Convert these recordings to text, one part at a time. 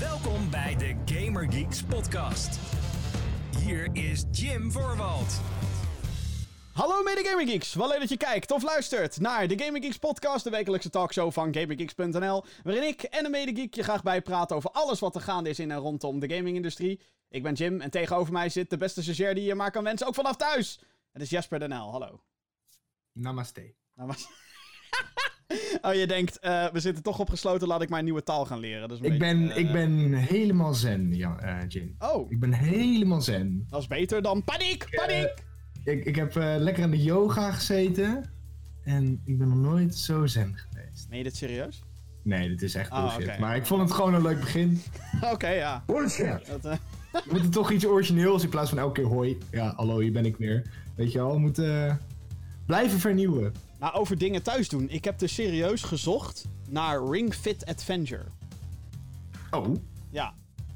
Welkom bij de Gamer Geeks podcast. Hier is Jim Voorwald. Hallo mede Gaming Geeks, wel leuk dat je kijkt of luistert naar de Gaming Geeks podcast, de wekelijkse talkshow van GamingGeeks.nl, waarin ik en een mede je graag bijpraten over alles wat er gaande is in en rondom de gamingindustrie. Ik ben Jim en tegenover mij zit de beste stagiair die je maar kan wensen, ook vanaf thuis. Het is Jasper Denel, hallo. Namaste. Namaste. oh, je denkt, uh, we zitten toch opgesloten, laat ik maar een nieuwe taal gaan leren. Dus ik, ben, uh... ik ben helemaal zen, ja, uh, Jim. Oh. Ik ben helemaal zen. Dat is beter dan paniek, paniek! ik, ik heb lekker aan de yoga gezeten. En ik ben nog nooit zo zen geweest. Meen je dit serieus? Nee, dit is echt ah, bullshit. Okay. Maar ik vond het gewoon een leuk begin. Oké, okay, ja. Bullshit! Dat, we moeten toch iets origineels in plaats van elke keer hoi. Ja, hallo, hier ben ik weer. Weet je wel, we moeten blijven vernieuwen. Nou, over dingen thuis doen. Ik heb dus serieus gezocht naar Ring Fit Adventure. Oh? Ja.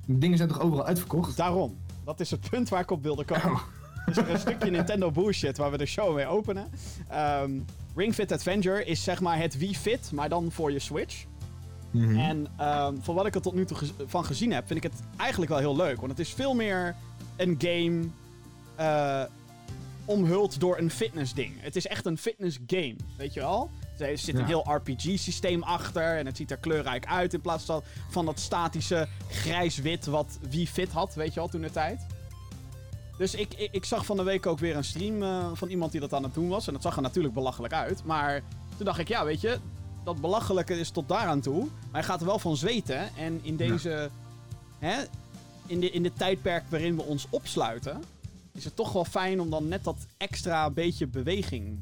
Dingen zijn toch overal uitverkocht? Daarom. Dat is het punt waar ik op wilde komen. Oh. Dus er een stukje Nintendo bullshit waar we de show mee openen. Um, Ring Fit Adventure is zeg maar het Wii Fit, maar dan voor je Switch. Mm -hmm. En um, voor wat ik er tot nu toe van gezien heb, vind ik het eigenlijk wel heel leuk. Want het is veel meer een game uh, omhuld door een fitness ding. Het is echt een fitness game, weet je wel? Er zit een ja. heel RPG-systeem achter en het ziet er kleurrijk uit in plaats van dat statische grijs-wit wat Wii Fit had, weet je wel, toen de tijd. Dus ik, ik, ik, zag van de week ook weer een stream uh, van iemand die dat aan het doen was. En dat zag er natuurlijk belachelijk uit. Maar toen dacht ik, ja, weet je, dat belachelijke is tot daaraan toe. Maar hij gaat er wel van zweten. En in deze. Ja. Hè, in, de, in de tijdperk waarin we ons opsluiten. Is het toch wel fijn om dan net dat extra beetje beweging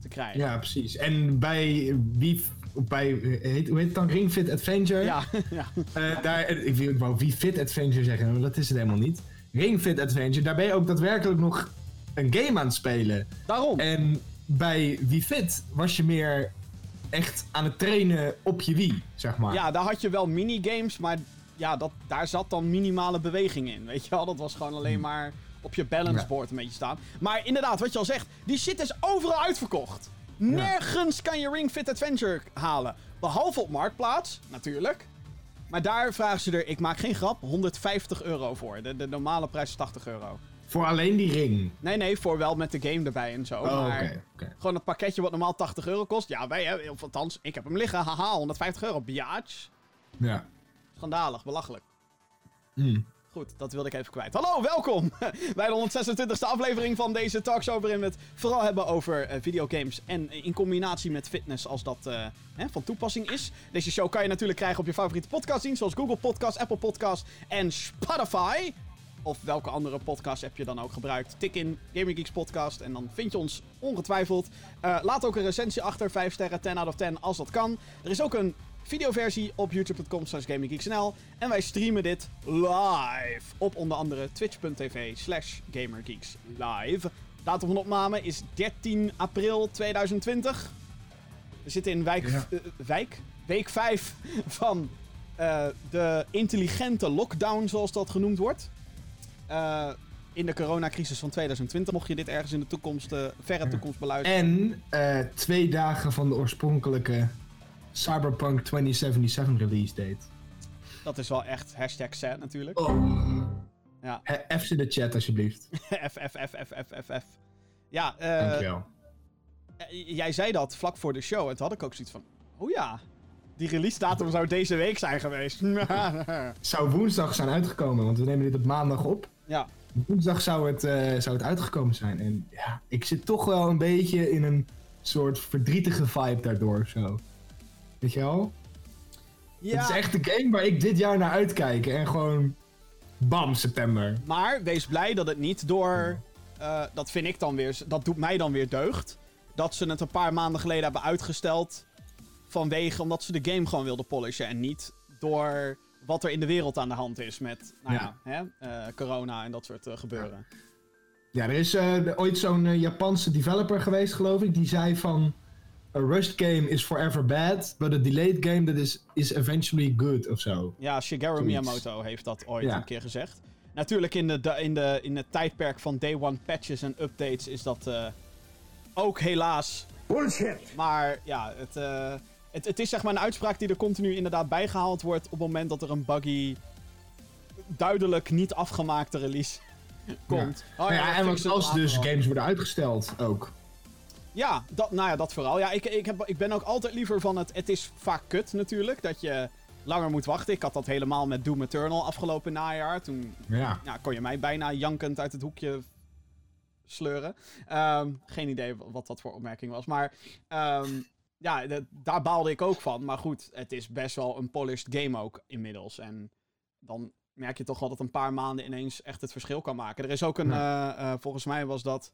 te krijgen. Ja, precies. En bij wie. Bij, heet, hoe heet het dan? Ring Fit Adventure? Ja. ja. Uh, daar, ik, wou wie Fit Adventure zeggen, maar dat is het helemaal niet. Ring Fit Adventure, daar ben je ook daadwerkelijk nog een game aan het spelen. Daarom. En bij Wii Fit was je meer echt aan het trainen op je Wii, zeg maar. Ja, daar had je wel minigames, maar ja, dat, daar zat dan minimale beweging in. Weet je wel, dat was gewoon alleen hmm. maar op je balanceboard een beetje staan. Maar inderdaad, wat je al zegt, die shit is overal uitverkocht. Nergens kan je Ring Fit Adventure halen. Behalve op Marktplaats, natuurlijk. Maar daar vragen ze er, ik maak geen grap, 150 euro voor. De, de normale prijs is 80 euro. Voor alleen die ring? Nee, nee, voor wel met de game erbij en zo. Oh, maar okay, okay. gewoon een pakketje wat normaal 80 euro kost. Ja, wij hebben, of althans, ik heb hem liggen. Haha, 150 euro. Biatch. Ja. Schandalig, belachelijk. Mm. Goed, dat wilde ik even kwijt. Hallo, welkom bij de 126e aflevering van deze talkshow. Waarin we het vooral hebben over uh, videogames. En in combinatie met fitness, als dat uh, hè, van toepassing is. Deze show kan je natuurlijk krijgen op je favoriete podcastdienst. Zoals Google Podcast, Apple Podcast en Spotify. Of welke andere podcast app je dan ook gebruikt. Tik in Gaming Geeks Podcast en dan vind je ons ongetwijfeld. Laat ook een recensie achter. 5 sterren, 10 out of 10 als dat kan. Er is ook een videoversie op youtube.com slash gaminggeeksnl. En wij streamen dit live op onder andere twitch.tv slash gamergeeks live. Datum van opname is 13 april 2020. We zitten in wijk, ja. uh, wijk? week 5 van uh, de intelligente lockdown, zoals dat genoemd wordt. Uh, in de coronacrisis van 2020, mocht je dit ergens in de toekomst, verre toekomst beluisteren. En twee dagen van de oorspronkelijke Cyberpunk 2077 release date. Dat is wel echt hashtag sad natuurlijk. Oh. Ja. F in de chat alsjeblieft. F, F, F, F, F, F, F. Ja, uh, Dankjewel. Jij zei dat vlak voor de show en toen had ik ook zoiets van... Oh ja, die release datum zou deze week zijn geweest. zou woensdag zijn uitgekomen, want we nemen dit op maandag op. Ja. Woensdag zou het, uh, zou het uitgekomen zijn. En ja, ik zit toch wel een beetje in een soort verdrietige vibe daardoor. Zo. Weet je wel? Ja. Het is echt de game waar ik dit jaar naar uitkijk. En gewoon bam, september. Maar wees blij dat het niet door... Uh, dat vind ik dan weer... Dat doet mij dan weer deugd. Dat ze het een paar maanden geleden hebben uitgesteld. Vanwege omdat ze de game gewoon wilden polishen. En niet door wat er in de wereld aan de hand is met nou ja. ja hè, uh, corona en dat soort uh, gebeuren. Ja, er is ooit zo'n Japanse developer geweest, geloof ik. Die zei van a rushed game is forever bad, but a delayed game that is, is eventually good of zo. Ja, Shigeru Miyamoto heeft dat ooit een keer gezegd. Natuurlijk in, de, in, de, in het tijdperk van day one patches en updates is dat uh, ook helaas... Bullshit! Maar ja, het, uh, het, het is zeg maar een uitspraak die er continu inderdaad bijgehaald wordt op het moment dat er een buggy duidelijk niet afgemaakte release komt. Oh, ja, ja, en want als dus games worden uitgesteld ook. Ja, dat, nou ja, dat vooral. Ja, ik, ik, heb, ik ben ook altijd liever van het... Het is vaak kut natuurlijk, dat je langer moet wachten. Ik had dat helemaal met Doom Eternal afgelopen najaar. Toen ja. Ja, kon je mij bijna jankend uit het hoekje sleuren. Ehm, geen idee wat dat voor opmerking was. Maar um, ja, daar baalde ik ook van. Maar goed, het is best wel een polished game ook inmiddels. En dan merk je toch wel dat een paar maanden ineens echt het verschil kan maken. Er is ook een, ja. uh, uh, volgens mij was dat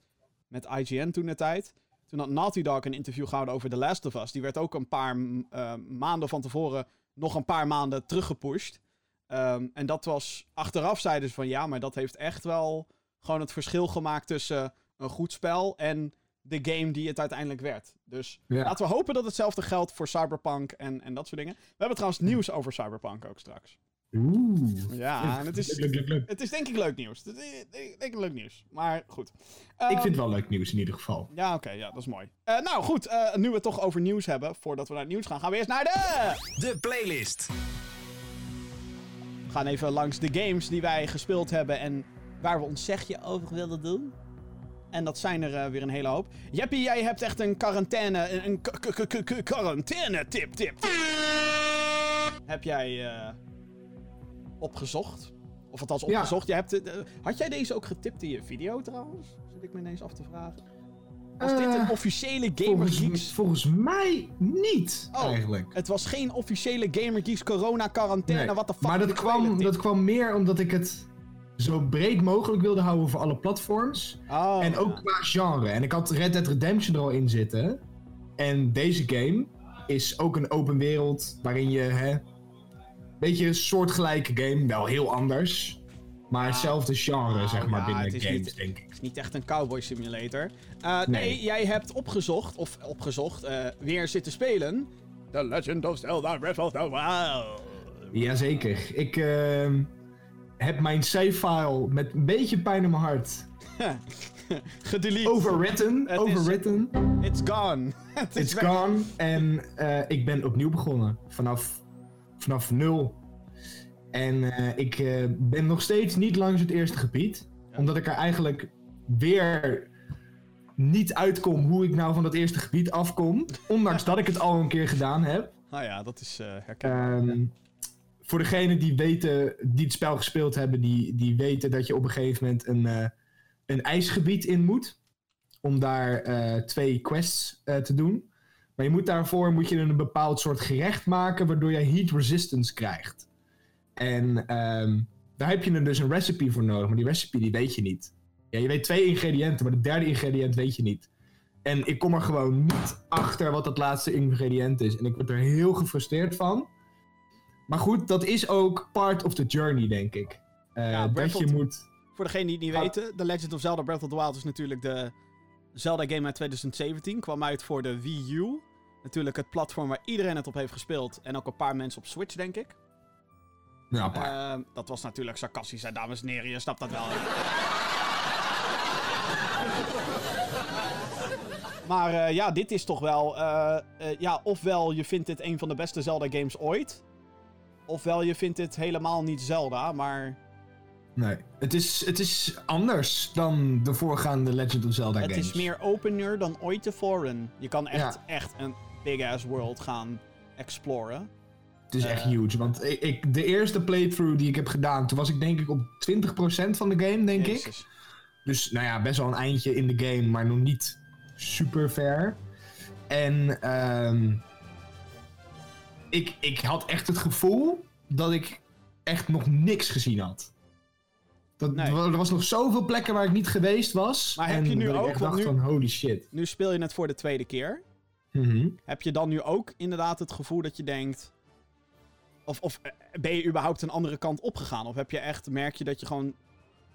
met IGN toen de tijd. Toen had Naughty Dog een interview gehouden over The Last of Us. Die werd ook een paar uh, maanden van tevoren nog een paar maanden teruggepusht. Um, en dat was, achteraf zeiden ze van ja, maar dat heeft echt wel gewoon het verschil gemaakt tussen een goed spel en de game die het uiteindelijk werd. Dus ja. laten we hopen dat hetzelfde geldt voor Cyberpunk en, en dat soort dingen. We hebben trouwens nieuws over Cyberpunk ook straks. Oeh. Ja, en het is, leuk, leuk, leuk. het is denk ik leuk nieuws. Het is, denk ik leuk nieuws. Maar goed. Um, ik vind het wel leuk nieuws in ieder geval. Ja, oké. okay, ja, dat is mooi. Uh, nou goed, uh, nu we het toch over nieuws hebben, voordat we naar het nieuws gaan, gaan we eerst naar de... De playlist. We gaan even langs de games die wij gespeeld hebben en waar we ons zegje over willen doen. En dat zijn er uh, weer een hele hoop. Jeppie, jij hebt echt een quarantaine... Een quarantaine-tip-tip. Heb jij uh, opgezocht? Of althans opgezocht. Ja. Je hebt, uh, had jij deze ook getipt in je video trouwens? Zit ik me ineens af te vragen. Was dit een officiële Gamer Geeks? Volgens mij niet, oh, eigenlijk. Het was geen officiële Gamer Geeks corona-quarantaine. Nee, wat de fuck? Maar dat kwam, dat kwam meer omdat ik het zo breed mogelijk wilde houden voor alle platforms. Oh, en ook ja. qua genre. En ik had Red Dead Redemption er al in zitten. En deze game is ook een open wereld waarin je, hè, beetje een soortgelijke game, wel heel anders. Maar hetzelfde genre, nou, zeg maar, ja, binnen games, niet, denk ik. Het is niet echt een cowboy simulator. Uh, nee. nee. jij hebt opgezocht, of opgezocht, uh, weer zitten spelen. The Legend of Zelda Breath of the Wild. Jazeker. Ik... Uh, heb mijn save-file met een beetje pijn in mijn hart. Gedelete. Overwritten. Het overwritten. Is, it's gone. is it's gone. En uh, ik ben opnieuw begonnen. Vanaf, vanaf nul. En uh, ik uh, ben nog steeds niet langs het eerste gebied. Ja. Omdat ik er eigenlijk weer niet uitkom hoe ik nou van dat eerste gebied afkom. Ondanks dat ik het al een keer gedaan heb. Nou ja, dat is herkenbaar. Um, voor degenen die weten, die het spel gespeeld hebben, die, die weten dat je op een gegeven moment een, een ijsgebied in moet. Om daar twee quests te doen. Maar je moet daarvoor moet je een bepaald soort gerecht maken, waardoor je heat resistance krijgt. En um, daar heb je er dus een recipe voor nodig, maar die recipe die weet je niet. Ja, je weet twee ingrediënten, maar de derde ingrediënt weet je niet. En ik kom er gewoon niet achter wat dat laatste ingrediënt is. En ik word er heel gefrustreerd van. Maar goed, dat is ook part of the journey, denk ik. Uh, ja, dat je moet... Voor degenen die het niet ah. weten, The Legend of Zelda Breath of the Wild is natuurlijk de Zelda game uit 2017. Kwam uit voor de Wii U. Natuurlijk het platform waar iedereen het op heeft gespeeld. En ook een paar mensen op Switch, denk ik. Ja, uh, dat was natuurlijk sarcastisch, hè, dames en heren. Je snapt dat wel. maar uh, ja, dit is toch wel... Uh, ja, ofwel je vindt dit een van de beste Zelda games ooit... Ofwel je vindt dit helemaal niet Zelda, maar... Nee, het is, het is anders dan de voorgaande Legend of Zelda het games. Het is meer opener dan ooit tevoren. Je kan echt, ja. echt een big-ass world gaan exploren. Het is echt huge, want ik, ik, de eerste playthrough die ik heb gedaan, toen was ik denk ik op 20% van de game, denk Jezus. ik. Dus nou ja, best wel een eindje in de game, maar nog niet super ver. En um, ik, ik had echt het gevoel dat ik echt nog niks gezien had. Dat, nee. Er was nog zoveel plekken waar ik niet geweest was. Maar heb je nu ook... Ik dacht nu, van, holy shit. Nu speel je het voor de tweede keer. Mm -hmm. Heb je dan nu ook inderdaad het gevoel dat je denkt... Of, of ben je überhaupt een andere kant opgegaan? Of heb je echt, merk je dat je gewoon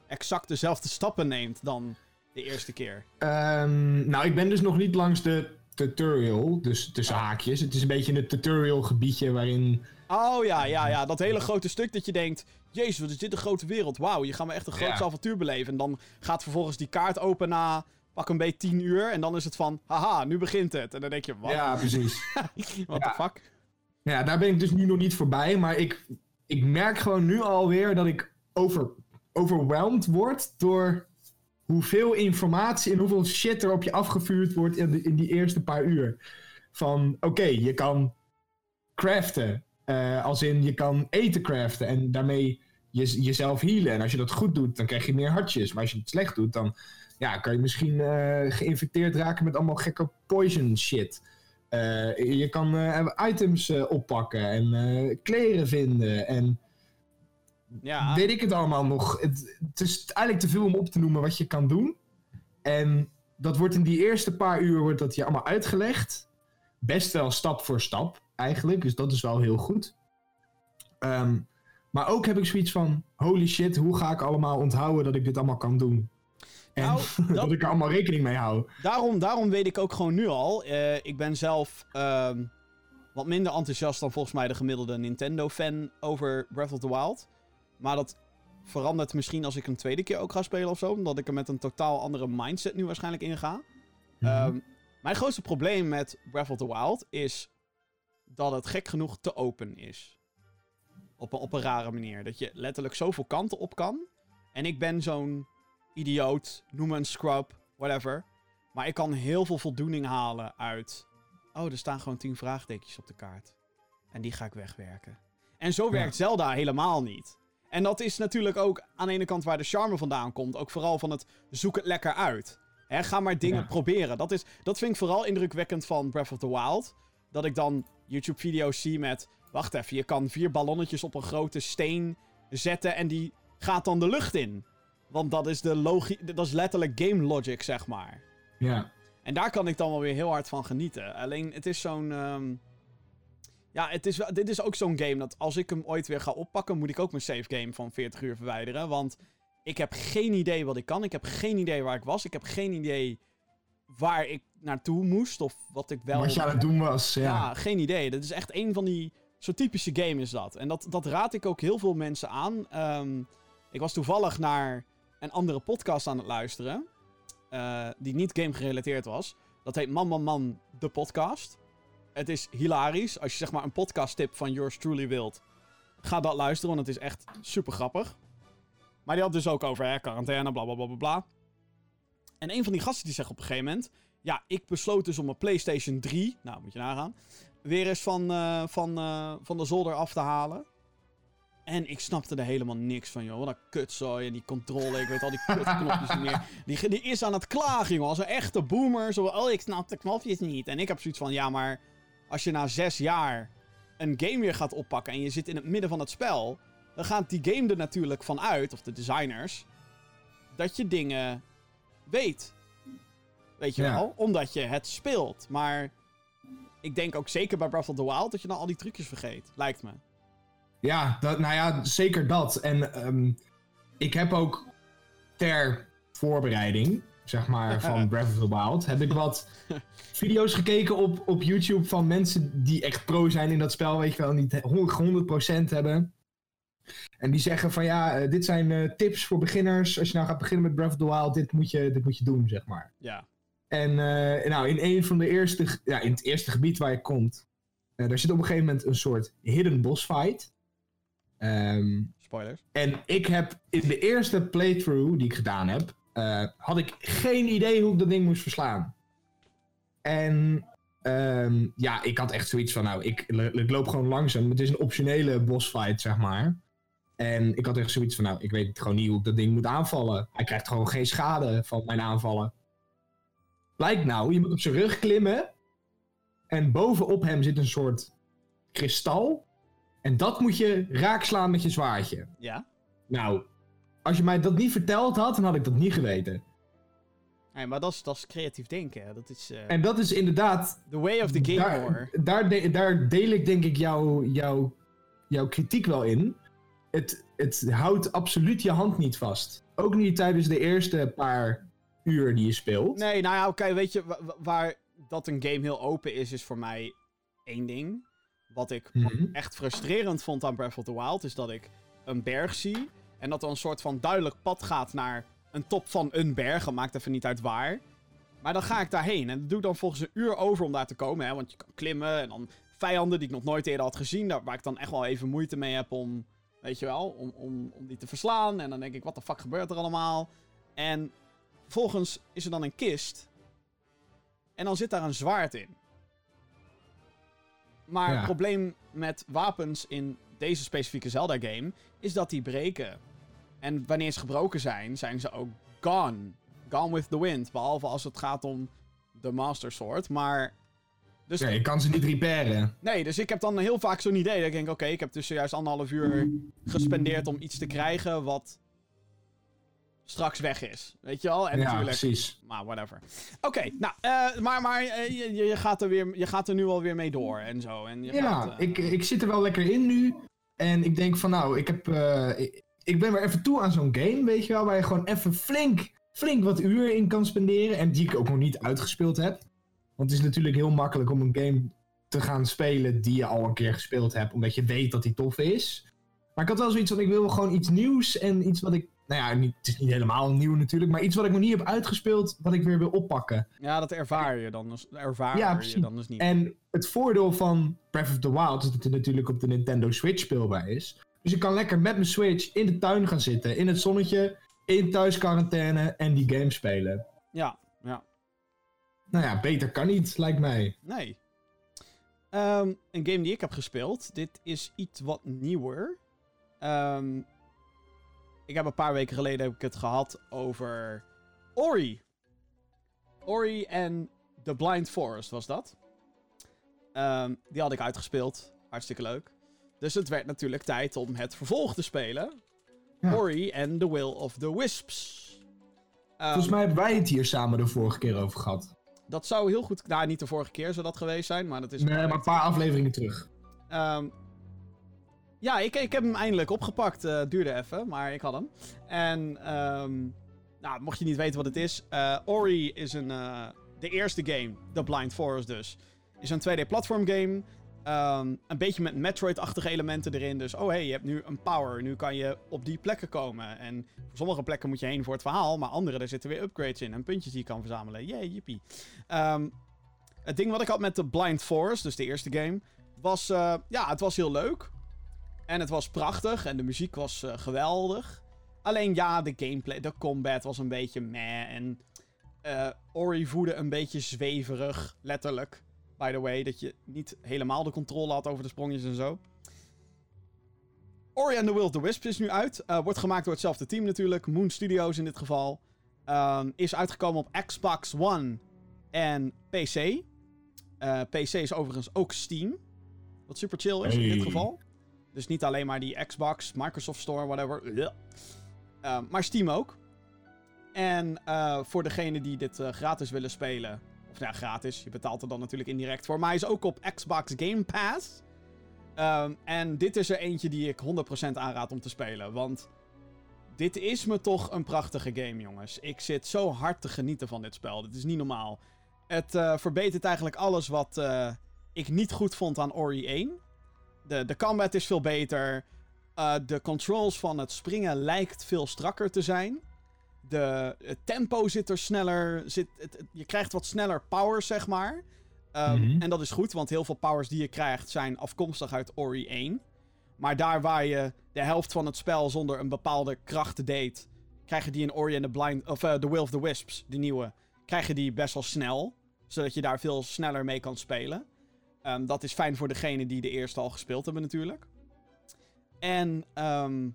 exact dezelfde stappen neemt dan de eerste keer? Um, nou, ik ben dus nog niet langs de tutorial, dus tussen haakjes. Het is een beetje een tutorial gebiedje waarin... Oh ja, ja, ja. Dat hele grote stuk dat je denkt... Jezus, wat is dit een grote wereld. Wauw, je gaat me echt een groot ja. avontuur beleven. En dan gaat vervolgens die kaart open na pak een beetje 10 uur. En dan is het van, haha, nu begint het. En dan denk je, wat? Ja, precies. wat ja. fuck? Ja, daar ben ik dus nu nog niet voorbij. Maar ik, ik merk gewoon nu alweer dat ik over, overwhelmed wordt door hoeveel informatie en hoeveel shit er op je afgevuurd wordt in, de, in die eerste paar uur. Van oké, je kan craften. Uh, als in je kan eten craften en daarmee je, jezelf healen. En als je dat goed doet, dan krijg je meer hartjes. Maar als je het slecht doet, dan ja, kan je misschien uh, geïnfecteerd raken met allemaal gekke poison shit. Uh, je kan items oppakken en kleren vinden en ja. weet ik het allemaal nog. Het, het, is eigenlijk te veel om op te noemen wat je kan doen. En dat wordt in die eerste paar uur wordt dat je allemaal uitgelegd. Best wel stap voor stap eigenlijk, dus dat is wel heel goed. Um, maar ook heb ik zoiets van: holy shit, hoe ga ik allemaal onthouden dat ik dit allemaal kan doen? En nou, dat, ik er allemaal rekening mee hou. Daarom, daarom weet ik ook gewoon nu al. Uh, ik ben zelf uh, wat minder enthousiast dan volgens mij de gemiddelde Nintendo-fan over Breath of the Wild. Maar dat verandert misschien als ik een tweede keer ook ga spelen of zo. Omdat ik er met een totaal andere mindset nu waarschijnlijk in ga. Mm um, mijn grootste probleem met Breath of the Wild is dat het gek genoeg te open is. Op een, op een rare manier. Dat je letterlijk zoveel kanten op kan. En ik ben zo'n idioot, noem me een scrub, whatever. Maar ik kan heel veel voldoening halen uit. Oh, er staan gewoon tien vraagtekens op de kaart. En die ga ik wegwerken. En zo werkt Zelda helemaal niet. En dat is natuurlijk ook aan de ene kant waar de charme vandaan komt. Ook vooral van het zoek het lekker uit. He, ga maar dingen proberen. Dat, is, dat vind ik vooral indrukwekkend van Breath of the Wild. Dat ik dan YouTube-video's zie met Wacht even, je kan vier ballonnetjes op een grote steen zetten en die gaat dan de lucht in. Want dat is, de logie dat is letterlijk game logic, zeg maar. Ja. En daar kan ik dan wel weer heel hard van genieten. Alleen, het is zo'n... Um... Ja, het is, dit is ook zo'n game dat als ik hem ooit weer ga oppakken... moet ik ook mijn save game van 40 uur verwijderen. Want ik heb geen idee wat ik kan. Ik heb geen idee waar ik was. Ik heb geen idee waar ik naartoe moest. Of wat ik wel... Wat je aan het doen was, ja. Ja, geen idee. Dat is echt een van die Zo'n typische game is dat. En dat, dat raad ik ook heel veel mensen aan. Ehm, ik was toevallig naar een andere podcast aan het luisteren. Uh, die niet game gerelateerd was. Dat heet Man Man Man, de podcast. Het is hilarisch. Als je zeg maar een podcast tip van yours truly wilt. Ga dat luisteren, want het is echt super grappig. Maar die had dus ook over hè, quarantaine, bla bla bla bla. En een van die gasten die zegt op een gegeven moment... Ja, ik besloot dus om een PlayStation 3... Nou, moet je nagaan weer eens van, uh, van, uh, van de zolder af te halen. En ik snapte er helemaal niks van, joh. Wat een kutzooi en die controle. Ik weet al die kutknopjes niet meer. Die, die is aan het klagen, joh. Als een echte boomer. Zo, oh, ik snap de knopjes niet. En ik heb zoiets van, ja, maar... Als je na zes jaar een game weer gaat oppakken en je zit in het midden van het spel... Dan gaat die game er natuurlijk van uit, of de designers... Dat je dingen weet. Weet je wel? Omdat je het speelt. Maar ik denk ook zeker bij Breath of the Wild dat je dan al die trucjes vergeet. Lijkt me. Ja, dat, nou ja, zeker dat. En um, ik heb ook ter voorbereiding, zeg maar, van Breath of the Wild, heb ik wat video's gekeken op, op YouTube van mensen die echt pro zijn in dat spel, weet je wel, die 100% hebben. En die zeggen van ja, uh, dit zijn uh, tips voor beginners. Als je nou gaat beginnen met Breath of the Wild, dit moet je, dit moet je doen, zeg maar. Ja. En uh, nou, in een van de eerste, ja, in het eerste gebied waar je komt, uh, daar zit op een gegeven moment een soort hidden boss fight. Um, Spoilers. En ik heb in de eerste playthrough die ik gedaan heb, uh, had ik geen idee hoe ik dat ding moest verslaan. En um, ja, ik had echt zoiets van, nou, ik, ik loop gewoon langzaam. Het is een optionele boss fight, zeg maar. En ik had echt zoiets van, nou, ik weet gewoon niet hoe ik dat ding moet aanvallen. Hij krijgt gewoon geen schade van mijn aanvallen. Blijkt nou, je moet op zijn rug klimmen. En bovenop hem zit een soort kristal. En dat moet je raakslaan met je zwaardje. Ja. Nou, als je mij dat niet verteld had, dan had ik dat niet geweten. Nee, maar dat is, dat is creatief denken. Dat is, uh... En dat is inderdaad... The way of the game daar, daar, daar, deel ik denk ik jouw jou, jouw kritiek wel in. Het, het houdt absoluut je hand niet vast. Ook niet tijdens de eerste paar uur die je speelt. Nee, nou ja, oké, weet je, waar dat een game heel open is, is voor mij één ding. Wat ik mhm. echt frustrerend vond aan Breath of the Wild, is dat ik een berg zie. En dat er een soort van duidelijk pad gaat naar een top van een berg. Dat maakt even niet uit waar. Maar dan ga ik daarheen. En dat doe ik dan volgens een uur over om daar te komen. Hè, want je kan klimmen en dan vijanden die ik nog nooit eerder had gezien. waar ik dan echt wel even moeite mee heb om Weet je wel, om, om, om die te verslaan. En dan denk ik, wat de fuck gebeurt er allemaal? En vervolgens is er dan een kist. En dan zit daar een zwaard in. Maar Ja. het probleem met wapens in deze specifieke Zelda-game is dat die breken. En wanneer ze gebroken zijn, zijn ze ook gone. Gone with the wind. Behalve als het gaat om de Master Sword. Maar. Dus Ja, je kan ze niet repairen. Nee, dus ik heb dan heel vaak zo'n idee. Dat ik denk, oké, ik heb dus juist anderhalf uur gespendeerd om iets te krijgen wat straks weg is. Weet je wel? En ja, natuurlijk. precies. Maar whatever. Oké, nou, eh, maar, maar eh, je, je, gaat er weer, je gaat er nu alweer mee door en zo. En je Ja, gaat, eh, ik, ik zit er wel lekker in nu. En ik denk van nou, ik, heb, ik, ik ben weer even toe aan zo'n game, weet je wel. Waar je gewoon even flink, flink wat uur in kan spenderen. En die ik ook nog niet uitgespeeld heb. Want het is natuurlijk heel makkelijk om een game te gaan spelen die je al een keer gespeeld hebt. Omdat je weet dat die tof is. Maar ik had wel zoiets van, ik wil gewoon iets nieuws. En iets wat ik, nou ja, niet, het is niet helemaal nieuw natuurlijk. Maar iets wat ik nog niet heb uitgespeeld, wat ik weer wil oppakken. Ja, dat ervaar je dan dus, ervaar Ja, je dan dus niet. En het voordeel van Breath of the Wild is dat het natuurlijk op de Nintendo Switch speelbaar is. Dus ik kan lekker met mijn Switch in de tuin gaan zitten, in het zonnetje, in thuisquarantaine en die game spelen. Ja, ja. Nou ja, beter kan niet, lijkt mij. Nee. Ehm, een game die ik heb gespeeld. Dit is iets wat nieuwer. Ehm, ik heb een paar weken geleden heb ik het gehad over Ori. Ori en The Blind Forest was dat. Ehm, die had ik uitgespeeld. Hartstikke leuk. Dus het werd natuurlijk tijd om het vervolg te spelen. Ja. Ori en The Will of the Wisps. Ehm, Volgens mij hebben wij het hier samen de vorige keer over gehad. Dat zou heel goed... Nou, niet de vorige keer zou dat geweest zijn, maar dat is... Nee, maar een paar afleveringen terug. Ehm, ja, ik, ik heb hem eindelijk opgepakt. Eh duurde even, maar ik had hem. En, ehm, nou, mocht je niet weten wat het is. eh, Ori is een, eh, de eerste game, The Blind Forest dus. Is een 2D-platform game. Ehm, een beetje met Metroid-achtige elementen erin. Dus, oh hey, je hebt nu een power. Nu kan je op die plekken komen. En voor sommige plekken moet je heen voor het verhaal. Maar andere, daar zitten weer upgrades in. En puntjes die je kan verzamelen. Yay, yippie. Ehm, het ding wat ik had met The Blind Forest, dus de eerste game was, eh, ja, het was heel leuk. En het was prachtig en de muziek was eh, geweldig. Alleen ja, de gameplay, de combat was een beetje meh. En eh, Ori voelde een beetje zweverig, letterlijk. By the way, dat je niet helemaal de controle had over de sprongetjes en zo. Ori and the Will of the Wisps is nu uit. Eh, wordt gemaakt door hetzelfde team natuurlijk. Moon Studios in dit geval. Ehm, is uitgekomen op Xbox One en PC. PC is overigens ook Steam. Wat super chill is in dit geval. Dus niet alleen maar die Xbox, Microsoft Store, whatever. Ehm, maar Steam ook. En eh, voor degene die dit eh, gratis willen spelen. Of ja, gratis. Je betaalt er dan natuurlijk indirect voor. Maar hij is ook op Xbox Game Pass. Ehm, en dit is er eentje die ik 100% aanraad om te spelen. Want dit is me toch een prachtige game, jongens. Ik zit zo hard te genieten van dit spel. Dit is niet normaal. Het eh, verbetert eigenlijk alles wat ik niet goed vond aan Ori 1. De, de combat is veel beter. Eh, de controls van het springen lijkt veel strakker te zijn. De, het tempo zit er sneller. Zit, het, het- je krijgt wat sneller powers, zeg maar. Ehm, Mhm. En dat is goed, want heel veel powers die je krijgt zijn afkomstig uit Ori 1. Maar daar waar je de helft van het spel zonder een bepaalde kracht deed, krijg je die in Ori and the Blind, of eh, The Will of the Wisps, die nieuwe, krijg je die best wel snel. Zodat je daar veel sneller mee kan spelen. Ehm, dat is fijn voor degenen die de eerste al gespeeld hebben natuurlijk. En ehm,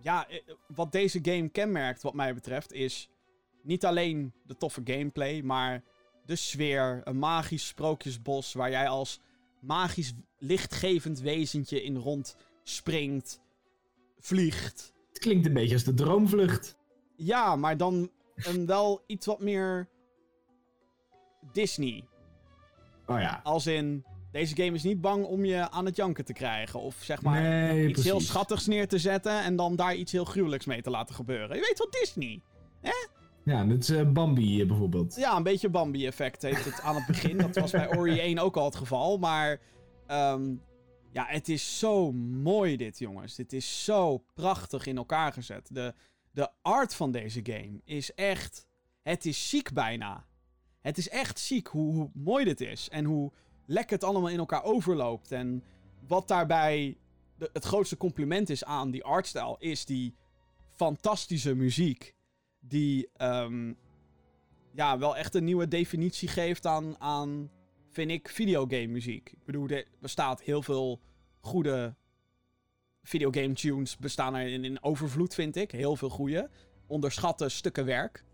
ja, eh, wat deze game kenmerkt wat mij betreft is niet alleen de toffe gameplay, maar de sfeer, een magisch sprookjesbos waar jij als magisch lichtgevend wezentje in rond springt, vliegt. Het klinkt een beetje als de droomvlucht. Ja, maar dan een wel iets wat meer Disney. Oh ja. Als in, deze game is niet bang om je aan het janken te krijgen. Of zeg maar nee, iets precies. heel schattigs neer te zetten en dan daar iets heel gruwelijks mee te laten gebeuren. Je weet wat Disney. Ja, dat is eh, Bambi eh, bijvoorbeeld. Ja, een beetje Bambi-effect heeft het aan het begin. Dat was bij Ori 1 ook al het geval. Maar ehm, ja, het is zo mooi dit, jongens. Dit is zo prachtig in elkaar gezet. De, de art van deze game is echt... Het is ziek bijna. Het is echt ziek hoe, hoe mooi dit is. En hoe lekker het allemaal in elkaar overloopt. En wat daarbij de, het grootste compliment is aan die artstyle, is die fantastische muziek. Die ehm, ja, wel echt een nieuwe definitie geeft aan, aan vind ik, videogame muziek. Ik bedoel, er bestaat heel veel goede videogame tunes bestaan er in, in overvloed, vind ik. Heel veel goede. Onderschatte stukken werk.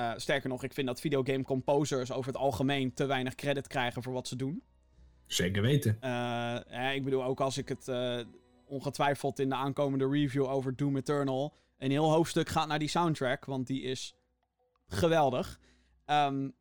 Uh, sterker nog, ik vind dat videogame composers over het algemeen te weinig credit krijgen voor wat ze doen. Zeker weten. Uh, ik bedoel, ook als ik het uh, ongetwijfeld in de aankomende review over Doom Eternal. Een heel hoofdstuk gaat naar die soundtrack, want die is geweldig. Um,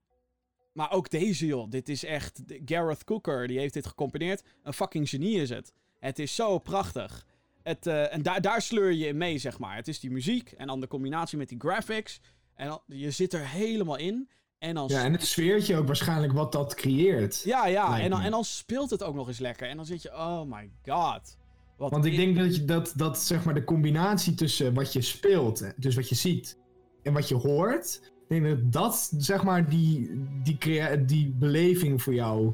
maar ook deze, joh. Dit is echt. Gareth Cooker, die heeft dit gecomponeerd. Een fucking genie is het. Het is zo prachtig. Het, en daar, daar sleur je in mee, zeg maar. Het is die muziek en dan de combinatie met die graphics. En dan, je zit er helemaal in. En dan ja, en het sfeertje ook waarschijnlijk wat dat creëert. Ja, ja. En dan, en dan speelt het ook nog eens lekker. En dan zit je, oh my god. Wat Want ik denk dat, je, dat, dat zeg maar de combinatie tussen wat je speelt, dus wat je ziet, en wat je hoort, ik denk dat dat, zeg maar, die, die, die beleving voor jou,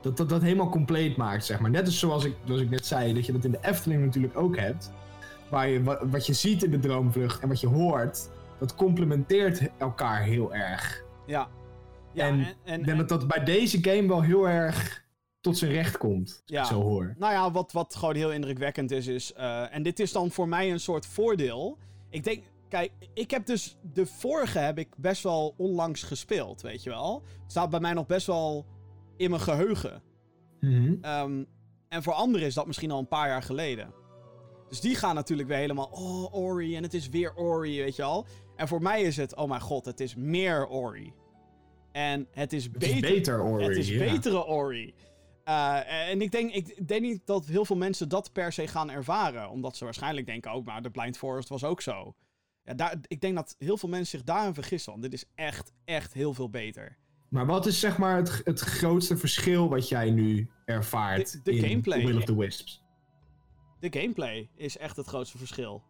dat, dat dat helemaal compleet maakt, zeg maar. Net als zoals ik, zoals ik net zei, dat je dat in de Efteling natuurlijk ook hebt. Waar je, wat, wat je ziet in de droomvlucht en wat je hoort, dat complementeert elkaar heel erg. Ja. ja en, en, ik denk dat dat bij deze game wel heel erg tot zijn recht komt, ja. zo hoor. Nou ja, wat, wat gewoon heel indrukwekkend is, is... Uh, en dit is dan voor mij een soort voordeel. Ik denk, Kijk, ik heb dus de vorige heb ik best wel onlangs gespeeld, weet je wel. Het staat bij mij nog best wel in mijn geheugen. Mm en voor anderen is dat misschien al een paar jaar geleden. Dus die gaan natuurlijk weer helemaal, oh, Ori, en het is weer Ori, weet je al. En voor mij is het, oh mijn god, het is meer Ori. En het is, het beter, is beter Ori. Het is betere Ori. Uh, en ik denk, ik denk niet dat heel veel mensen dat per se gaan ervaren. Omdat ze waarschijnlijk denken ook, maar de Blind Forest was ook zo. Ja, daar, ik denk dat heel veel mensen zich daarin vergissen. Want dit is echt, echt heel veel beter. Maar wat is zeg maar het, het grootste verschil wat jij nu ervaart de, de in gameplay. Will of the Wisps? De gameplay is echt het grootste verschil.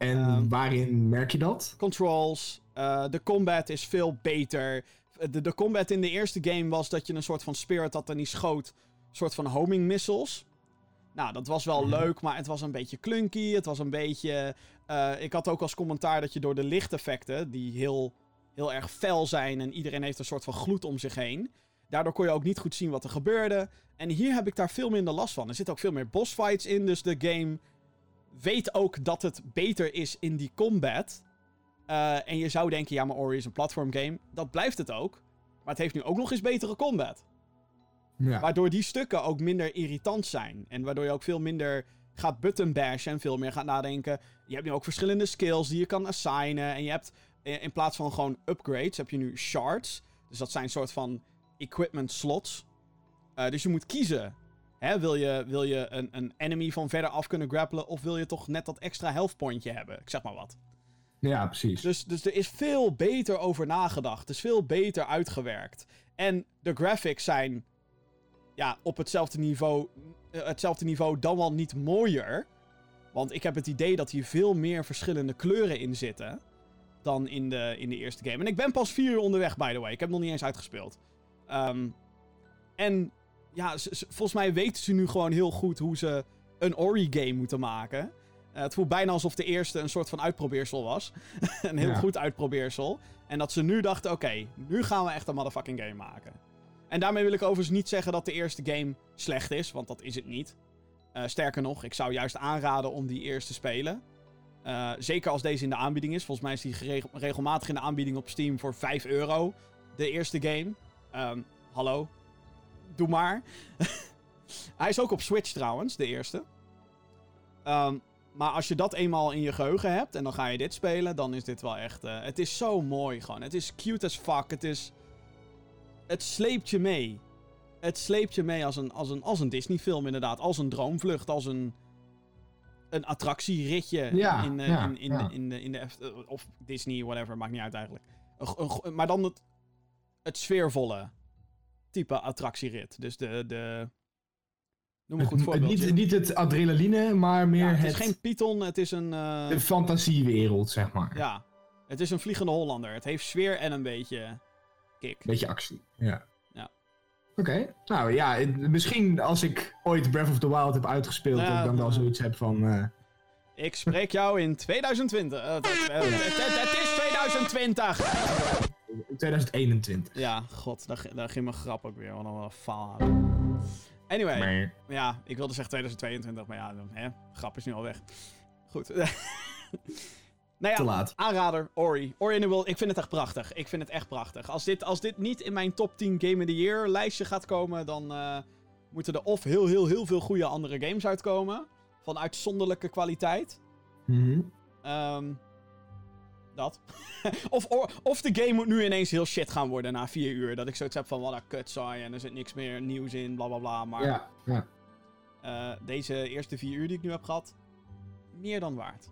En um, waarin merk je dat? Controls. Uh, de combat is veel beter. De, de combat in de eerste game was dat je een soort van spirit had en die schoot een soort van homing missiles. Nou, dat was wel mhm. leuk, maar het was een beetje clunky. Het was een beetje. Uh, ik had ook als commentaar dat je door de lichteffecten, die heel, heel erg fel zijn en iedereen heeft een soort van gloed om zich heen. Daardoor kon je ook niet goed zien wat er gebeurde. En hier heb ik daar veel minder last van. Er zitten ook veel meer bossfights in, dus de game weet ook dat het beter is in die combat. Uh, en je zou denken, ja, maar Ori is een platform game. Dat blijft het ook. Maar het heeft nu ook nog eens betere combat. Ja. Waardoor die stukken ook minder irritant zijn. En waardoor je ook veel minder gaat button bashen en veel meer gaat nadenken. Je hebt nu ook verschillende skills die je kan assignen. En je hebt eh, in plaats van gewoon upgrades, heb je nu shards. Dus dat zijn een soort van equipment slots. Uh, dus je moet kiezen. Hè, wil je, wil je een, een enemy van verder af kunnen grappelen? Of wil je toch net dat extra health pointje hebben? Ik zeg maar wat. Ja, precies. Dus, dus er is veel beter over nagedacht. Het is veel beter uitgewerkt. En de graphics zijn ja, op hetzelfde niveau, uh, hetzelfde niveau dan wel niet mooier. Want ik heb het idee dat hier veel meer verschillende kleuren in zitten dan in de, in de eerste game. En ik ben pas vier uur onderweg, by the way. Ik heb nog niet eens uitgespeeld. Um, en ja, volgens mij weten ze nu gewoon heel goed hoe ze een Ori-game moeten maken. Uh, het voelt bijna alsof de eerste een soort van uitprobeersel was. een heel goed uitprobeersel. En dat ze nu dachten, oké, nu gaan we echt een motherfucking game maken. En daarmee wil ik overigens niet zeggen dat de eerste game slecht is, want dat is het niet. Uh, sterker nog, ik zou juist aanraden om die eerst te spelen. Uh, zeker als deze in de aanbieding is. Volgens mij is die regelmatig in de aanbieding op Steam voor 5 euro. De eerste game. Um, hallo. Doe maar. Hij is ook op Switch trouwens, de eerste. Um, maar als je dat eenmaal in je geheugen hebt en dan ga je dit spelen, dan is dit wel echt. Uh, het is zo mooi gewoon. Het is cute as fuck. Het is het sleept je mee. Het sleept je mee als een, als een, als een Disney-film, inderdaad. Als een droomvlucht, als een, een attractieritje ja, in, ja, in, in, in, de, in de. Of Disney, whatever, maakt niet uit eigenlijk. maar dan het, het sfeervolle type attractierit. Dus de. de Noem een goed voorbeeld. Niet, niet het adrenaline, maar meer het... het is geen Python, het is een... Uh... De fantasiewereld, zeg maar. Ja, het is een vliegende Hollander. Het heeft sfeer en een beetje kick. Beetje actie, ja. Oké. Nou ja, misschien als ik ooit Breath of the Wild heb uitgespeeld, Ja, dat ik dan wel zoiets heb van... eh, Ik spreek jou in 2020. Eh, het is 2020! 2021. Ja, god, daar, daar ging mijn grap ook weer. Wat een faal. Anyway, ja, ik wilde zeggen 2022, maar ja, dan, hè, grap is nu al weg. Goed. nou te ja, laat. aanrader, Ori. Ori in the Will, ik vind het echt prachtig. Ik vind het echt prachtig. Als dit, als dit niet in mijn top 10 Game of the Year lijstje gaat komen, dan eh, moeten er of heel, heel, heel veel goede andere games uitkomen. Van uitzonderlijke kwaliteit. Ehm, dat. of, of de game moet nu ineens heel shit gaan worden na vier uur. Dat ik zoiets heb van, wat een kutsaai en er zit niks meer nieuws in, bla bla bla. Maar Ja, ja. eh, deze eerste vier uur die ik nu heb gehad, meer dan waard.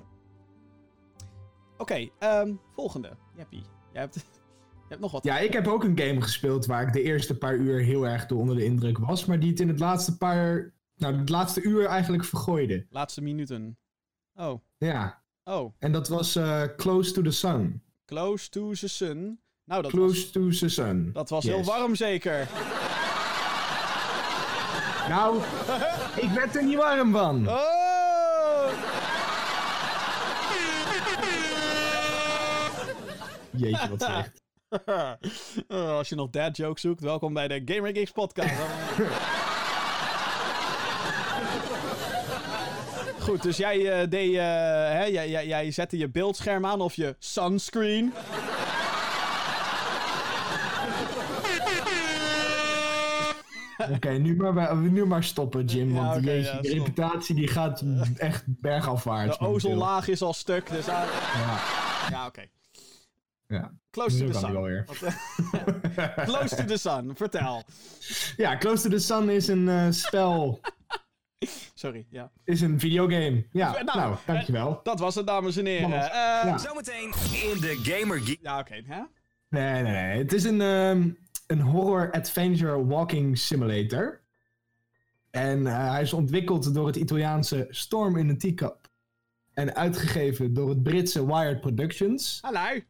Oké, ehm, volgende. Jeppie, jij hebt, je hebt nog wat. ja, ik heb ook een game gespeeld waar ik de eerste paar uur heel erg door onder de indruk was, maar die het in het laatste paar... Nou, het laatste uur eigenlijk vergooide. Laatste minuten. Oh, Ja, oh. en dat was eh, Close to the Sun. Close to the sun. Nou, dat was, Close to the Sun. dat was Yes. heel warm zeker. Nou, ik werd er niet warm van. Oh! Jeetje, wat slecht. Oh, als je nog dad jokes zoekt, welkom bij de Gamer Geeks podcast. Goed, dus jij, eh, deed, eh, hè, jij, jij, jij zette je beeldscherm aan of je sunscreen. Oké, nu, maar, nu maar stoppen, Jim. Ja, Want ja, reputatie die gaat echt bergafwaarts. De ozonlaag is al stuk, dus... ah, Ja, ja, oké. ja. Close to the sun. Wat, eh, Close to the sun, vertel. ja, Close to the Sun is een spel. Sorry, ja. is een videogame. Ja, Nou, nou, dankjewel. Dat was het, dames en heren. Eh, Ja. Zometeen in de Gamer Geek. ja, oké. hè? Nee, nee, nee. Het is een, ehm, een horror-adventure walking simulator. En eh, hij is ontwikkeld door het Italiaanse Storm in a Teacup. En uitgegeven door het Britse Wired Productions. Hallo.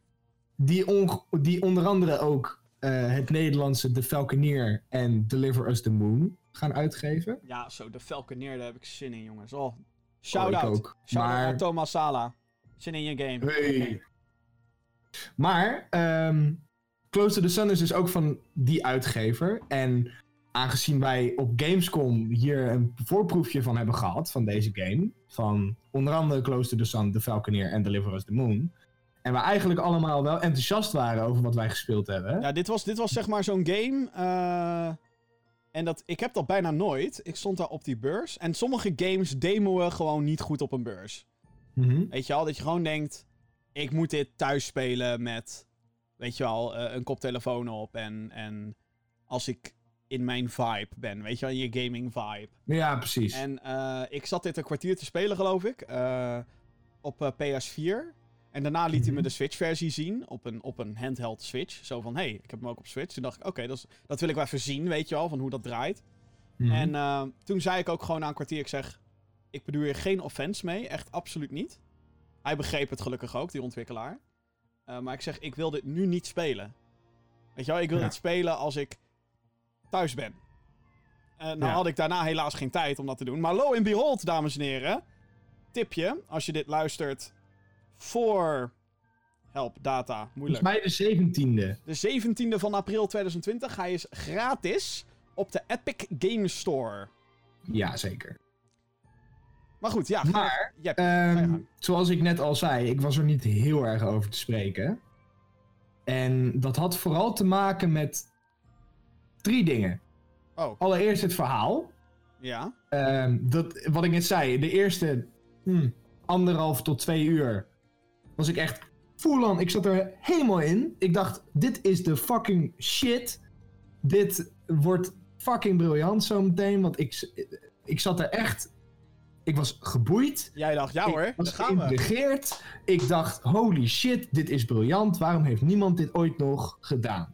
Die, on- die onder andere ook eh, het Nederlandse The Falconeer en Deliver Us the Moon gaan uitgeven. Ja, zo, de Falconeer, daar heb ik zin in, jongens. Oh, Oh, shout-out. ook. Shout-out Maar- naar Thomas Sala. Zin in je game. Hey. Maar ehm, Close to the Sun is dus ook van die uitgever. En aangezien wij op Gamescom hier een voorproefje van hebben gehad van deze game. Van onder andere Close to the Sun, The Falconeer en Deliver Us the Moon. En we eigenlijk allemaal wel enthousiast waren over wat wij gespeeld hebben. Ja, dit was, dit was zeg maar zo'n game. eh, en dat, ik heb dat bijna nooit. Ik stond daar op die beurs. En sommige games demoen gewoon niet goed op een beurs. Mhm. Weet je wel, dat je gewoon denkt... Ik moet dit thuis spelen met, weet je wel, eh, een koptelefoon op. En, en als ik in mijn vibe ben, weet je wel, in je gaming vibe. Ja, precies. En eh, ik zat dit een kwartier te spelen, geloof ik. eh, op eh, PS4. En daarna liet hij me Mhm. de Switch-versie zien. Op een, op een handheld Switch. Zo van: hey, ik heb hem ook op Switch. Toen dacht ik: oké, dat, is- dat wil ik wel even zien, weet je wel, van hoe dat draait. Mhm. En eh, toen zei ik ook gewoon na een kwartier: ik zeg, ik bedoel hier geen offense mee. Echt absoluut niet. Hij begreep het gelukkig ook, die ontwikkelaar. Eh, maar ik zeg: ik wil dit nu niet spelen. Weet je wel, ik wil Ja. dit spelen als ik thuis ben. Eh, nou Ja. had ik daarna helaas geen tijd om dat te doen. Maar lo en behold, dames en heren. Tipje, als je dit luistert voor... Help, data, moeilijk. Volgens mij de 17e. De 17e van april 2020. Hij is gratis op de Epic Games Store. Ja, zeker. Maar goed, ja. Maar, je Ehm, zoals ik net al zei, ik was er niet heel erg over te spreken. En dat had vooral te maken met drie dingen. Oh, Allereerst het verhaal. ja. Ehm, dat, wat ik net zei, de eerste hm, anderhalf tot twee uur was ik echt full on. Ik zat er helemaal in. Ik dacht, dit is de fucking shit. Dit wordt fucking briljant zometeen. Want ik, ik zat er echt... Ik was geboeid. Jij dacht, ja hoor, Ik was geïntrigeerd. Ik dacht, holy shit, dit is briljant. Waarom heeft niemand dit ooit nog gedaan?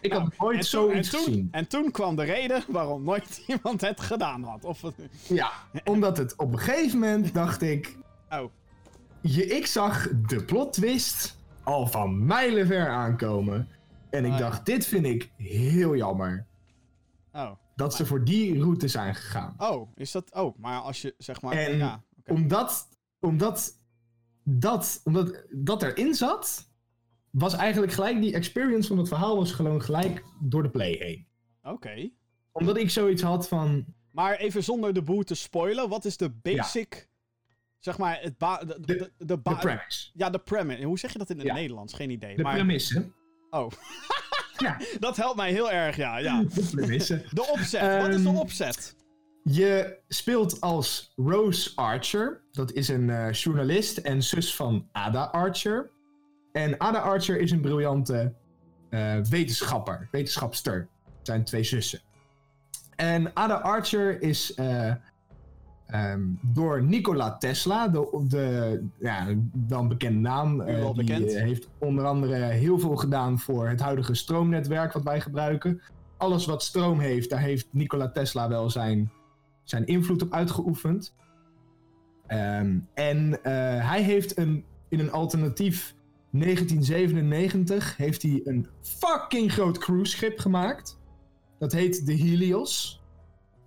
Ik Nou, had nooit zoiets en, toen, gezien. en toen kwam de reden waarom nooit iemand het gedaan had. Of, Ja, omdat het op een gegeven moment dacht ik... oh, Je, ik zag de plot twist al van mijlenver aankomen. En ik Ah, dacht, dit vind ik heel jammer. Oh. Dat ze voor die route zijn gegaan. Oh, is dat... Oh, maar als je zeg maar... En ja. Omdat, omdat, dat, omdat dat erin zat, was eigenlijk gelijk die experience van het verhaal was gewoon gelijk door de play heen. Oké. Omdat ik zoiets had van, Maar even zonder de boel te spoilen, wat is de basic... Zeg maar, het ba... De, de, de, de ba- de premise. Ja, de premise. Hoe zeg je dat in het Ja. Nederlands? Geen idee. De maar... premisse. Oh. Ja. Dat helpt mij heel erg, ja. ja. De premisse. De opzet. Wat is de Ehm, opzet? Je speelt als Rose Archer. Dat is een eh, journalist en zus van Ada Archer. En Ada Archer is een briljante eh, wetenschapper, wetenschapster. Het zijn twee zussen. En Ada Archer is eh, ehm, door Nikola Tesla, de, de ja, dan bekende naam. Eh, die bekend. eh, heeft onder andere heel veel gedaan voor het huidige stroomnetwerk wat wij gebruiken. Alles wat stroom heeft, daar heeft Nikola Tesla wel zijn, zijn invloed op uitgeoefend. Ehm, en eh, hij heeft een, in een alternatief 1997 heeft hij een fucking groot cruiseschip gemaakt. Dat heet de Helios.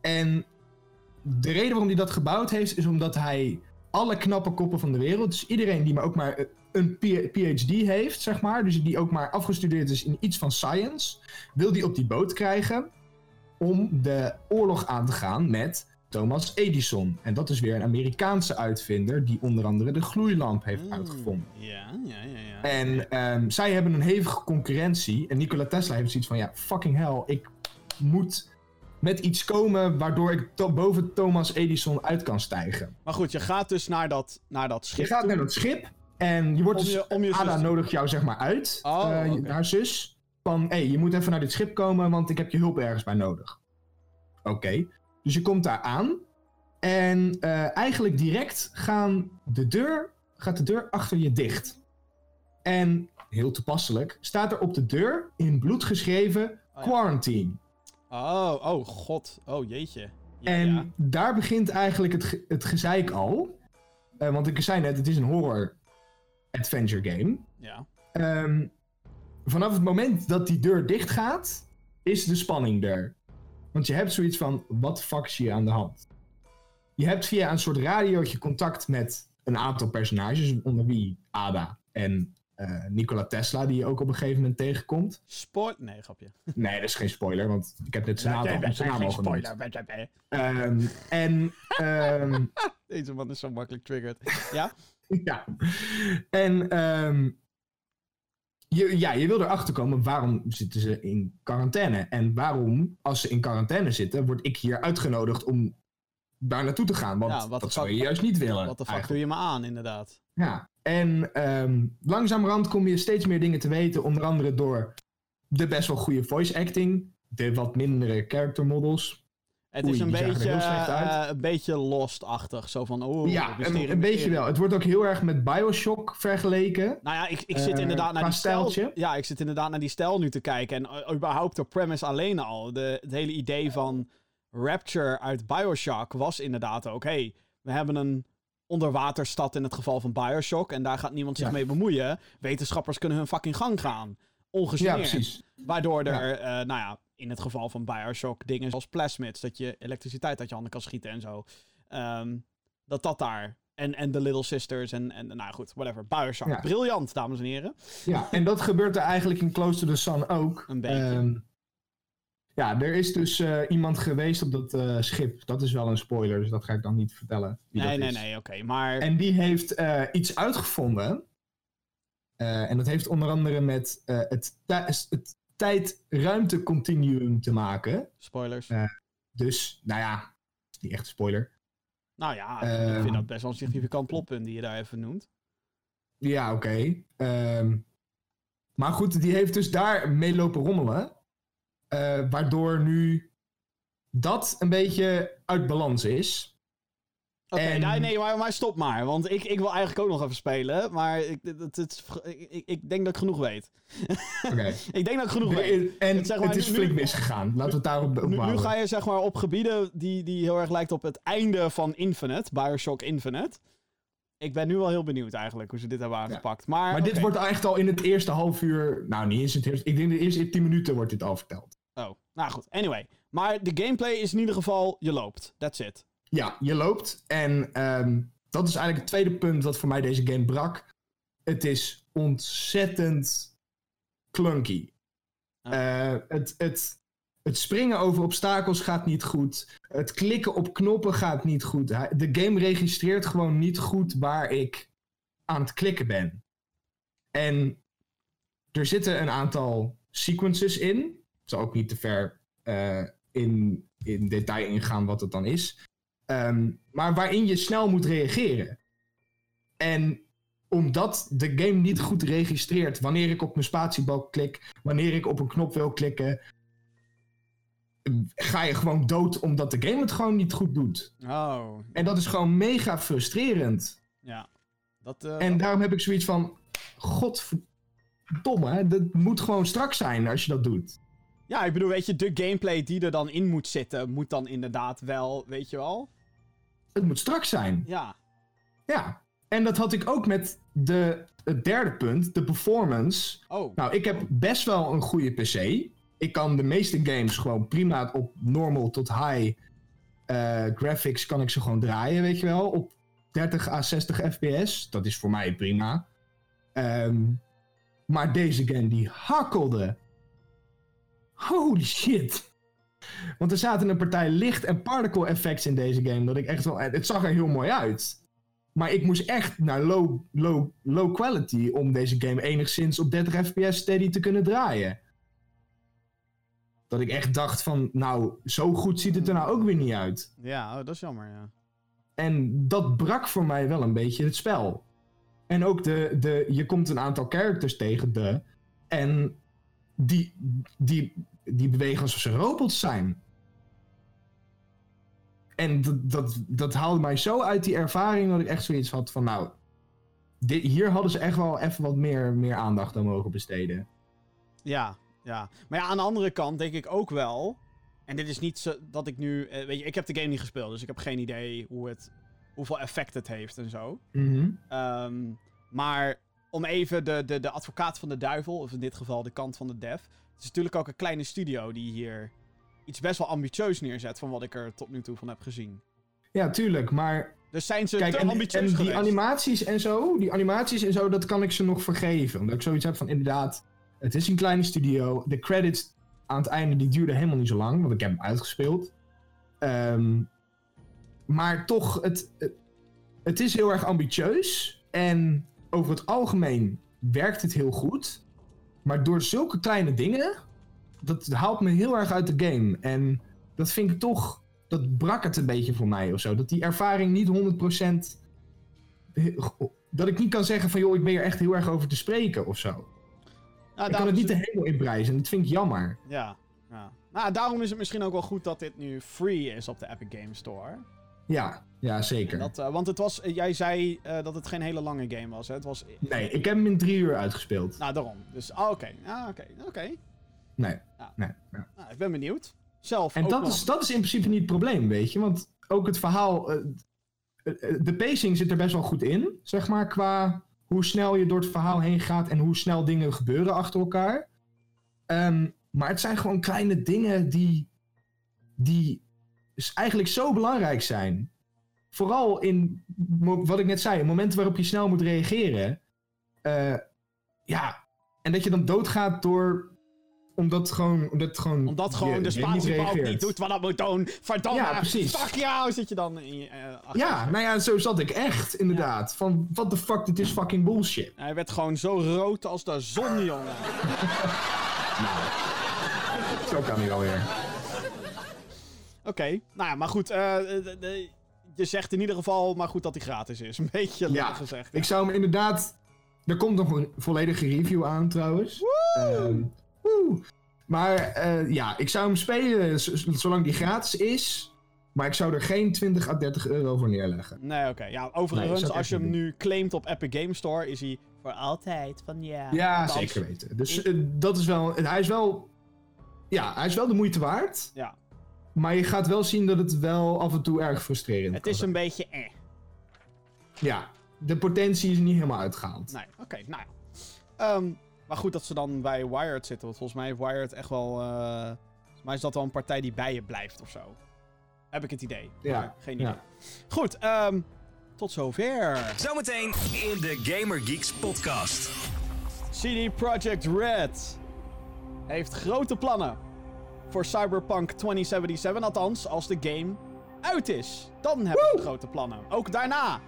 En de reden waarom hij dat gebouwd heeft, is omdat hij alle knappe koppen van de wereld, dus iedereen die maar ook maar een P- PhD heeft, zeg maar, dus die ook maar afgestudeerd is in iets van science, wil die op die boot krijgen om de oorlog aan te gaan met Thomas Edison. En dat is weer een Amerikaanse uitvinder die onder andere de gloeilamp heeft Mm, uitgevonden. Ja, ja, ja. ja. En ehm, zij hebben een hevige concurrentie. En Nikola Tesla heeft zoiets van: ja, fucking hell, ik moet met iets komen waardoor ik to- boven Thomas Edison uit kan stijgen. Maar goed, je gaat dus naar dat, naar dat schip Je gaat toe. naar dat schip en je wordt Om dus. je- om je Ada zus- nodigt jou zeg maar uit, Oh, eh, haar zus. Van hé, hey, je moet even naar dit schip komen, want ik heb je hulp ergens bij nodig. Oké, dus je komt daar aan. En eh, eigenlijk direct gaan de deur, gaat de deur achter je dicht. En heel toepasselijk staat er op de deur in bloed geschreven Oh, ja. quarantine. Oh, oh, god. Oh, jeetje. Ja, En ja. daar begint eigenlijk het, het gezeik al. Eh, want ik zei net, het is een horror adventure game. ja. Ehm, vanaf het moment dat die deur dicht gaat, is de spanning er. Want je hebt zoiets van, wat fuck is hier aan de hand? Je hebt via een soort radiootje contact met een aantal personages, onder wie Ada en eh, Nikola Tesla, die je ook op een gegeven moment tegenkomt. Spoil... Nee, grapje. Nee, dat is geen spoiler, want ik heb net zijn naam al genoemd. spoiler. Ehm, en ehm, Deze man is zo makkelijk triggered. Ja? Ja. En ehm, je, ja, je wil erachter komen waarom zitten ze in quarantaine. En waarom, als ze in quarantaine zitten, word ik hier uitgenodigd om daar naartoe te gaan. Want Ja, dat zou je juist niet willen. Wat de fuck eigenlijk. doe je me aan, inderdaad? Ja. En ehm langzamerhand kom je steeds meer dingen te weten. Onder andere door de best wel goede voice acting. De wat mindere character models. Het Oei, is een beetje, eh, een beetje Lost-achtig. Zo van, oh, ja, een, een beetje wel. Het wordt ook heel erg met Bioshock vergeleken. Nou ja, ik, ik zit Eh, inderdaad naar die stijl. Ja, ik zit inderdaad naar die stijl nu te kijken. En eh, überhaupt de premise alleen al. De, het hele idee van Rapture uit Bioshock was inderdaad ook... hey, we hebben een onderwaterstad in het geval van Bioshock... en daar gaat niemand zich Ja. mee bemoeien. Wetenschappers kunnen hun fucking gang gaan. Ja, Ongegeneerd. precies. Waardoor er, eh, nou ja, in het geval van Bioshock dingen zoals plasmids, dat je elektriciteit uit je handen kan schieten en zo. Ehm, dat dat daar. En, en de Little Sisters en, en nou goed, whatever. Bioshock. Ja. Briljant, dames en heren. Ja, en dat gebeurt er eigenlijk in Close to the Sun ook. Een beetje. Ehm, ja, er is dus eh, iemand geweest op dat eh, schip. Dat is wel een spoiler, dus dat ga ik dan niet vertellen. Nee, nee, is. nee, oké. Maar En die heeft eh, iets uitgevonden. En dat heeft onder andere met het, het tijd-ruimte-continuum te maken. spoilers. Dus, nou ja, is niet echt een spoiler. nou ja, ehm, ik vind dat best wel een significant plotpunt die je daar even noemt. Ja, oké. Ehm, maar goed, die heeft dus daar mee lopen rommelen. Eh, waardoor nu dat een beetje uit balans is. Oké, En- nee, nee, maar, maar stop maar. Want ik, ik wil eigenlijk ook nog even spelen. Maar ik, het, het, ik, ik, denk dat ik genoeg weet. Oké. Ik denk dat ik genoeg weet. En Zeg maar, het is nu- flink misgegaan. Laten we het daarop Nu, nu opbouwen. ga je zeg maar op gebieden die, die heel erg lijkt op het einde van Infinite, Bioshock Infinite. Ik ben nu wel heel benieuwd eigenlijk hoe ze dit hebben aangepakt. Maar, Maar dit wordt echt al in het eerste half uur... Nou, niet eens in het eerste... Ik denk de eerste tien minuten wordt dit al verteld. Oh, nou goed. Anyway. Maar de gameplay is in ieder geval, je loopt. That's it. Ja, je loopt. En ehm, dat is eigenlijk het tweede punt wat voor mij deze game brak. Het is ontzettend clunky. Ah. Eh, het, het, het springen over obstakels gaat niet goed. Het klikken op knoppen gaat niet goed. De game registreert gewoon niet goed waar ik aan het klikken ben. En er zitten een aantal sequences in. Ik zal ook niet te ver eh, in, in detail ingaan wat het dan is. Ehm, maar waarin je snel moet reageren. En omdat de game niet goed registreert wanneer ik op mijn spatiebalk klik, wanneer ik op een knop wil klikken, ga je gewoon dood omdat de game het gewoon niet goed doet. Oh, En dat is gewoon mega frustrerend. ja. Dat, eh, En daarom heb ik zoiets van, godverdomme, dat moet gewoon strak zijn als je dat doet. Ja, ik bedoel, weet je, de gameplay die er dan in moet zitten, moet dan inderdaad wel, weet je wel? Het moet strak zijn. Ja. Ja. En dat had ik ook met de, het derde punt, de performance. Oh, Nou, ik heb best wel een goede PC. Ik kan de meeste games gewoon prima op normal tot high eh, graphics kan ik ze gewoon draaien, weet je wel. Op 30 à 60 fps. Dat is voor mij prima. Ehm, maar deze game die hakkelde. Holy shit. Want er zaten een partij licht en particle effects in deze game. Dat ik echt wel. Het zag er heel mooi uit. Maar ik moest echt naar low, low, low quality om deze game enigszins op 30 fps steady te kunnen draaien. Dat ik echt dacht van, nou, zo goed ziet het er nou ook weer niet uit. ja, oh, dat is jammer, ja. En dat brak voor mij wel een beetje het spel. En ook de, de je komt een aantal characters tegen de. En die, die, die bewegen alsof ze robots zijn. En dat, dat, dat haalde mij zo uit die ervaring dat ik echt zoiets had van nou. Dit, hier hadden ze echt wel even wat meer, meer aandacht aan mogen besteden. Ja, ja. Maar ja, aan de andere kant denk ik ook wel. En dit is niet zo dat ik nu. eh, weet je, ik heb de game niet gespeeld, dus ik heb geen idee hoe het, hoeveel effect het heeft en zo. Mhm. Ehm, maar om even de, de, de advocaat van de duivel, of in dit geval de kant van de dev. Het is natuurlijk ook een kleine studio die hier iets best wel ambitieus neerzet van wat ik er tot nu toe van heb gezien. Ja, tuurlijk. Maar Dus zijn ze Kijk, te en, ambitieus en die geweest? animaties en zo, die animaties en zo, dat kan ik ze nog vergeven. Omdat ik zoiets heb van inderdaad, het is een kleine studio. De credits aan het einde, die duurden helemaal niet zo lang, want ik heb hem uitgespeeld. Ehm, maar toch, het, het is heel erg ambitieus. En over het algemeen werkt het heel goed. Maar door zulke kleine dingen, dat haalt me heel erg uit de game. En dat vind ik toch dat brak het een beetje voor mij of zo. Dat die ervaring niet 100%. Dat ik niet kan zeggen van joh, ik ben er echt heel erg over te spreken of zo. Ik kan het niet de hemel inprijzen en dat vind ik jammer. Ja, ja. Nou, daarom is het misschien ook wel goed dat dit nu free is op de Epic Games Store. Ja, ja zeker. Dat, eh, want het was, eh, jij zei eh, dat het geen hele lange game was. Hè? Het was. Nee, ik heb hem in drie uur uitgespeeld. Nou, daarom. Dus, ah, oké. Ah, oké. Oké. Nee, Ja. nee. ja. Nou, ik ben benieuwd. Zelf. En dat nog. is, dat is in principe niet het probleem, weet je. Want ook het verhaal... de pacing zit er best wel goed in, zeg maar, qua hoe snel je door het verhaal heen gaat en hoe snel dingen gebeuren achter elkaar. Ehm, maar het zijn gewoon kleine dingen die, die eigenlijk zo belangrijk zijn. Vooral in wat ik net zei, momenten waarop je snel moet reageren. Eh, ja, en dat je dan doodgaat door. Omdat gewoon. Omdat gewoon. Omdat je- gewoon de je niet niet doet wat dat moet doen. Verdomme. Ja, precies. Fuck jou, zit je dan in je, eh, Ja, nou ja, zo zat ik echt, inderdaad. Van, what the fuck, dit is fucking bullshit. Hij werd gewoon zo rood als de zon, jongen. Zo kan hij wel weer. Oké. Nou ja, maar goed. eh, de- de- je zegt in ieder geval maar goed dat hij gratis is. Een beetje Ja, gezegd. Ik zou hem inderdaad... Er komt nog een volledige review aan, trouwens. Ehm, woe. Maar eh, ja, ik zou hem spelen zolang die gratis is. Maar ik zou er geen 20 à 30 euro voor neerleggen. Nee, oké. Ja, overigens, als je hem nu claimt op Epic Game Store, is hij voor altijd van ja. Ja, Althans, zeker weten. Dus eh, dat is wel... Hij is wel... Ja, hij is wel de moeite waard. Ja, Maar je gaat wel zien dat het wel af en toe erg frustrerend het kan is zijn. een beetje eh. Ja, de potentie is niet helemaal uitgehaald. Nee, oké, nou ja. Ehm, maar goed dat ze dan bij Wired zitten, want volgens mij heeft Wired echt wel eh, Maar is dat wel een partij die bij je blijft of zo? Heb ik het idee. Ja, Maar geen idee. ja. Goed, ehm, tot zover. Zometeen in de Gamer Geeks podcast. CD Projekt Red heeft grote plannen voor Cyberpunk 2077. Althans, als de game uit is. Dan hebben ze grote plannen. Ook daarna.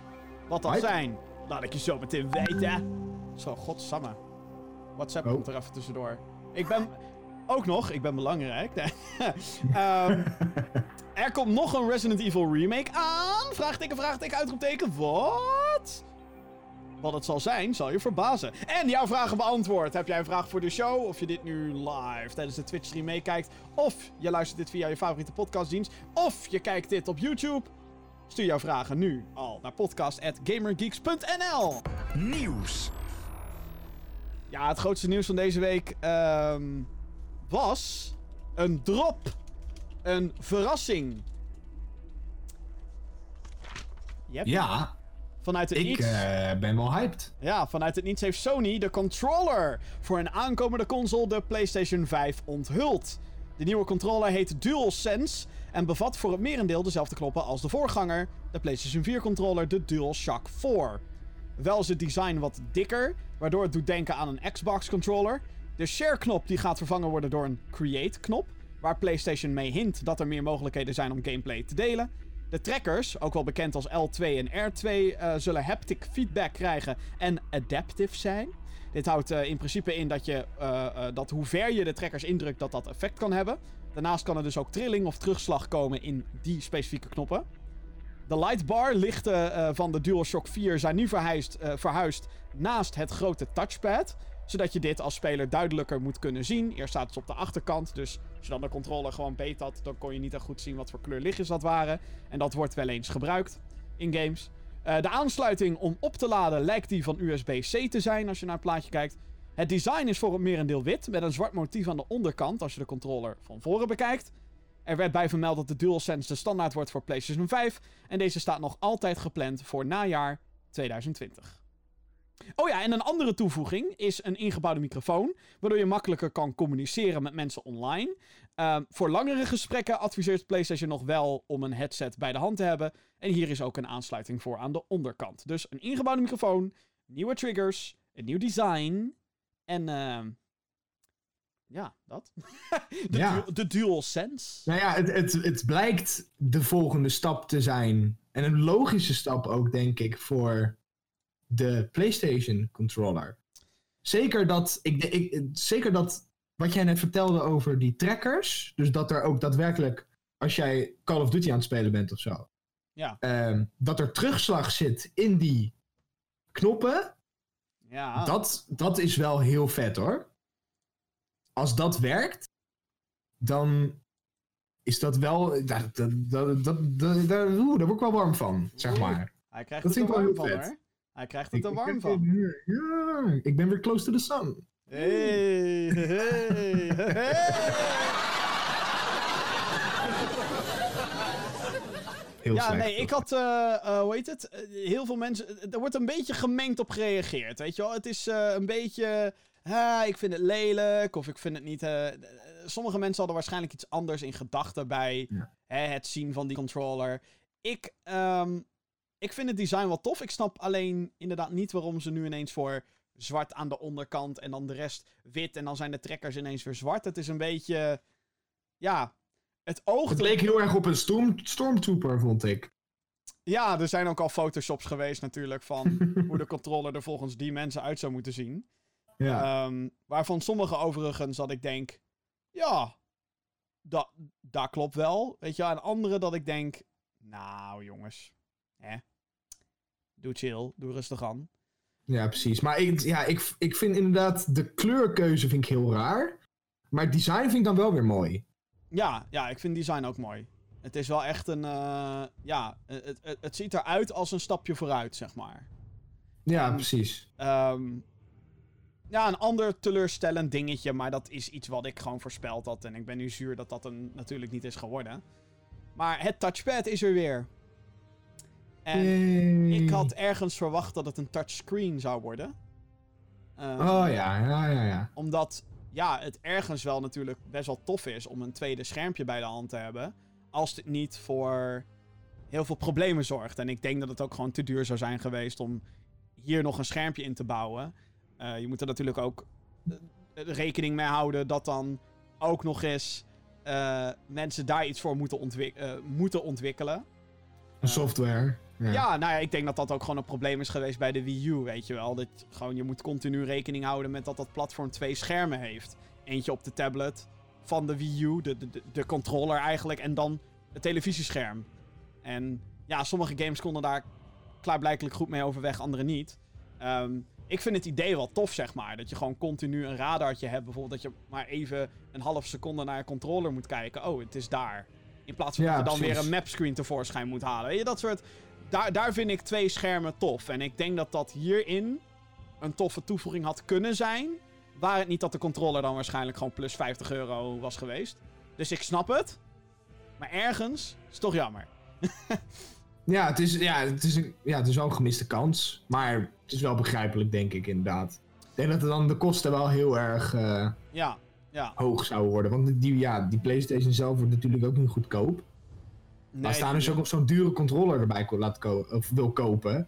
Wat dat zijn, laat ik je zo meteen weten. Zo, godsamme. WhatsApp Oh. komt er even tussendoor. Ik ben... Ook nog, ik ben belangrijk. Nee. Ehm, er komt nog een Resident Evil remake aan. Vraagteken, vraagteken, uitroepteken. Wat? Wat het zal zijn, zal je verbazen. En jouw vragen beantwoord. Heb jij een vraag voor de show? Of je dit nu live tijdens de Twitch-stream meekijkt? Of je luistert dit via je favoriete podcastdienst? Of je kijkt dit op YouTube? Stuur jouw vragen nu al naar podcast.gamergeeks.nl Nieuws. Ja, het grootste nieuws van deze week ehm, was een drop. Een verrassing. Yep. Ja, Vanuit het ik niets. eh, ben wel hyped. Ja, vanuit het niets heeft Sony de controller voor een aankomende console, de PlayStation 5, onthuld. De nieuwe controller heet DualSense en bevat voor het merendeel dezelfde knoppen als de voorganger, de PlayStation 4 controller, de DualShock 4. Wel is het design wat dikker, waardoor het doet denken aan een Xbox controller. De share-knop die gaat vervangen worden door een create-knop, waar PlayStation mee hint dat er meer mogelijkheden zijn om gameplay te delen. De trackers, ook wel bekend als L2 en R2, eh, zullen haptic feedback krijgen en adaptive zijn. Dit houdt eh, in principe in dat, je, eh, dat hoe ver je de trackers indrukt, dat dat effect kan hebben. Daarnaast kan er dus ook trilling of terugslag komen in die specifieke knoppen. De lightbar lichten van de DualShock 4 zijn nu verhuisd, verhuisd naast het grote touchpad. Zodat je dit als speler duidelijker moet kunnen zien. Eerst staat het op de achterkant, dus als je dan de controller gewoon beet had, dan kon je niet echt goed zien wat voor kleur lichtjes dat waren. En dat wordt wel eens gebruikt in games. Eh, de aansluiting om op te laden lijkt die van USB-C te zijn als je naar het plaatje kijkt. Het design is voor het merendeel wit, met een zwart motief aan de onderkant als je de controller van voren bekijkt. Er werd bij vermeld dat de DualSense de standaard wordt voor PlayStation 5 en deze staat nog altijd gepland voor najaar 2020. Oh ja, en een andere toevoeging is een ingebouwde microfoon, waardoor je makkelijker kan communiceren met mensen online. Ehm, voor langere gesprekken adviseert PlayStation nog wel om een headset bij de hand te hebben. En hier is ook een aansluiting voor aan de onderkant. Dus een ingebouwde microfoon, nieuwe triggers, een nieuw design en ehm, ja, dat. de, Ja. du- de DualSense. Nou ja, het, het, het blijkt de volgende stap te zijn. En een logische stap ook, denk ik, voor de PlayStation controller. Zeker dat, ik, zeker dat wat jij net vertelde over die trackers. Dus dat er ook daadwerkelijk, als jij Call of Duty aan het spelen bent of zo. Ja. ehm, dat er terugslag zit in die knoppen. Ja. Dat, dat is wel heel vet hoor. Als dat werkt, dan is dat wel. Dat, dat, dat, dat, dat- daar- oeh, daar word ik wel warm van, zeg maar. Hij krijgt Dat vind ik wel heel vet. hoor. Hij krijgt het er warm van. Ja, ik ben weer close to the sun. Hey, hey, hey. Heel Ja, slecht. nee, ik had, eh, eh, hoe heet het? Eh, heel veel mensen, er wordt een beetje gemengd op gereageerd, weet je wel? Het is een beetje, ah, ik vind het lelijk, of ik vind het niet... sommige mensen hadden waarschijnlijk iets anders in gedachten bij Ja. hè, het zien van die controller. Ik, ehm, ik vind het design wel tof. Ik snap alleen inderdaad niet waarom ze nu ineens voor zwart aan de onderkant en dan de rest wit en dan zijn de trekkers ineens weer zwart. Het is een beetje, ja, het oogt... Het leek heel erg op een storm, Stormtrooper, vond ik. Ja, er zijn ook al photoshops geweest natuurlijk van hoe de controller er volgens die mensen uit zou moeten zien. Ja. Ehm, waarvan sommige overigens dat ik denk, ja, dat, dat klopt wel. Weet je, wel. en andere dat ik denk, nou jongens, hè, doe chill, doe rustig aan. ja, precies. Maar ik, ja, ik, ik vind inderdaad de kleurkeuze vind ik heel raar. Maar het design vind ik dan wel weer mooi. Ja, ja, ik vind design ook mooi. Het is wel echt een, eh, ja, het, het, het ziet eruit als een stapje vooruit, zeg maar. Ja, En- precies. Ehm, ja, een ander teleurstellend dingetje, maar dat is iets wat ik gewoon voorspeld had. En ik ben nu zuur dat dat een, natuurlijk niet is geworden. Maar het touchpad is er weer. En Yay. ik had ergens verwacht dat het een touchscreen zou worden. Ehm, Oh ja, ja, ja, ja. Omdat ja, het ergens wel natuurlijk best wel tof is om een tweede schermpje bij de hand te hebben. Als het niet voor heel veel problemen zorgt. En ik denk dat het ook gewoon te duur zou zijn geweest om hier nog een schermpje in te bouwen. Uh, je moet er natuurlijk ook uh, rekening mee houden dat dan ook nog eens uh, mensen daar iets voor moeten, ontwik moeten ontwikkelen. Een software. Ja. ja. nou ja, ik denk dat dat ook gewoon een probleem is geweest bij de Wii U, weet je wel. Dat gewoon, je moet continu rekening houden met dat dat platform twee schermen heeft. Eentje op de tablet van de Wii U, de, de, de controller eigenlijk, en dan het televisiescherm. En ja, sommige games konden daar klaarblijkelijk goed mee overweg, andere niet. Um, ik vind het idee wel tof, zeg maar. Dat je gewoon continu een radartje hebt. Bijvoorbeeld dat je maar even een half seconde naar je controller moet kijken. Oh, het is daar. In plaats van dat je dan weer een mapscreen tevoorschijn moet halen. Weet je, dat soort... Daar, daar vind ik twee schermen tof. En ik denk dat dat hierin een toffe toevoeging had kunnen zijn. Waar het niet dat de controller dan waarschijnlijk gewoon plus 50 euro was geweest. Dus ik snap het. Maar ergens is het toch jammer. ja, het is, ja, het is, een, ja, het is wel een gemiste kans. Maar het is wel begrijpelijk, denk ik, inderdaad. Ik denk dat dan de kosten wel heel erg uh, ja, ja. hoog zouden worden. Want die, ja, die PlayStation zelf wordt natuurlijk ook niet goedkoop. Nee, maar staan dus ook nog zo'n dure controller erbij laat ko of wil kopen.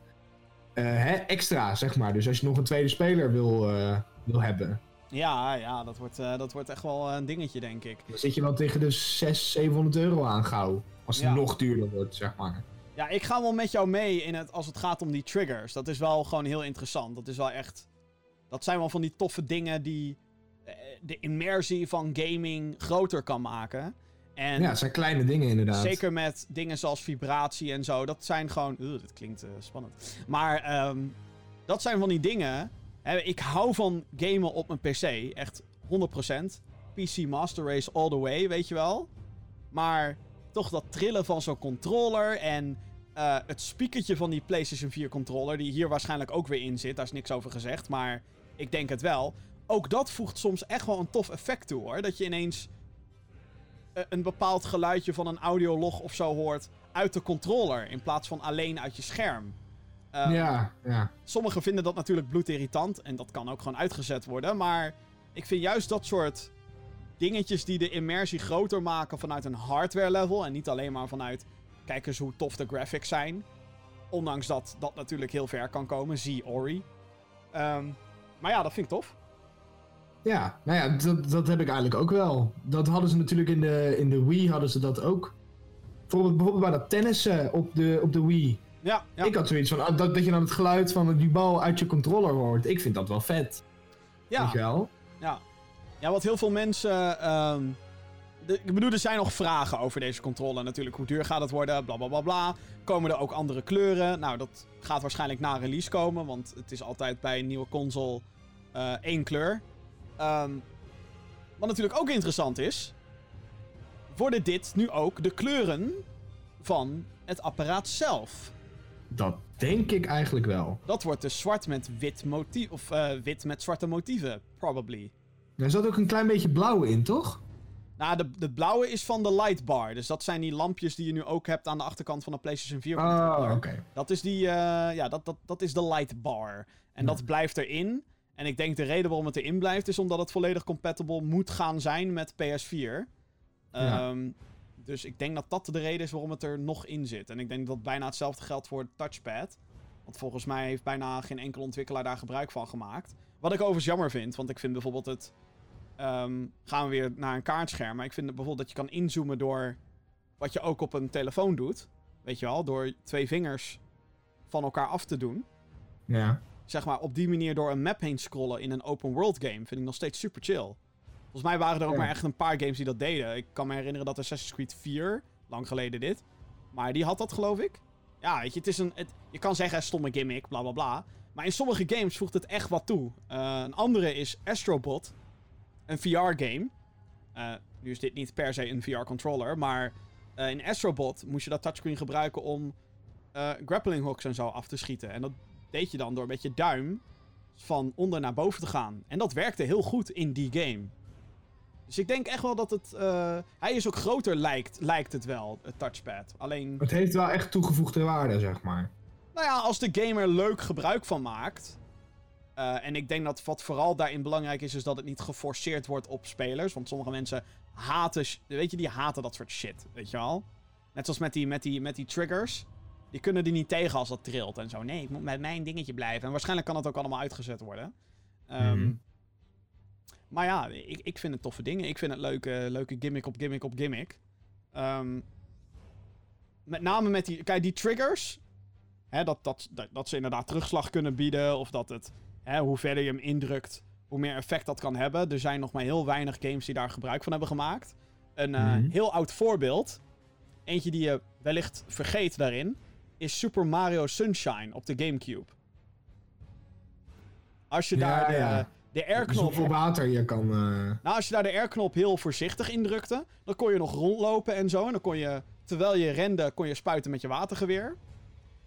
Uh, hè, extra, zeg maar. Dus als je nog een tweede speler wil, uh, wil hebben. Ja, ja dat, wordt, uh, dat wordt echt wel een dingetje, denk ik. Dan zit je wel tegen de 600, 700 euro aan gauw. Als het ja. nog duurder wordt, zeg maar. Ja, ik ga wel met jou mee in het, als het gaat om die triggers. Dat is wel gewoon heel interessant. Dat is wel echt... Dat zijn wel van die toffe dingen die de immersie van gaming groter kan maken. En ja, het zijn kleine dingen inderdaad. Zeker met dingen zoals vibratie en zo. Dat zijn gewoon... Ugh, dat klinkt uh, spannend. Maar um, dat zijn van die dingen... Hè, ik hou van gamen op mijn PC. Echt 100%. PC Master Race all the way, weet je wel. Maar toch dat trillen van zo'n controller en uh, het speakertje van die PlayStation 4 controller, die hier waarschijnlijk ook weer in zit, daar is niks over gezegd, maar ik denk het wel. Ook dat voegt soms echt wel een tof effect toe hoor. Dat je ineens een bepaald geluidje van een audiolog of zo hoort uit de controller in plaats van alleen uit je scherm. Um, ja, ja. Sommigen vinden dat natuurlijk bloedirritant en dat kan ook gewoon uitgezet worden, maar ik vind juist dat soort dingetjes die de immersie groter maken vanuit een hardware level. En niet alleen maar vanuit, kijk eens hoe tof de graphics zijn. Ondanks dat dat natuurlijk heel ver kan komen. Zie Ori. Um, maar ja, dat vind ik tof. Ja, nou ja, dat, dat heb ik eigenlijk ook wel. Dat hadden ze natuurlijk in de, in de Wii hadden ze dat ook. Bijvoorbeeld, bijvoorbeeld bij dat tennissen op de, op de Wii. Ja, ja. Ik had zoiets van, dat, dat je dan het geluid van die bal uit je controller hoort. Ik vind dat wel vet. Ja. Weet je wel? Ja. Ja, wat heel veel mensen. Um, de, ik bedoel, er zijn nog vragen over deze controller. Natuurlijk, hoe duur gaat het worden? Bla bla bla bla. Komen er ook andere kleuren? Nou, dat gaat waarschijnlijk na release komen. Want het is altijd bij een nieuwe console uh, één kleur. Um, wat natuurlijk ook interessant is. Worden dit nu ook de kleuren van het apparaat zelf? Dat denk ik eigenlijk wel. Dat wordt dus zwart met wit motief. Of uh, wit met zwarte motieven, probably. Er zat ook een klein beetje blauw in, toch? Nou, de, de blauwe is van de lightbar. Dus dat zijn die lampjes die je nu ook hebt aan de achterkant van de PlayStation 4. Oh, oké. Okay. Dat is die, uh, ja, dat, dat, dat is de lightbar. En ja. dat blijft erin. En ik denk de reden waarom het erin blijft is omdat het volledig compatible moet gaan zijn met PS4. Ja. Um, dus ik denk dat dat de reden is waarom het er nog in zit. En ik denk dat bijna hetzelfde geldt voor het touchpad. Want volgens mij heeft bijna geen enkele ontwikkelaar daar gebruik van gemaakt. Wat ik overigens jammer vind, want ik vind bijvoorbeeld het Um, gaan we weer naar een kaartscherm. Maar ik vind bijvoorbeeld dat je kan inzoomen door wat je ook op een telefoon doet. Weet je wel, door twee vingers van elkaar af te doen. Ja. Zeg maar op die manier door een map heen scrollen in een open world game vind ik nog steeds super chill. Volgens mij waren er ook ja. maar echt een paar games die dat deden. Ik kan me herinneren dat Assassin's Creed 4, lang geleden dit. Maar die had dat geloof ik. Ja, weet je, het is een. Het, je kan zeggen stomme gimmick, bla bla bla. Maar in sommige games voegt het echt wat toe. Uh, een andere is Astrobot een VR-game. Uh, nu is dit niet per se een VR-controller, maar uh, in Astrobot moest je dat touchscreen gebruiken om grappling hooks en zo af te schieten. En dat deed je dan door met je duim van onder naar boven te gaan. En dat werkte heel goed in die game. Dus ik denk echt wel dat het. hij is ook groter, lijkt, lijkt het wel, het touchpad. Alleen. Het heeft wel echt toegevoegde waarde, zeg maar. Nou ja, als de gamer leuk gebruik van maakt. Uh, en ik denk dat wat vooral daarin belangrijk is, is dat het niet geforceerd wordt op spelers. Want sommige mensen haten, weet je, die haten dat soort shit, weet je wel. Net zoals met die, met die, met die triggers. Die kunnen die niet tegen als dat trilt en zo. Nee, ik moet met mijn dingetje blijven. En waarschijnlijk kan dat ook allemaal uitgezet worden. Um, mm. Maar ja, ik, ik vind het toffe dingen. Ik vind het leuke, leuke gimmick op gimmick op gimmick. Um, met name met die... Kijk, die triggers... Hè, dat, dat, dat, dat ze inderdaad terugslag kunnen bieden. Of dat het... Hè, hoe verder je hem indrukt, hoe meer effect dat kan hebben. Er zijn nog maar heel weinig games die daar gebruik van hebben gemaakt. Een uh, heel oud voorbeeld. Eentje die je wellicht vergeet daarin. Is Super Mario Sunshine op de Gamecube. Als je daar de, ja de R-knop... water je kan... Uh... Nou, als je daar de R-knop heel voorzichtig indrukte, dan kon je nog rondlopen en zo. En dan kon je, terwijl je rende, kon je spuiten met je watergeweer.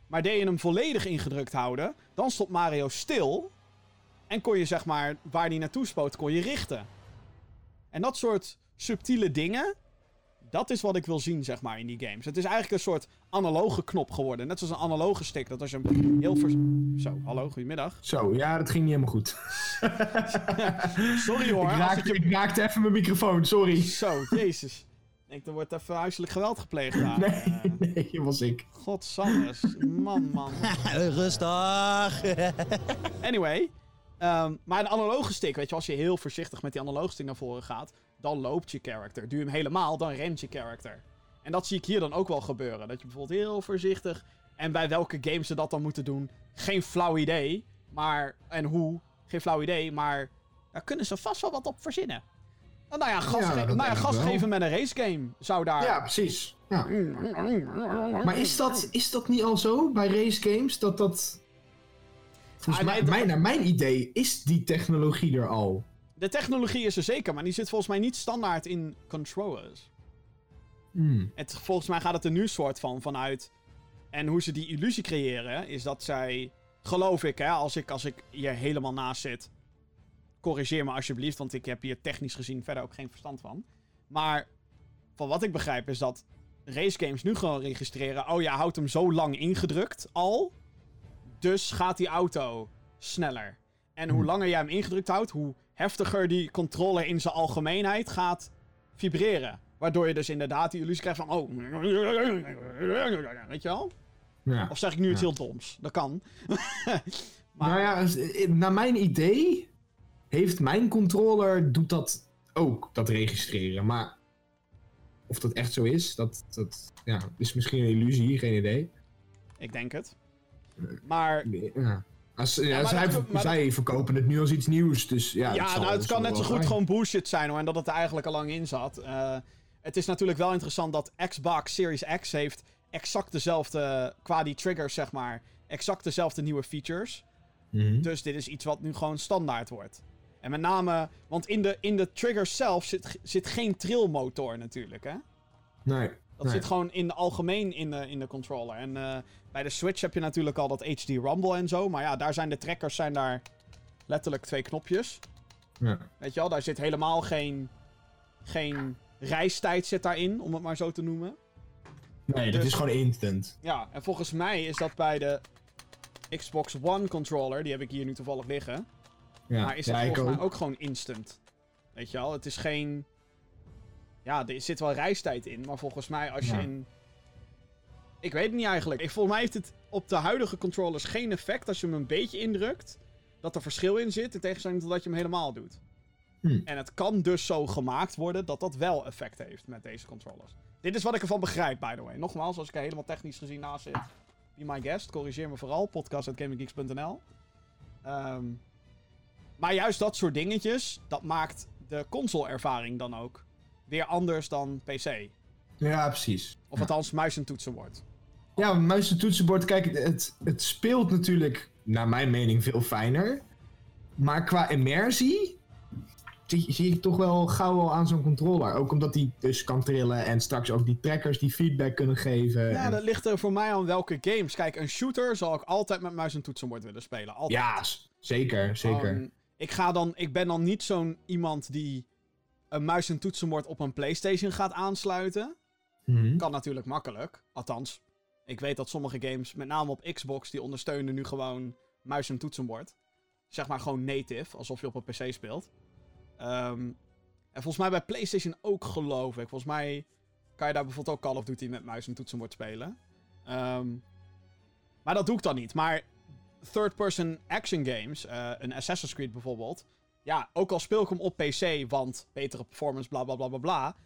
Maar deed je hem volledig ingedrukt houden, dan stond Mario stil. En kon je, zeg maar, waar hij naartoe spoot, kon je richten. En dat soort subtiele dingen, dat is wat ik wil zien, zeg maar, in die games. Het is eigenlijk een soort analoge knop geworden. Net zoals een analoge stick. Dat als je hem heel vers... Zo, hallo, goedemiddag. Zo, ja, dat ging niet helemaal goed. sorry hoor. Ik raakte, ik, raakte even mijn microfoon, sorry. Zo, jezus. Ik, er wordt even huiselijk geweld gepleegd daar. Nee, nee, dat was ik. Godsandes. Man, man. Rustig. anyway. Um, maar een analoge stick, weet je, als je heel voorzichtig met die analoge stick naar voren gaat, dan loopt je character. Je hem helemaal, dan rent je character. En dat zie ik hier dan ook wel gebeuren. Dat je bijvoorbeeld heel voorzichtig. En bij welke games ze dat dan moeten doen, geen flauw idee. Maar, en hoe, geen flauw idee. Maar daar kunnen ze vast wel wat op verzinnen. Nou ja, gas, ja, nou ja, gas geven met een racegame zou daar... Ja, precies. Ja. Maar is dat, is dat niet al zo bij racegames? Dat dat... Volgens ah, mij, naar mijn idee is die technologie er al. De technologie is er zeker, maar die zit volgens mij niet standaard in controllers. Hmm. Het, volgens mij gaat het er nu soort van vanuit. En hoe ze die illusie creëren, is dat zij. Geloof ik, hè, als ik, als ik hier helemaal naast zit. Corrigeer me alsjeblieft, want ik heb hier technisch gezien verder ook geen verstand van. Maar van wat ik begrijp is dat racegames nu gewoon registreren. Oh ja, houdt hem zo lang ingedrukt al. Dus gaat die auto sneller. En hoe hmm. langer jij hem ingedrukt houdt, hoe heftiger die controller in zijn algemeenheid gaat vibreren. Waardoor je dus inderdaad die illusie krijgt van, oh, weet je wel? Ja. Of zeg ik nu iets heel doms? Dat kan. maar... Nou ja, eh, naar mijn idee heeft mijn controller, doet dat ook, dat registreren. Maar of dat echt zo is, dat, dat ja, is misschien een illusie, geen idee. Ik denk het. Maar... Ja. Als, ja, zij, zij verkopen het nu als iets nieuws, dus ja... Ja, het nou, het kan net zo goed gewoon bullshit zijn hoor, en dat het er eigenlijk al lang in zat. Uh, het is natuurlijk wel interessant dat Xbox Series X heeft exact dezelfde, qua die triggers zeg maar, exact dezelfde nieuwe features. Mm Dus dit is iets wat nu gewoon standaard wordt. En met name, want in de, in de triggers zelf zit, zit geen trillmotor natuurlijk, hè? Nee. Dat zit gewoon in de algemeen in de, in de controller. En uh, bij de Switch heb je natuurlijk al dat HD Rumble en zo. Maar ja, daar zijn de trekkers zijn daar letterlijk twee knopjes. Ja. Weet je wel, daar zit helemaal geen, geen reistijd zit daarin, om het maar zo te noemen. Nee, dat dus- is gewoon instant. Ja, en volgens mij is dat bij de Xbox One controller, die heb ik hier nu toevallig liggen. Ja, maar is dat volgens mij ook gewoon instant. Weet je wel, het is geen... Ja, er zit wel reistijd in, maar volgens mij als je in... Ik weet het niet eigenlijk. Ik, volgens mij heeft het op de huidige controllers geen effect als je hem een beetje indrukt. Dat er verschil in zit, in tegenstelling tot dat je hem helemaal doet. Hm. En het kan dus zo gemaakt worden dat dat wel effect heeft met deze controllers. Dit is wat ik ervan begrijp, by the way. Nogmaals, als ik er helemaal technisch gezien naast zit, be my guest. Corrigeer me vooral. Podcast.gaminggeeks.nl ehm, Maar juist dat soort dingetjes, dat maakt de console-ervaring dan ook weer anders dan PC. Ja, precies. Of althans, muis en toetsenbord. Ja, muis en toetsenbord, kijk, het, het speelt natuurlijk, naar mijn mening, veel fijner. Maar qua immersie zie, zie ik toch wel gauw al aan zo'n controller. Ook omdat die dus kan trillen en straks ook die trackers die feedback kunnen geven. Ja, dat ligt er voor mij aan welke games. Kijk, een shooter zal ik altijd met muis en toetsenbord willen spelen. Altijd. Ja, zeker, zeker. Um, ik, ga dan, ik ben dan niet zo'n iemand die een muis en toetsenbord op een PlayStation gaat aansluiten. Mhm. Kan natuurlijk makkelijk. Althans, ik weet dat sommige games, met name op Xbox, die ondersteunen nu gewoon muis en toetsenbord. zeg maar gewoon native, alsof je op een PC speelt. Ehm, en volgens mij bij PlayStation ook, geloof ik. Volgens mij kan je daar bijvoorbeeld ook Call of Duty met muis en toetsenbord spelen. Ehm, maar dat doe ik dan niet. Maar third-person action games, uh, een Assassin's Creed bijvoorbeeld. Ja, ook al speel ik hem op PC, want betere performance, bla bla bla bla bla.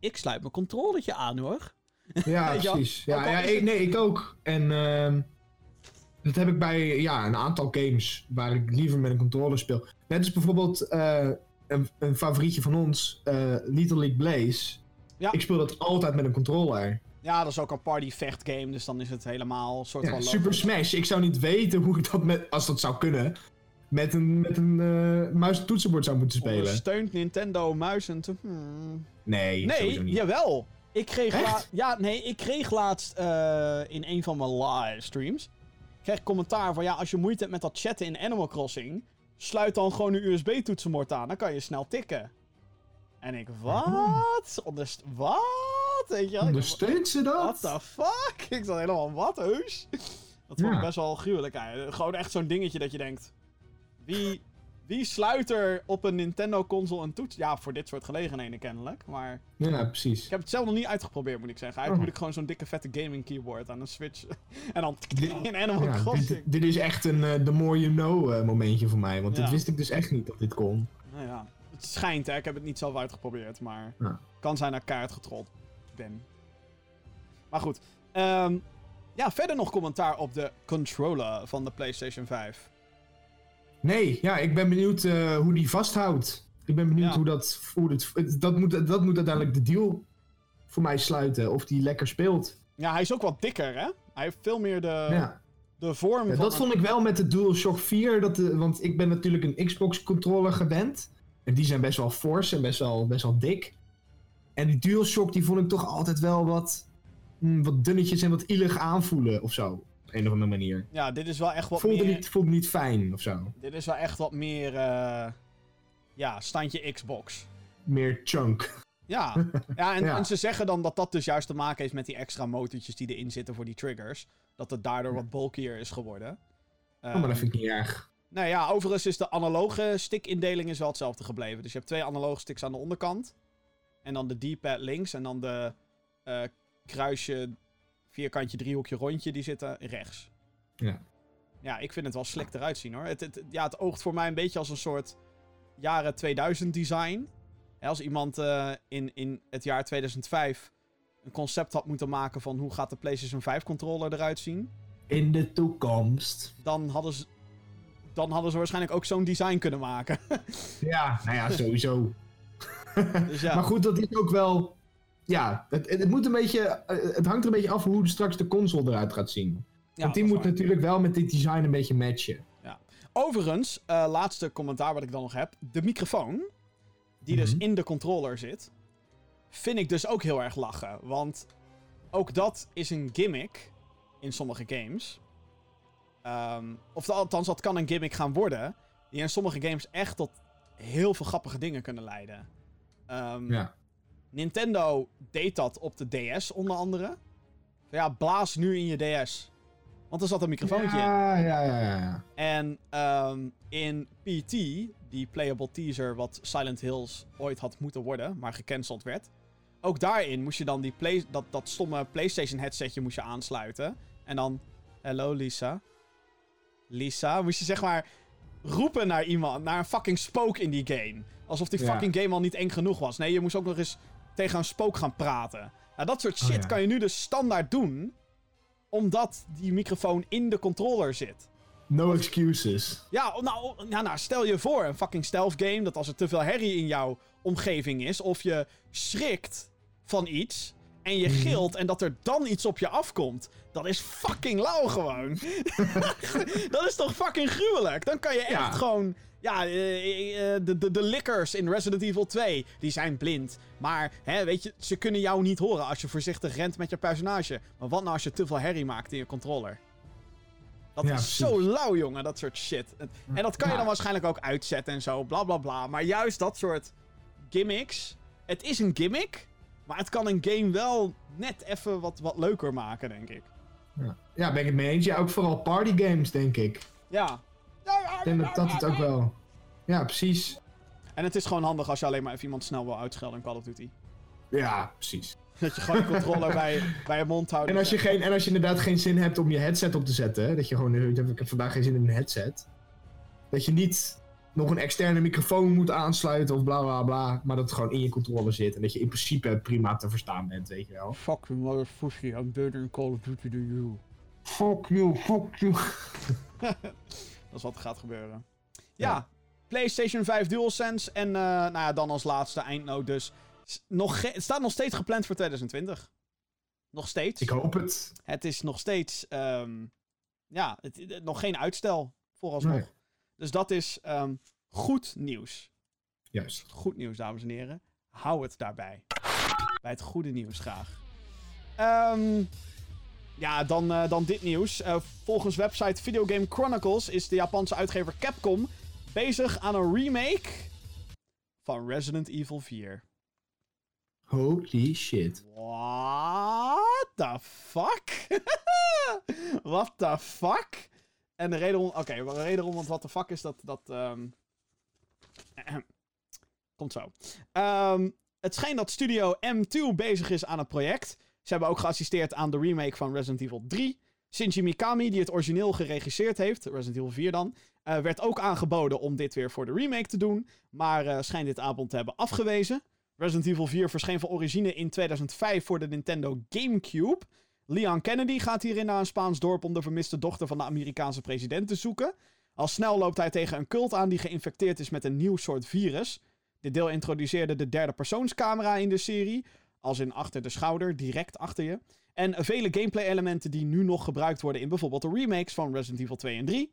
Ik sluit mijn controletje aan hoor. Ja, precies. Ja, ja ik, nee, ik ook. En uh, dat heb ik bij ja, een aantal games waar ik liever met een controller speel. Net als bijvoorbeeld uh, een, een, favorietje van ons, uh, Little League Blaze. Ja. Ik speel dat altijd met een controller. Ja, dat is ook een party vecht game, dus dan is het helemaal soort van... Super Smash, ik zou niet weten hoe ik dat met, als dat zou kunnen, met een, met een uh, muis en toetsenbord zou moeten spelen. Steunt Nintendo muis en... Hmm. Nee, Nee, jawel. Ik kreeg, ja, nee, ik kreeg laatst uh, in een van mijn livestreams... kreeg commentaar van, ja, als je moeite hebt met dat chatten in Animal Crossing... sluit dan gewoon een USB-toetsenbord aan, dan kan je snel tikken. En ik, wat? Onderst wat? Weet je, Ondersteunt ze dat? What the fuck? Ik zat helemaal, wat heus? Dat vond ik best wel gruwelijk eigenlijk. Gewoon echt zo'n dingetje dat je denkt... Wie, wie sluit er op een Nintendo-console een toets? Ja, voor dit soort gelegenheden kennelijk, maar... Ja, precies. Ik heb het zelf nog niet uitgeprobeerd, moet ik zeggen. Eigenlijk oh. moet ik gewoon zo'n dikke vette gaming keyboard aan een Switch. en dan in Animal ja, Crossing. Dit, dit, is echt een uh, the more you know uh, momentje voor mij, want ja. dit wist ik dus echt niet dat dit kon. Nou ja, het schijnt hè, ik heb het niet zelf uitgeprobeerd, maar... Ja. Kan zijn dat kaart getrold ben. Maar goed. Um, ja, verder nog commentaar op de controller van de PlayStation 5. Nee, ja, ik ben benieuwd uh, hoe die vasthoudt. Ik ben benieuwd ja. hoe dat. Hoe het, dat, moet, dat moet uiteindelijk de deal voor mij sluiten. Of die lekker speelt. Ja, hij is ook wat dikker, hè? Hij heeft veel meer de, ja. de vorm ja, van... Dat vond ik wel met de DualShock 4. Dat de, want ik ben natuurlijk een Xbox-controller gewend. En die zijn best wel fors en best wel, best wel dik. En die DualShock die vond ik toch altijd wel wat, mm, wat dunnetjes en wat illig aanvoelen of zo. Op een of andere manier. Ja, dit is wel echt wat voelde meer... Niet, voelde niet fijn of zo. Dit is wel echt wat meer... Uh... Ja, standje Xbox. Meer chunk. Ja, ja, en, ja. en, ze zeggen dan dat dat dus juist te maken heeft met die extra motortjes die erin zitten voor die triggers. Dat het daardoor wat bulkier is geworden. Oh, maar dat vind ik niet erg. Nou ja, overigens is de analoge stickindeling is wel hetzelfde gebleven. Dus je hebt twee analoge sticks aan de onderkant. En dan de D-pad links. En dan de uh, kruisje, vierkantje, driehoekje, rondje, die zitten rechts. Ja. Ja, ik vind het wel slik eruit zien hoor. Het, het, ja, het oogt voor mij een beetje als een soort jaren 2000 design. als iemand uh, in, in het jaar 2005 een concept had moeten maken van hoe gaat de PlayStation 5 controller eruit zien. In de toekomst. Dan hadden ze, dan hadden ze waarschijnlijk ook zo'n design kunnen maken. ja, nou ja, sowieso. Dus ja. maar goed, dat is ook wel. Ja, het, het, moet een beetje. Eh, het hangt er een beetje af hoe straks de console eruit gaat zien. Ja, Want die moet natuurlijk wel met dit design een beetje matchen. Ja. Overigens, uh, laatste commentaar wat ik dan nog heb. De microfoon, die dus mhm. in de controller zit, vind ik dus ook heel erg lachen. Want ook dat is een gimmick in sommige games. Um, of althans, dat kan een gimmick gaan worden. Die in sommige games echt tot heel veel grappige dingen kunnen leiden. Um, ja. Nintendo deed dat op de DS onder andere. Ja, blaas nu in je DS. Want er zat een microfoontje ja, in. Ja, ja, ja. En um, in PT, die playable teaser wat Silent Hills ooit had moeten worden, maar gecanceld werd. Ook daarin moest je dan die play, dat, dat stomme PlayStation headsetje moest je aansluiten. En dan, hello Lisa. Lisa, moest je zeg maar roepen naar iemand, naar een fucking spook in die game. Alsof die fucking game al niet eng genoeg was. Nee, je moest ook nog eens tegen een spook gaan praten. Nou, dat soort oh, shit kan je nu dus standaard doen. Omdat die microfoon in de controller zit. No excuses. Ja, nou, ja, nou, stel je voor, een fucking stealth game. Dat als er te veel herrie in jouw omgeving is. Of je schrikt van iets. En je mhm. gilt en dat er dan iets op je afkomt. Dat is fucking lauw gewoon. dat is toch fucking gruwelijk? Dan kan je echt gewoon ja, uh, de, de, de lickers in Resident Evil 2, die zijn blind. Maar, hè, weet je, ze kunnen jou niet horen als je voorzichtig rent met je personage. Maar wat nou als je te veel herrie maakt in je controller? Dat ja, is zo lauw, jongen, dat soort shit. En dat kan je dan waarschijnlijk ook uitzetten en zo, bla bla bla. Maar juist dat soort gimmicks. Het is een gimmick, maar het kan een game wel net even wat, wat leuker maken, denk ik. Ja, ja ben ik het mee eens. Ja, ook vooral partygames, denk ik. Ja, Ik denk dat dat het ook wel... Ja, precies. En het is gewoon handig als je alleen maar even iemand snel wil uitschelden in Call of Duty. Ja, precies. Dat je gewoon de controller bij, bij je mond houdt. En als, je geen, en als je inderdaad geen zin hebt om je headset op te zetten, hè, dat je gewoon, ik heb vandaag geen zin in een headset. Dat je niet nog een externe microfoon moet aansluiten of bla bla bla, maar dat het gewoon in je controller zit en dat je in principe prima te verstaan bent, weet je wel. Fuck you motherfucker, I'm better in Call of Duty than you. Fuck you, fuck you. dat is wat er gaat gebeuren. Ja, PlayStation 5 DualSense en uh, nou ja, dan als laatste eindnoot dus. Nog het staat nog steeds gepland voor 2020. Nog steeds. Ik hoop het. Het is nog steeds, um, ja, het, nog geen uitstel vooralsnog. Nee. Dus dat is um, goed nieuws. Juist. Goed nieuws, dames en heren. Hou het daarbij. Bij het goede nieuws graag. Um, ja, dan, uh, dan dit nieuws. Uh, volgens website Video Game Chronicles is de Japanse uitgever Capcom bezig aan een remake van Resident Evil 4. Holy shit. What the fuck? What the fuck? En de reden om... Oké, okay, de reden om wat de fuck is dat... dat um... Komt zo. Um, het schijnt dat studio M2 bezig is aan het project. Ze hebben ook geassisteerd aan de remake van Resident Evil 3. Shinji Mikami, die het origineel geregisseerd heeft, Resident Evil 4 dan, uh, werd ook aangeboden om dit weer voor de remake te doen. Maar uh, schijnt dit avond te hebben afgewezen. Resident Evil 4 verscheen van origine in 2005 voor de Nintendo GameCube. Leon Kennedy gaat hierin naar een Spaans dorp om de vermiste dochter van de Amerikaanse president te zoeken. Al snel loopt hij tegen een cult aan die geïnfecteerd is met een nieuw soort virus. Dit deel introduceerde de derde persoonscamera in de serie, als in achter de schouder, direct achter je. En vele gameplay-elementen die nu nog gebruikt worden in bijvoorbeeld de remakes van Resident Evil 2 en 3.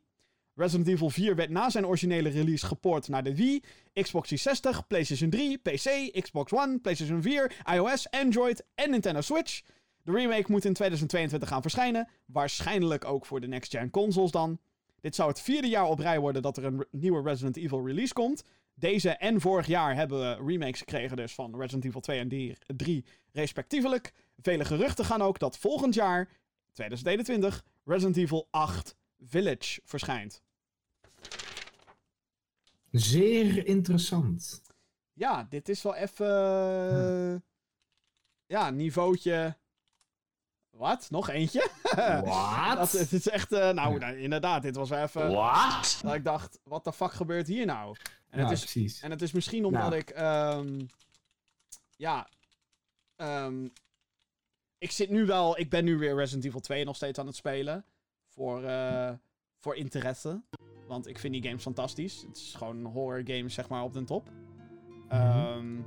Resident Evil 4 werd na zijn originele release gepoord naar de Wii, Xbox 360, PlayStation 3, PC, Xbox One, PlayStation 4, iOS, Android en Nintendo Switch. De remake moet in 2022 gaan verschijnen, waarschijnlijk ook voor de next-gen consoles dan. Dit zou het vierde jaar op rij worden dat er een nieuwe Resident Evil release komt. Deze en vorig jaar hebben we remakes gekregen dus van Resident Evil 2 en 3 respectievelijk. Vele geruchten gaan ook dat volgend jaar, 2021, Resident Evil 8 Village verschijnt. Zeer interessant. Ja, dit is wel even. Hm. Ja, niveautje. Wat? Nog eentje? Wat? Het is echt. Uh, nou, nou, inderdaad, dit was wel even. Wat? Dat ik dacht, wat de fuck gebeurt hier nou? En, het, is, precies. en het is misschien omdat nou. ik. Um, ja. Um, ik zit nu wel. Ik ben nu weer Resident Evil 2 nog steeds aan het spelen. Voor, uh, voor interesse. Want ik vind die games fantastisch. Het is gewoon een horror game, zeg maar, op de top. Mm -hmm. um,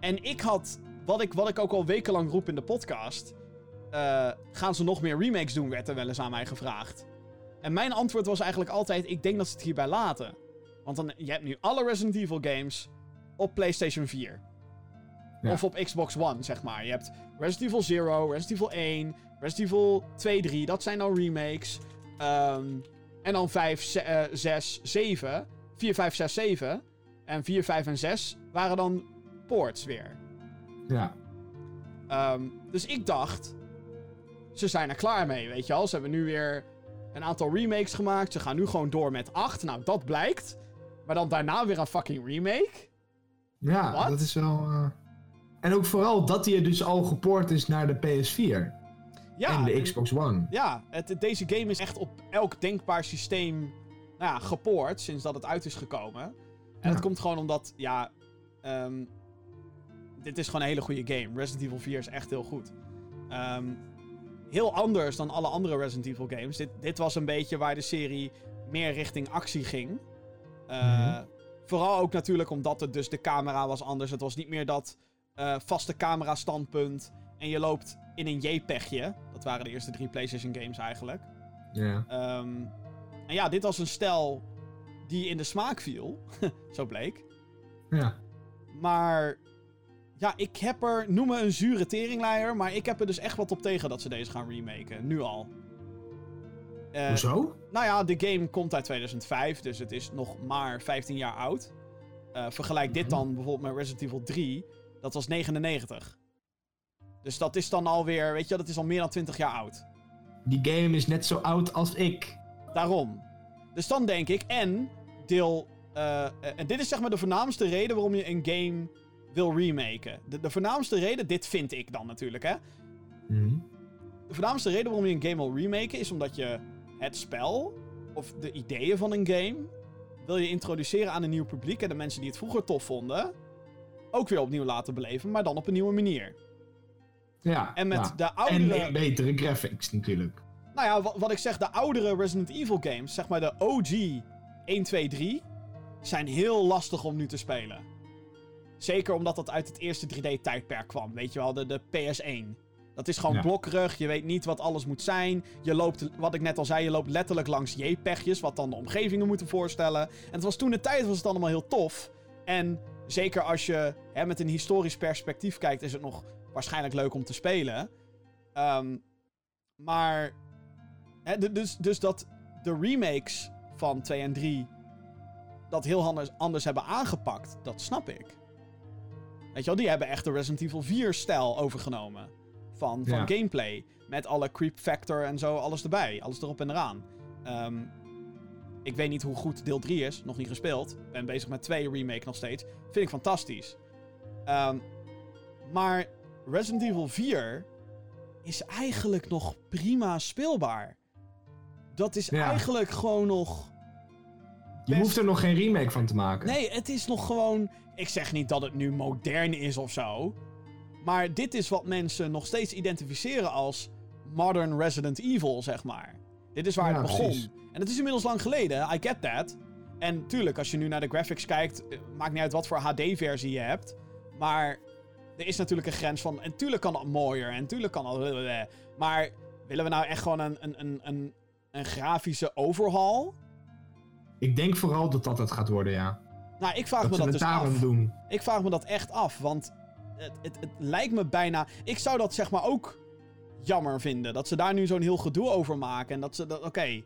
en ik had. Wat ik, wat ik ook al wekenlang roep in de podcast. Uh, gaan ze nog meer remakes doen? Werd er wel eens aan mij gevraagd. En mijn antwoord was eigenlijk altijd: ik denk dat ze het hierbij laten. Want dan, je hebt nu alle Resident Evil games op PlayStation 4. Ja. Of op Xbox One, zeg maar. Je hebt Resident Evil 0, Resident Evil 1, Resident Evil 2, 3. Dat zijn dan remakes. Um, en dan 5, uh, 6, 7. 4, 5, 6, 7. En 4, 5 en 6 waren dan ports weer. Ja. Um, dus ik dacht, ze zijn er klaar mee, weet je wel. Ze hebben nu weer een aantal remakes gemaakt. Ze gaan nu gewoon door met 8. Nou, dat blijkt. Maar dan daarna weer een fucking remake? Ja, What? dat is wel... Uh... En ook vooral dat hij dus al gepoord is naar de PS4. Ja, en de Xbox One. Ja, het, deze game is echt op elk denkbaar systeem nou ja, gepoord sinds dat het uit is gekomen. En ja. dat komt gewoon omdat, ja, um, dit is gewoon een hele goede game. Resident Evil 4 is echt heel goed. Um, heel anders dan alle andere Resident Evil games. Dit, dit was een beetje waar de serie meer richting actie ging. Uh, mm -hmm. Vooral ook natuurlijk omdat het dus de camera was anders. Het was niet meer dat uh, vaste camera standpunt. En je loopt in een JPEGje. Dat waren de eerste drie PlayStation games eigenlijk. Ja. Um, en ja, dit was een stijl die in de smaak viel. Zo bleek. Ja. Maar ja, ik heb er, noem me een zure teringleier, maar ik heb er dus echt wat op tegen dat ze deze gaan remaken. Nu al. Uh, Hoezo? Nou ja, de game komt uit 2005, dus het is nog maar 15 jaar oud. Uh, vergelijk dit dan bijvoorbeeld met Resident Evil 3. Dat was 99. Dus dat is dan alweer, weet je, dat is al meer dan 20 jaar oud. Die game is net zo oud als ik. Daarom. Dus dan denk ik, en deel. eh, eh, en dit is zeg maar de voornaamste reden waarom je een game wil remaken. De, de voornaamste reden, dit vind ik dan natuurlijk, hè. Mhm. De voornaamste reden waarom je een game wil remaken is omdat je het spel of de ideeën van een game wil je introduceren aan een nieuw publiek en de mensen die het vroeger tof vonden ook weer opnieuw laten beleven, maar dan op een nieuwe manier. Ja, En met ja. de En oudere, eh, betere graphics natuurlijk. nou ja, wat, wat ik zeg, de oudere Resident Evil games, zeg maar de OG 1, 2, 3, zijn heel lastig om nu te spelen. Zeker omdat dat uit het eerste 3D-tijdperk kwam, weet je wel, de, de PS1. Dat is gewoon Ja. blokkerig, je weet niet wat alles moet zijn. Je loopt, wat ik net al zei, je loopt letterlijk langs JPEG'jes, wat dan de omgevingen moeten voorstellen. En het was toen de tijd was het allemaal heel tof. En zeker als je hè, met een historisch perspectief kijkt, is het nog waarschijnlijk leuk om te spelen. Ehm, maar, hè, dus, dus dat de remakes van 2 en 3 dat heel anders, anders hebben aangepakt, dat snap ik. Weet je wel, die hebben echt de Resident Evil 4-stijl overgenomen. Van, van Ja. gameplay. Met alle creep factor en zo, alles erbij. Alles erop en eraan. Ehm, ik weet niet hoe goed deel 3 is. Nog niet gespeeld. Ben bezig met 2 remake nog steeds. Vind ik fantastisch. Ehm, maar Resident Evil 4 is eigenlijk nog prima speelbaar. Dat is Ja. eigenlijk gewoon nog... Je hoeft er nog geen remake van te maken. Nee, het is nog gewoon. Ik zeg niet dat het nu modern is of zo. Maar dit is wat mensen nog steeds identificeren als modern Resident Evil, zeg maar. Dit is waar Ja, het begon. precies. En het is inmiddels lang geleden, I get that. En tuurlijk, als je nu naar de graphics kijkt, eh, maakt niet uit wat voor HD-versie je hebt. Maar er is natuurlijk een grens van. En tuurlijk kan dat mooier. En tuurlijk kan dat. Maar willen we nou echt gewoon een, een, een, een, grafische overhaul? Ik denk vooral dat dat het gaat worden, ja. Nou, ik vraag Dat me dat dus af. doen. Ik vraag me dat echt af, want het, het, het lijkt me bijna... Ik zou dat zeg maar ook jammer vinden. Dat ze daar nu zo'n heel gedoe over maken. En dat ze... dat Oké.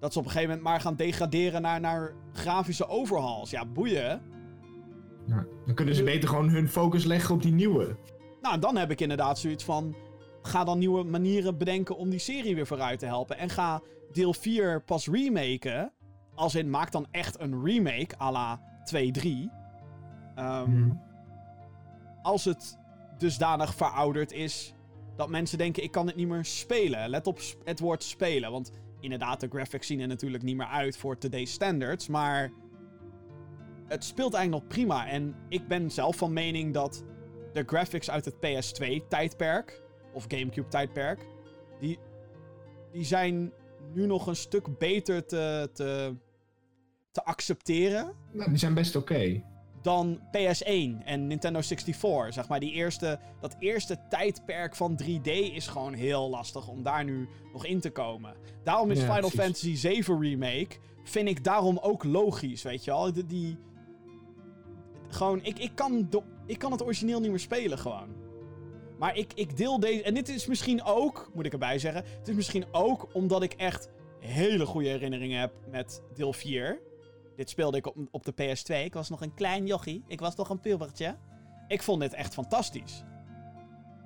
Dat ze op een gegeven moment maar gaan degraderen naar, naar grafische overhauls. Ja, boeien. Ja. Dan kunnen ze beter gewoon hun focus leggen op die nieuwe. Nou, dan heb ik inderdaad zoiets van... Ga dan nieuwe manieren bedenken om die serie weer vooruit te helpen. En ga deel 4 pas remaken. Als in, maak dan echt een remake à la 2, 3. Ehm, Hm. Als het dusdanig verouderd is dat mensen denken ik kan het niet meer spelen. Let op het woord spelen, want inderdaad de graphics zien er natuurlijk niet meer uit voor today's standards, maar het speelt eigenlijk nog prima en ik ben zelf van mening dat de graphics uit het PS2 tijdperk of GameCube tijdperk die die zijn nu nog een stuk beter te te, te accepteren Nou, die zijn best oké. Dan PS1 en Nintendo 64. Zeg maar, die eerste, dat eerste tijdperk van 3D is gewoon heel lastig om daar nu nog in te komen. Daarom is Ja, Final precies. Fantasy 7 Remake, vind ik daarom ook logisch, weet je wel. Die, die- gewoon, ik, ik, kan ik kan het origineel niet meer spelen gewoon. Maar ik, ik deel deze... En dit is misschien ook, moet ik erbij zeggen... Het is misschien ook omdat ik echt hele goede herinneringen heb met deel 4. Dit speelde ik op, op de PS2. Ik was nog een klein jochie. Ik was nog een pubertje. Ik vond dit echt fantastisch.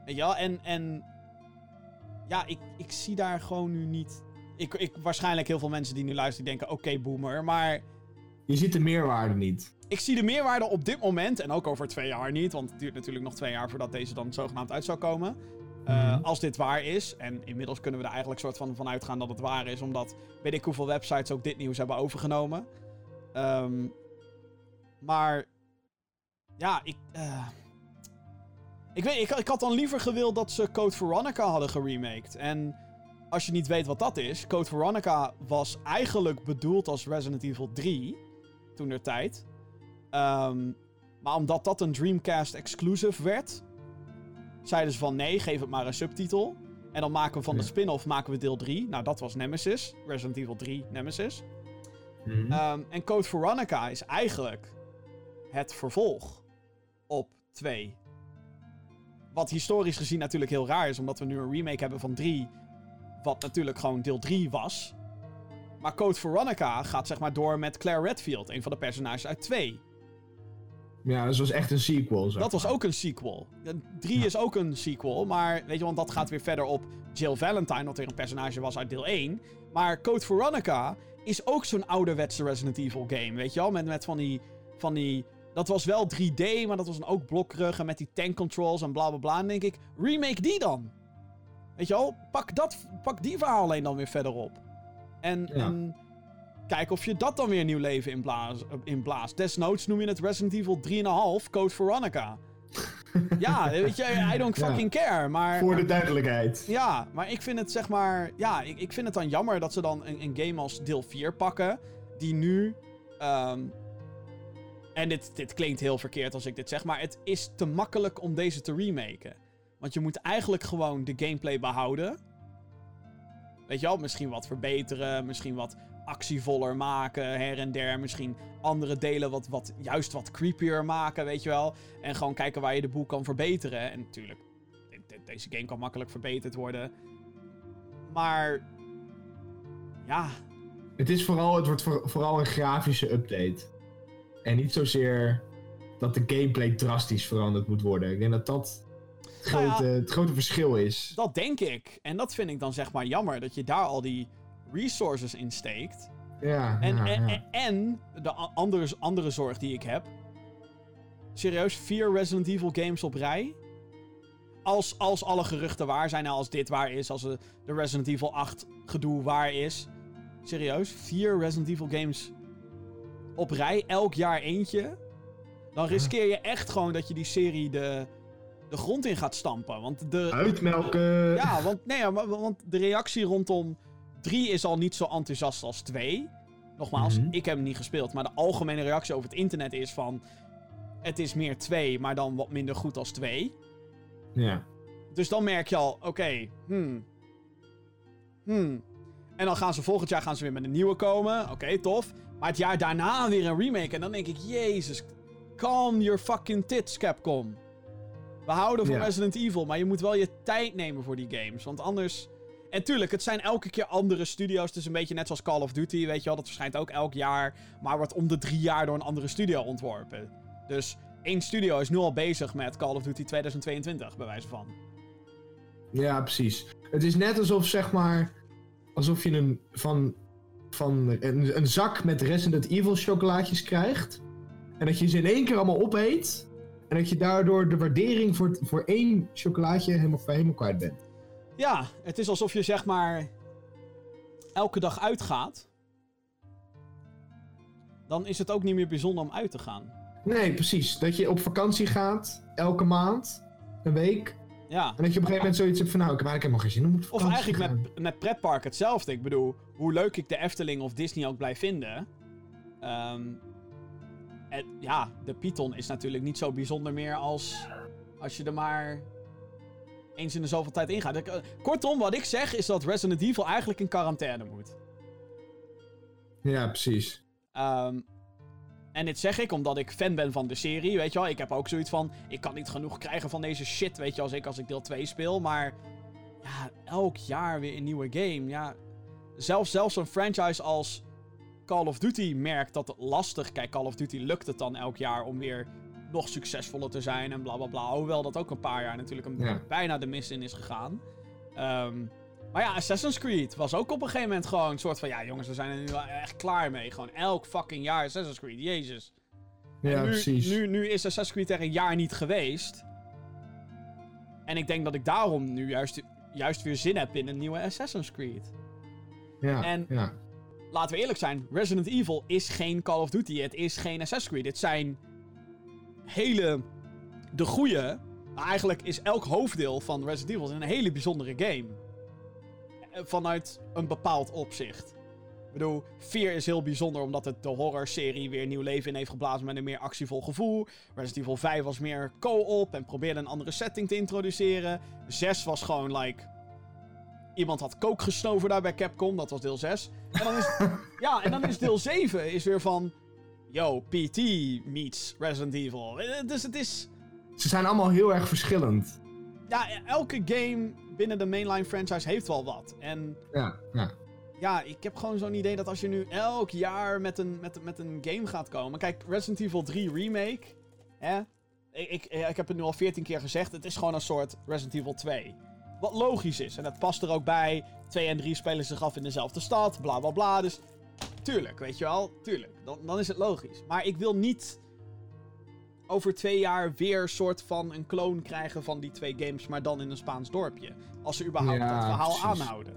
Weet je wel? En, en ja, ik, ik zie daar gewoon nu niet... Ik, ik, waarschijnlijk heel veel mensen die nu luisteren die denken... Oké, boomer. Maar Je ziet de meerwaarde niet. ik zie de meerwaarde op dit moment... En ook over twee jaar niet. Want het duurt natuurlijk nog twee jaar voordat deze dan zogenaamd uit zou komen. Uh, Mhm. Als dit waar is. En inmiddels kunnen we er eigenlijk soort van van uitgaan dat het waar is. Omdat weet ik hoeveel websites ook dit nieuws hebben overgenomen. Ehm, maar ja, ik. eh, ik weet, ik, ik had dan liever gewild dat ze Code Veronica hadden geremaked. En als je niet weet wat dat is, Code Veronica was eigenlijk bedoeld als Resident Evil 3 toen der tijd. Ehm, maar omdat dat een Dreamcast exclusive werd, zeiden ze van nee, geef het maar een subtitel. En dan maken we van de spin-off maken we deel 3. Nou, dat was Nemesis. Resident Evil 3 Nemesis. Mhm. Ehm, en Code Veronica is eigenlijk het vervolg op 2. Wat historisch gezien natuurlijk heel raar is, omdat we nu een remake hebben van 3. Wat natuurlijk gewoon deel 3 was. Maar Code Veronica gaat zeg maar door met Claire Redfield, een van de personages uit 2. Ja, dus was echt een sequel. Dat was ook een sequel. 3 is ook een sequel, maar weet je, want dat gaat weer verder op Jill Valentine, wat weer een personage was uit deel 1. Maar Code Veronica is ook zo'n ouderwetse Resident Evil game, weet je wel? Met, met van die... Van die dat was wel 3D, maar dat was dan ook blokkerig en met die tank controls en bla bla bla. En denk ik, remake die dan. Weet je wel, pak, dat, pak die verhaal alleen dan weer verder op. En, Ja. en kijk of je dat dan weer nieuw leven inblaast. inblaast. Desnoods noem je het Resident Evil 3,5 Code Veronica. ja, weet je, I don't Ja. fucking care. Maar, Voor de duidelijkheid. ja, maar ik vind het zeg maar. Ja, ik, ik vind het dan jammer dat ze dan een, een game als deel 4 pakken. Die nu. ehm, en dit, dit klinkt heel verkeerd als ik dit zeg. Maar het is te makkelijk om deze te remaken. Want je moet eigenlijk gewoon de gameplay behouden. Weet je wel, misschien wat verbeteren. Misschien wat actievoller maken her en der. Misschien andere delen wat, wat, juist wat creepier maken, weet je wel. En gewoon kijken waar je de boel kan verbeteren. En natuurlijk, de- de- deze game kan makkelijk verbeterd worden. Maar, ja, Het is vooral, het wordt voor- vooral een grafische update. En niet zozeer dat de gameplay drastisch veranderd moet worden. Ik denk dat dat het Nou ja. grote, het grote verschil is. dat denk ik. En dat vind ik dan zeg maar jammer, dat je daar al die resources in steekt. Ja, En, ja, en, ja. en, de andere, andere zorg die ik heb. Serieus, vier Resident Evil games op rij. Als, als alle geruchten waar zijn, nou, als dit waar is, als de, de Resident Evil 8 gedoe waar is. Serieus, vier Resident Evil games op rij, elk jaar eentje. Dan riskeer je echt gewoon dat je die serie de, de grond in gaat stampen. Want de, Uitmelken. ja, want, nee, want de reactie rondom 3 is al niet zo enthousiast als 2. Nogmaals, Mhm. ik heb hem niet gespeeld, maar de algemene reactie over het internet is van... Het is meer 2, maar dan wat minder goed als 2. ja. Dus dan merk je al, oké, hmm. Hmm. En dan gaan ze volgend jaar gaan ze weer met een nieuwe komen. Oké, tof. Maar het jaar daarna weer een remake. En dan denk ik, jezus, calm your fucking tits, Capcom. We houden van. Resident Evil, maar je moet wel je tijd nemen voor die games. Want anders... En tuurlijk, het zijn elke keer andere studio's. Is een beetje net zoals Call of Duty, weet je wel. Dat verschijnt ook elk jaar, maar wordt om de drie jaar door een andere studio ontworpen. Dus één studio is nu al bezig met Call of Duty 2022, bij wijze van. Ja, precies. Het is net alsof, zeg maar, alsof je een, van, van een, een zak met Resident Evil chocolaatjes krijgt. En dat je ze in één keer allemaal opeet. En dat je daardoor de waardering voor, voor één chocolaatje helemaal, helemaal kwijt bent. Ja, het is alsof je zeg maar elke dag uitgaat. Dan is het ook niet meer bijzonder om uit te gaan. Nee, precies. Dat je op vakantie gaat, elke maand, een week. Ja. En dat je op een gegeven moment zoiets hebt van, nou, ik heb eigenlijk helemaal geen zin om op Of vakantie eigenlijk te gaan. met, met pretpark hetzelfde. Ik bedoel, hoe leuk ik de Efteling of Disney ook blijf vinden. ehm, het- ja, de Python is natuurlijk niet zo bijzonder meer als als je er maar eens in de zoveel tijd ingaat. Eh, kortom, wat ik zeg is dat Resident Evil eigenlijk in quarantaine moet. Ja, precies. Ehm, en dit zeg ik omdat ik fan ben van de serie, weet je wel. Ik heb ook zoiets van, ik kan niet genoeg krijgen van deze shit, weet je, als ik, als ik deel 2 speel. Maar ja, elk jaar weer een nieuwe game. Ja, zelfs, zelfs een franchise als Call of Duty merkt dat het lastig... Kijk, Call of Duty lukt het dan elk jaar om weer nog succesvoller te zijn en bla bla bla. Hoewel dat ook een paar jaar natuurlijk een, Ja. bijna de mis in is gegaan. Ehm, maar ja, Assassin's Creed was ook op een gegeven moment gewoon een soort van... Ja, jongens, we zijn er nu wel echt klaar mee. Gewoon elk fucking jaar Assassin's Creed. Jezus. Ja, nu, precies. Nu, nu is Assassin's Creed er een jaar niet geweest. En ik denk dat ik daarom nu juist, juist weer zin heb in een nieuwe Assassin's Creed. ja, en- ja. Laten we eerlijk zijn, Resident Evil is geen Call of Duty. Het is geen Assassin's Creed. Het zijn hele... De goede... Eigenlijk is elk hoofddeel van Resident Evil een hele bijzondere game. Eh, Vanuit een bepaald opzicht. Ik bedoel, 4 is heel bijzonder omdat het de horrorserie weer nieuw leven in heeft geblazen met een meer actievol gevoel. Resident Evil 5 was meer co-op en probeerde een andere setting te introduceren. 6 was gewoon like... Iemand had kook gesnoven daar bij Capcom, dat was deel 6. En dan is, ja, en dan is deel 7 is weer van... Yo, PT meets Resident Evil. Eh, Dus het is... Ze zijn allemaal heel erg verschillend. Ja, elke game binnen de mainline franchise heeft wel wat. En Ja, ja. ja, ik heb gewoon zo'n idee dat als je nu elk jaar met een, met, met een game gaat komen. Kijk, Resident Evil 3 Remake. Hè? Ik, ik, ik heb het nu al 14 keer gezegd. Het is gewoon een soort Resident Evil 2. Wat logisch is. En dat past er ook bij. 2 en 3 spelen zich af in dezelfde stad. Bla bla bla. Dus tuurlijk, weet je wel. Tuurlijk, dan, dan is het logisch. Maar ik wil niet over twee jaar weer soort van een kloon krijgen van die twee games, maar dan in een Spaans dorpje. Als ze überhaupt Ja, dat verhaal precies. aanhouden.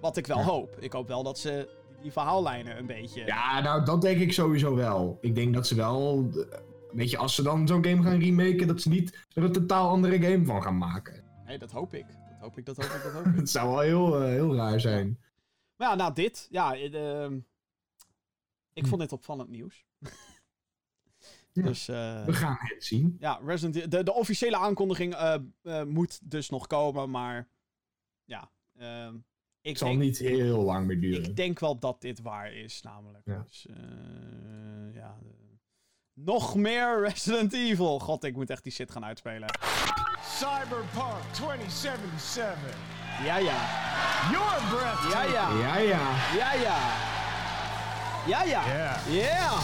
Wat ik wel Ja. hoop. Ik hoop wel dat ze die verhaallijnen een beetje... Ja, nou, dat denk ik sowieso wel. Ik denk dat ze wel... eh, Weet je, als ze dan zo'n game gaan remaken, dat ze niet er een totaal andere game van gaan maken. Nee, dat hoop ik. Dat hoop ik, dat hoop ik, dat hoop ik. Het zou wel heel, eh, heel raar zijn. Maar ja, nou dit. Ja, eh, ehm, ik Hm. vond dit opvallend nieuws. Ja. Dus eh, We gaan het zien. ja, Resident de, de officiële aankondiging eh, moet dus nog komen, maar ja. ehm, ik, Het zal denk, niet heel lang meer duren. ik denk wel dat dit waar is, namelijk. Ja. Dus, ja, nog meer Resident Evil. God, ik moet echt die shit gaan uitspelen. Cyberpunk 2077. Ja, ja. Your breath. Ja, ja. Ja, ja. Ja, ja. Ja, ja. Ja. Ja.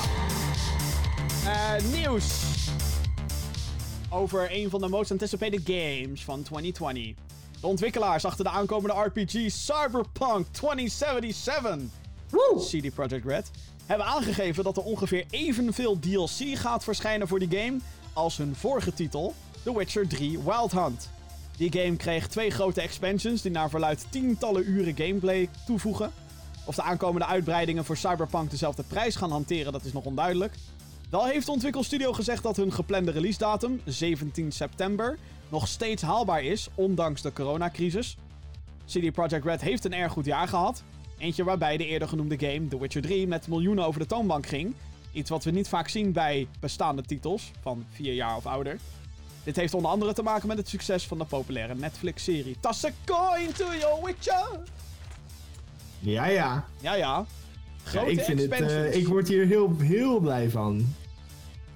Eh, nieuws. Over een van de most anticipated games van 2020. De ontwikkelaars achter de aankomende RPG Cyberpunk 2077, CD Projekt Red, hebben aangegeven dat er ongeveer evenveel DLC gaat verschijnen voor die game als hun vorige titel, The Witcher 3 Wild Hunt. Die game kreeg twee grote expansions die naar verluidt tientallen uren gameplay toevoegen. Of de aankomende uitbreidingen voor Cyberpunk dezelfde prijs gaan hanteren, dat is nog onduidelijk. Wel heeft de ontwikkelstudio gezegd dat hun geplande release datum, 17 september, nog steeds haalbaar is, ondanks de coronacrisis. CD Projekt Red heeft een erg goed jaar gehad. Eentje waarbij de eerder genoemde game, The Witcher 3, met miljoenen over de toonbank ging. Iets wat we niet vaak zien bij bestaande titels, van 4 jaar of ouder. Dit heeft onder andere te maken met het succes van de populaire Netflix-serie Toss a coin to your Witcher! Ja, ja. Ja, ja. Ja, Grote ik, vind het, eh, ik word hier heel, heel blij van.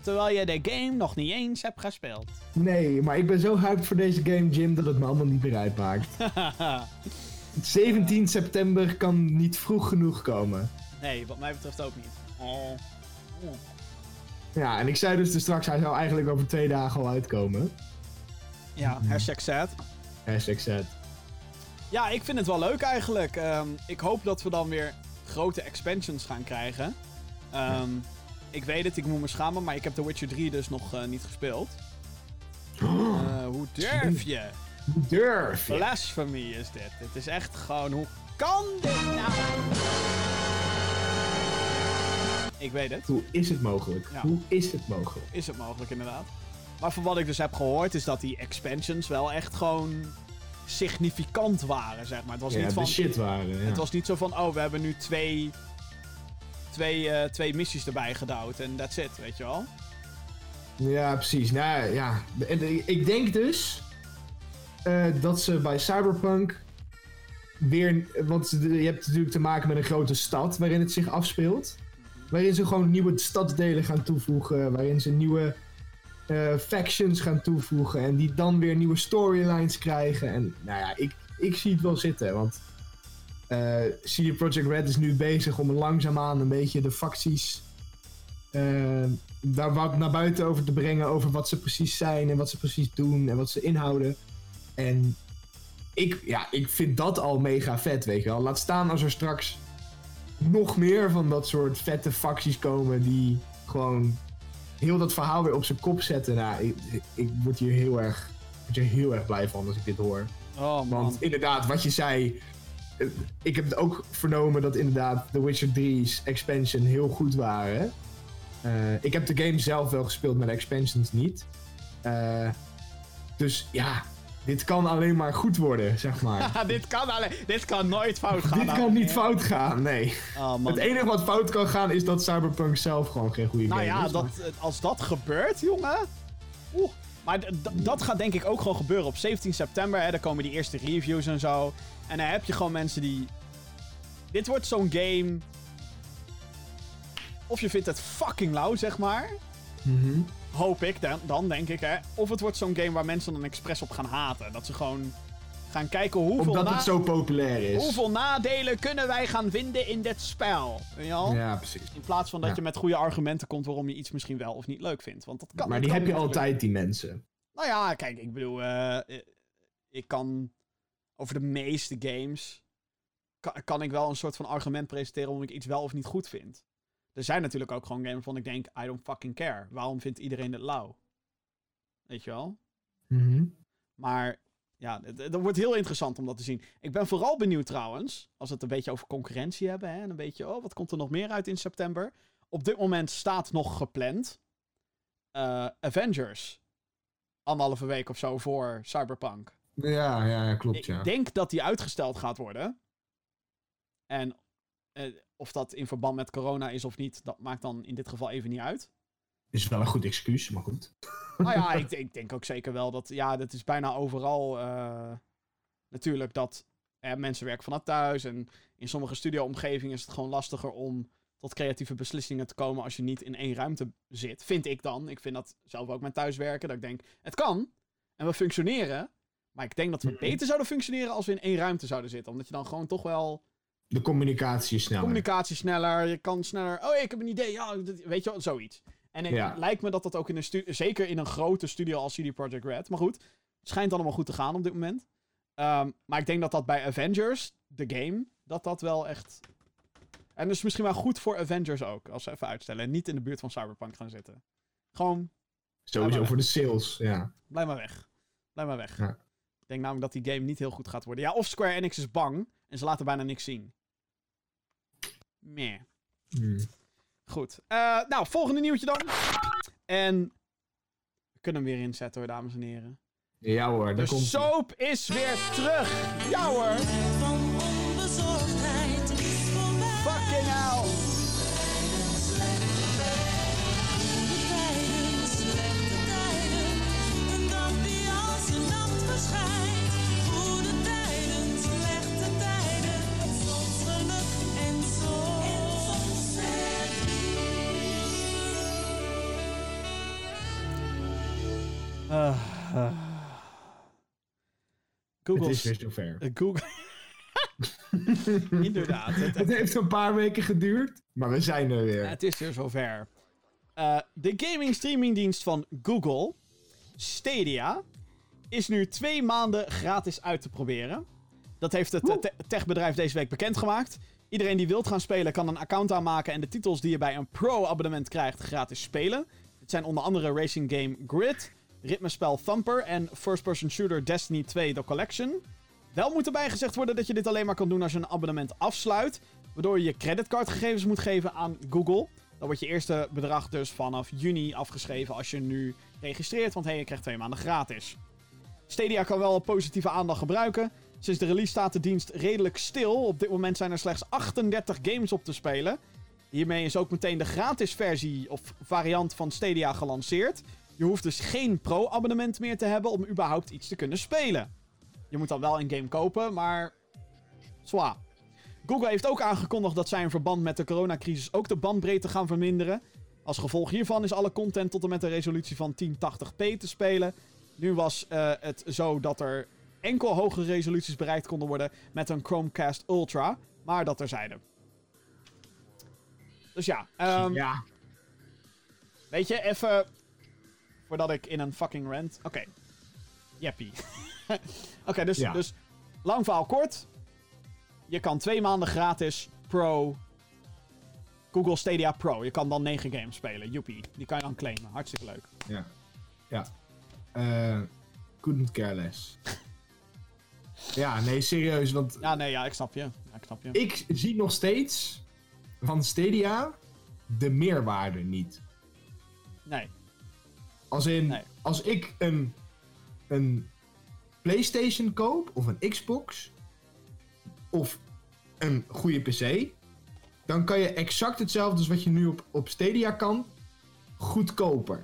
Terwijl je de game nog niet eens hebt gespeeld. Nee, maar ik ben zo hyped voor deze game, Jim, dat het me allemaal niet meer uitmaakt. 17 september kan niet vroeg genoeg komen. nee, wat mij betreft ook niet. Oh. Ja, en ik zei dus straks, hij zou eigenlijk over twee dagen al uitkomen. Ja, hashtag sad. Hashtag sad. Ja, ik vind het wel leuk eigenlijk. Ehm, ik hoop dat we dan weer grote expansions gaan krijgen. Ehm, Ik weet het, ik moet me schamen, maar ik heb The Witcher 3 dus nog eh, niet gespeeld. Eh, hoe durf je? Hoe durf je? Blasphemy is dit. Dit is echt gewoon, hoe kan dit nou? Ik weet het. Hoe is het mogelijk? Ja. Hoe is het mogelijk? Is het mogelijk inderdaad. Maar van wat ik dus heb gehoord, is dat die expansions wel echt gewoon significant waren, zeg maar. Het was Ja, niet van... shit waren. Ja. Het was niet zo van, oh, we hebben nu twee, twee, eh, twee missies erbij gedouwd en that's it, weet je wel. Ja, precies. Nou ja, ik denk dus eh, dat ze bij Cyberpunk weer. Want je hebt natuurlijk te maken met een grote stad waarin het zich afspeelt. Waarin ze gewoon nieuwe stadsdelen gaan toevoegen. Waarin ze nieuwe eh, factions gaan toevoegen. En die dan weer nieuwe storylines krijgen. En nou ja, ik, ik zie het wel zitten. Want eh CD Projekt Red is nu bezig om langzaamaan een beetje de facties eh, daar wat naar buiten over te brengen. Over wat ze precies zijn en wat ze precies doen en wat ze inhouden. En ik, ja, ik vind dat al mega vet, weet je wel. Laat staan als er straks nog meer van dat soort vette facties komen die gewoon heel dat verhaal weer op zijn kop zetten. Nou, ik, ik- word hier heel erg, word hier heel erg blij van als ik dit hoor. Oh man. Want inderdaad, wat je zei. eh, Ik heb ook vernomen dat inderdaad The Witcher 3's expansion heel goed waren. Eh, ik heb de game zelf wel gespeeld, maar de expansions niet. Eh, dus ja, dit kan alleen maar goed worden, zeg maar. dit, kan alleen, dit kan nooit fout gaan. dit nou. kan niet fout gaan, nee. Oh. Het enige wat fout kan gaan is dat Cyberpunk zelf gewoon geen goede Nou game ja, is. dat, als dat gebeurt, jongen. Oeh. Maar dat gaat denk ik ook gewoon gebeuren op 17 september. Hè, dan komen die eerste reviews en zo. En dan heb je gewoon mensen die. Dit wordt zo'n game. Of je vindt het fucking lauw, zeg maar. Mhm. Hoop ik dan, dan denk ik, hè. Of het wordt zo'n game waar mensen dan expres op gaan haten. Dat ze gewoon gaan kijken hoeveel, Omdat het zo populair is. hoeveel nadelen kunnen wij gaan vinden in dit spel. Ja, precies. In plaats van dat Ja. je met goede argumenten komt waarom je iets misschien wel of niet leuk vindt. Want dat kan. Maar die kan heb je natuurlijk. altijd, die mensen. Nou ja, kijk, ik bedoel, eh, eh, ik kan over de meeste games kan, kan ik wel een soort van argument presenteren waarom ik iets wel of niet goed vind. Er zijn natuurlijk ook gewoon games waarvan ik denk, I don't fucking care. Waarom vindt iedereen het lauw? Weet je wel? Mhm. Maar ja, het, het wordt heel interessant om dat te zien. Ik ben vooral benieuwd trouwens, als we het een beetje over concurrentie hebben. Hè, en een beetje, oh, wat komt er nog meer uit in september? Op dit moment staat nog gepland eh, Avengers. Anderhalve week of zo voor Cyberpunk. Ja, ja, ja, klopt, ja. Ik denk dat die uitgesteld gaat worden. En eh, of dat in verband met corona is of niet, dat maakt dan in dit geval even niet uit. Is wel een goed excuus, maar goed. Nou ja, ik, ik denk ook zeker wel dat, ja, dat is bijna overal eh, natuurlijk dat eh, mensen werken vanaf thuis. En in sommige studio-omgevingen is het gewoon lastiger om tot creatieve beslissingen te komen als je niet in één ruimte zit. Vind ik dan. Ik vind dat zelf ook met thuiswerken. Dat ik denk, het kan. En we functioneren. Maar ik denk dat we Mhm. beter zouden functioneren als we in één ruimte zouden zitten. Omdat je dan gewoon toch wel De communicatie is sneller. communicatie sneller. Je kan sneller. Oh, ik heb een idee. Ja, weet je wel, zoiets. En Ja. het lijkt me dat dat ook in een studio, zeker in een grote studio als CD Projekt Red. Maar goed, het schijnt allemaal goed te gaan op dit moment. Ehm, maar ik denk dat dat bij Avengers, de game, dat dat wel echt. En dat is misschien wel goed voor Avengers ook, als ze even uitstellen. En niet in de buurt van Cyberpunk gaan zitten. Gewoon, Sowieso voor de sales, ja. blijf maar weg. Blijf maar weg. Ja. Ik denk namelijk dat die game niet heel goed gaat worden. Ja, of Square Enix is bang en ze laten bijna niks zien. Meh. Hmm. Goed. Eh, nou, volgende nieuwtje dan. En we kunnen hem weer inzetten hoor, dames en heren. Ja hoor, daar De komt soap is weer terug. Ja hoor. Het Google. is weer zover. eh, Google. Inderdaad. Het, Het heeft een paar weken geduurd, maar we zijn er weer. Het is weer zover. Eh, de gaming streamingdienst van Google, Stadia, is nu twee maanden gratis uit te proberen. Dat heeft het eh, te- techbedrijf deze week bekendgemaakt. Iedereen die wilt gaan spelen kan een account aanmaken en de titels die je bij een pro-abonnement krijgt gratis spelen. Het zijn onder andere racing game Grid, ritmespel Thumper en first-person shooter Destiny 2 The Collection. Wel moet erbij gezegd worden dat je dit alleen maar kan doen als je een abonnement afsluit, waardoor je je creditcardgegevens moet geven aan Google. Dan wordt je eerste bedrag dus vanaf juni afgeschreven als je nu registreert, want hey, je krijgt twee maanden gratis. Stadia kan wel positieve aandacht gebruiken. Sinds de release staat de dienst redelijk stil. Op dit moment zijn er slechts 38 games op te spelen. Hiermee is ook meteen de gratis versie of variant van Stadia gelanceerd. Je hoeft dus geen pro-abonnement meer te hebben om überhaupt iets te kunnen spelen. Je moet dan wel een game kopen, maar... Zwa. Google heeft ook aangekondigd dat zij in verband met de coronacrisis ook de bandbreedte gaan verminderen. Als gevolg hiervan is alle content tot en met een resolutie van 1080p te spelen. Nu was eh, het zo dat er enkel hogere resoluties bereikt konden worden met een Chromecast Ultra. Maar dat terzijde. Dus ja, ehm, ja, weet je, even voordat ik in een fucking rant... Oké. Jeppie. Oké, dus, Ja. dus lang verhaal kort. Je kan twee maanden gratis Pro... Google Stadia Pro. Je kan dan negen games spelen. Joepie. Die kan je dan claimen. Hartstikke leuk. ja. Ja. Eh couldn't care less. ja, nee, serieus, want Ja, nee, ja, ik snap je. Ja, ik snap je. ik zie nog steeds van Stadia de meerwaarde niet. Nee. Als in, Nee. als ik een, een PlayStation koop of een Xbox of een goede PC, dan kan je exact hetzelfde als wat je nu op, op Stadia kan, goedkoper.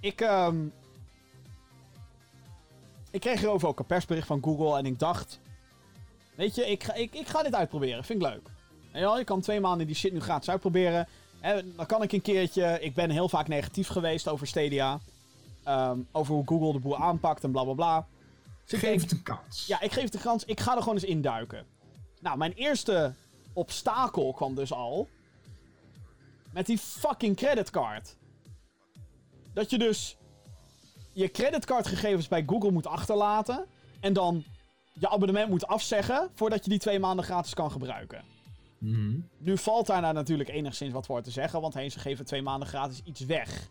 Ik, ehm ik kreeg hierover ook een persbericht van Google en ik dacht... Weet je, ik ga, ik, ik ga dit uitproberen. Vind ik leuk. En ja, je kan twee maanden die shit nu gratis uitproberen. En dan kan ik een keertje... Ik ben heel vaak negatief geweest over Stadia. Ehm, over hoe Google de boel aanpakt en bla bla bla. Dus Geef het een kans. ja, ik geef het de kans. Ik ga er gewoon eens induiken. Nou, mijn eerste obstakel kwam dus al. Met die fucking creditcard. Dat je dus je creditcardgegevens bij Google moet achterlaten. En dan je abonnement moet afzeggen voordat je die twee maanden gratis kan gebruiken. Mhm. Nu valt daar nou natuurlijk enigszins wat voor te zeggen, want heen, ze geven twee maanden gratis iets weg.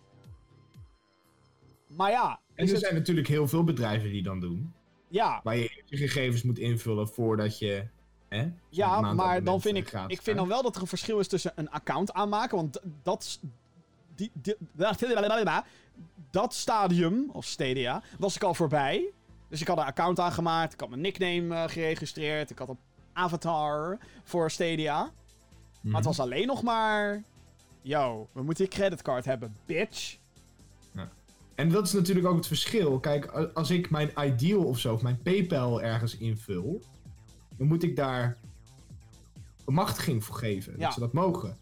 Maar ja, En er het- zijn natuurlijk heel veel bedrijven die dan doen. ja, Waar je je gegevens moet invullen voordat je. Hè, ja maar dan vind ik, ik vind dan wel dat er een verschil is tussen een account aanmaken, want dat, die- dat stadium, of Stadia, was ik al voorbij. Dus ik had een account aangemaakt, ik had mijn nickname eh, geregistreerd, ik had een avatar voor Stadia. Maar Mhm. het was alleen nog maar. Yo, we moeten je creditcard hebben, bitch. En dat is natuurlijk ook het verschil. Kijk, als ik mijn Ideal of zo, of mijn PayPal ergens invul, dan moet ik daar bemachtiging voor geven. Ja. Dat ze dat mogen.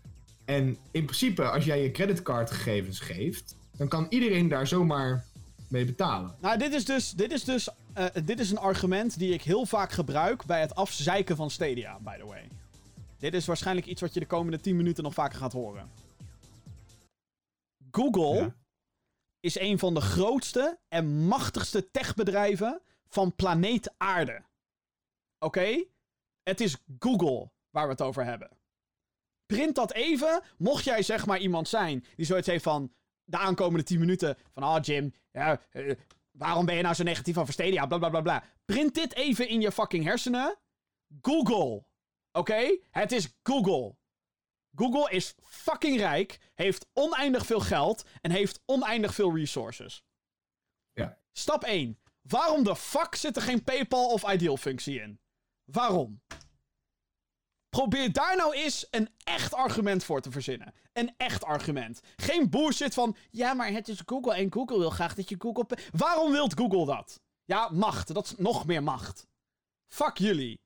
En in principe, als jij je creditcardgegevens geeft, dan kan iedereen daar zomaar mee betalen. Nou, dit is dus, dit is dus eh, dit is een argument die ik heel vaak gebruik bij het afzeiken van Stadia, by the way. Dit is waarschijnlijk iets wat je de komende 10 minuten nog vaker gaat horen. Google Ja. is een van de grootste en machtigste techbedrijven van planeet Aarde. Oké? Het is Google waar we het over hebben. Print dat even, mocht jij zeg maar iemand zijn die zoiets heeft van de aankomende 10 minuten van ah Jim, ja, eh, waarom ben je nou zo negatief over Stadia, bla bla bla bla. Print dit even in je fucking hersenen. Google. Oké? Het is Google. Google is fucking rijk, heeft oneindig veel geld en heeft oneindig veel resources. Ja. Stap 1. Waarom de fuck zit er geen PayPal of Ideal functie in? Waarom? Probeer daar nou eens een echt argument voor te verzinnen. Een echt argument. Geen bullshit van, ja, maar het is Google en Google wil graag dat je Google... Waarom wilt Google dat? Ja, macht. Dat is nog meer macht. Fuck jullie.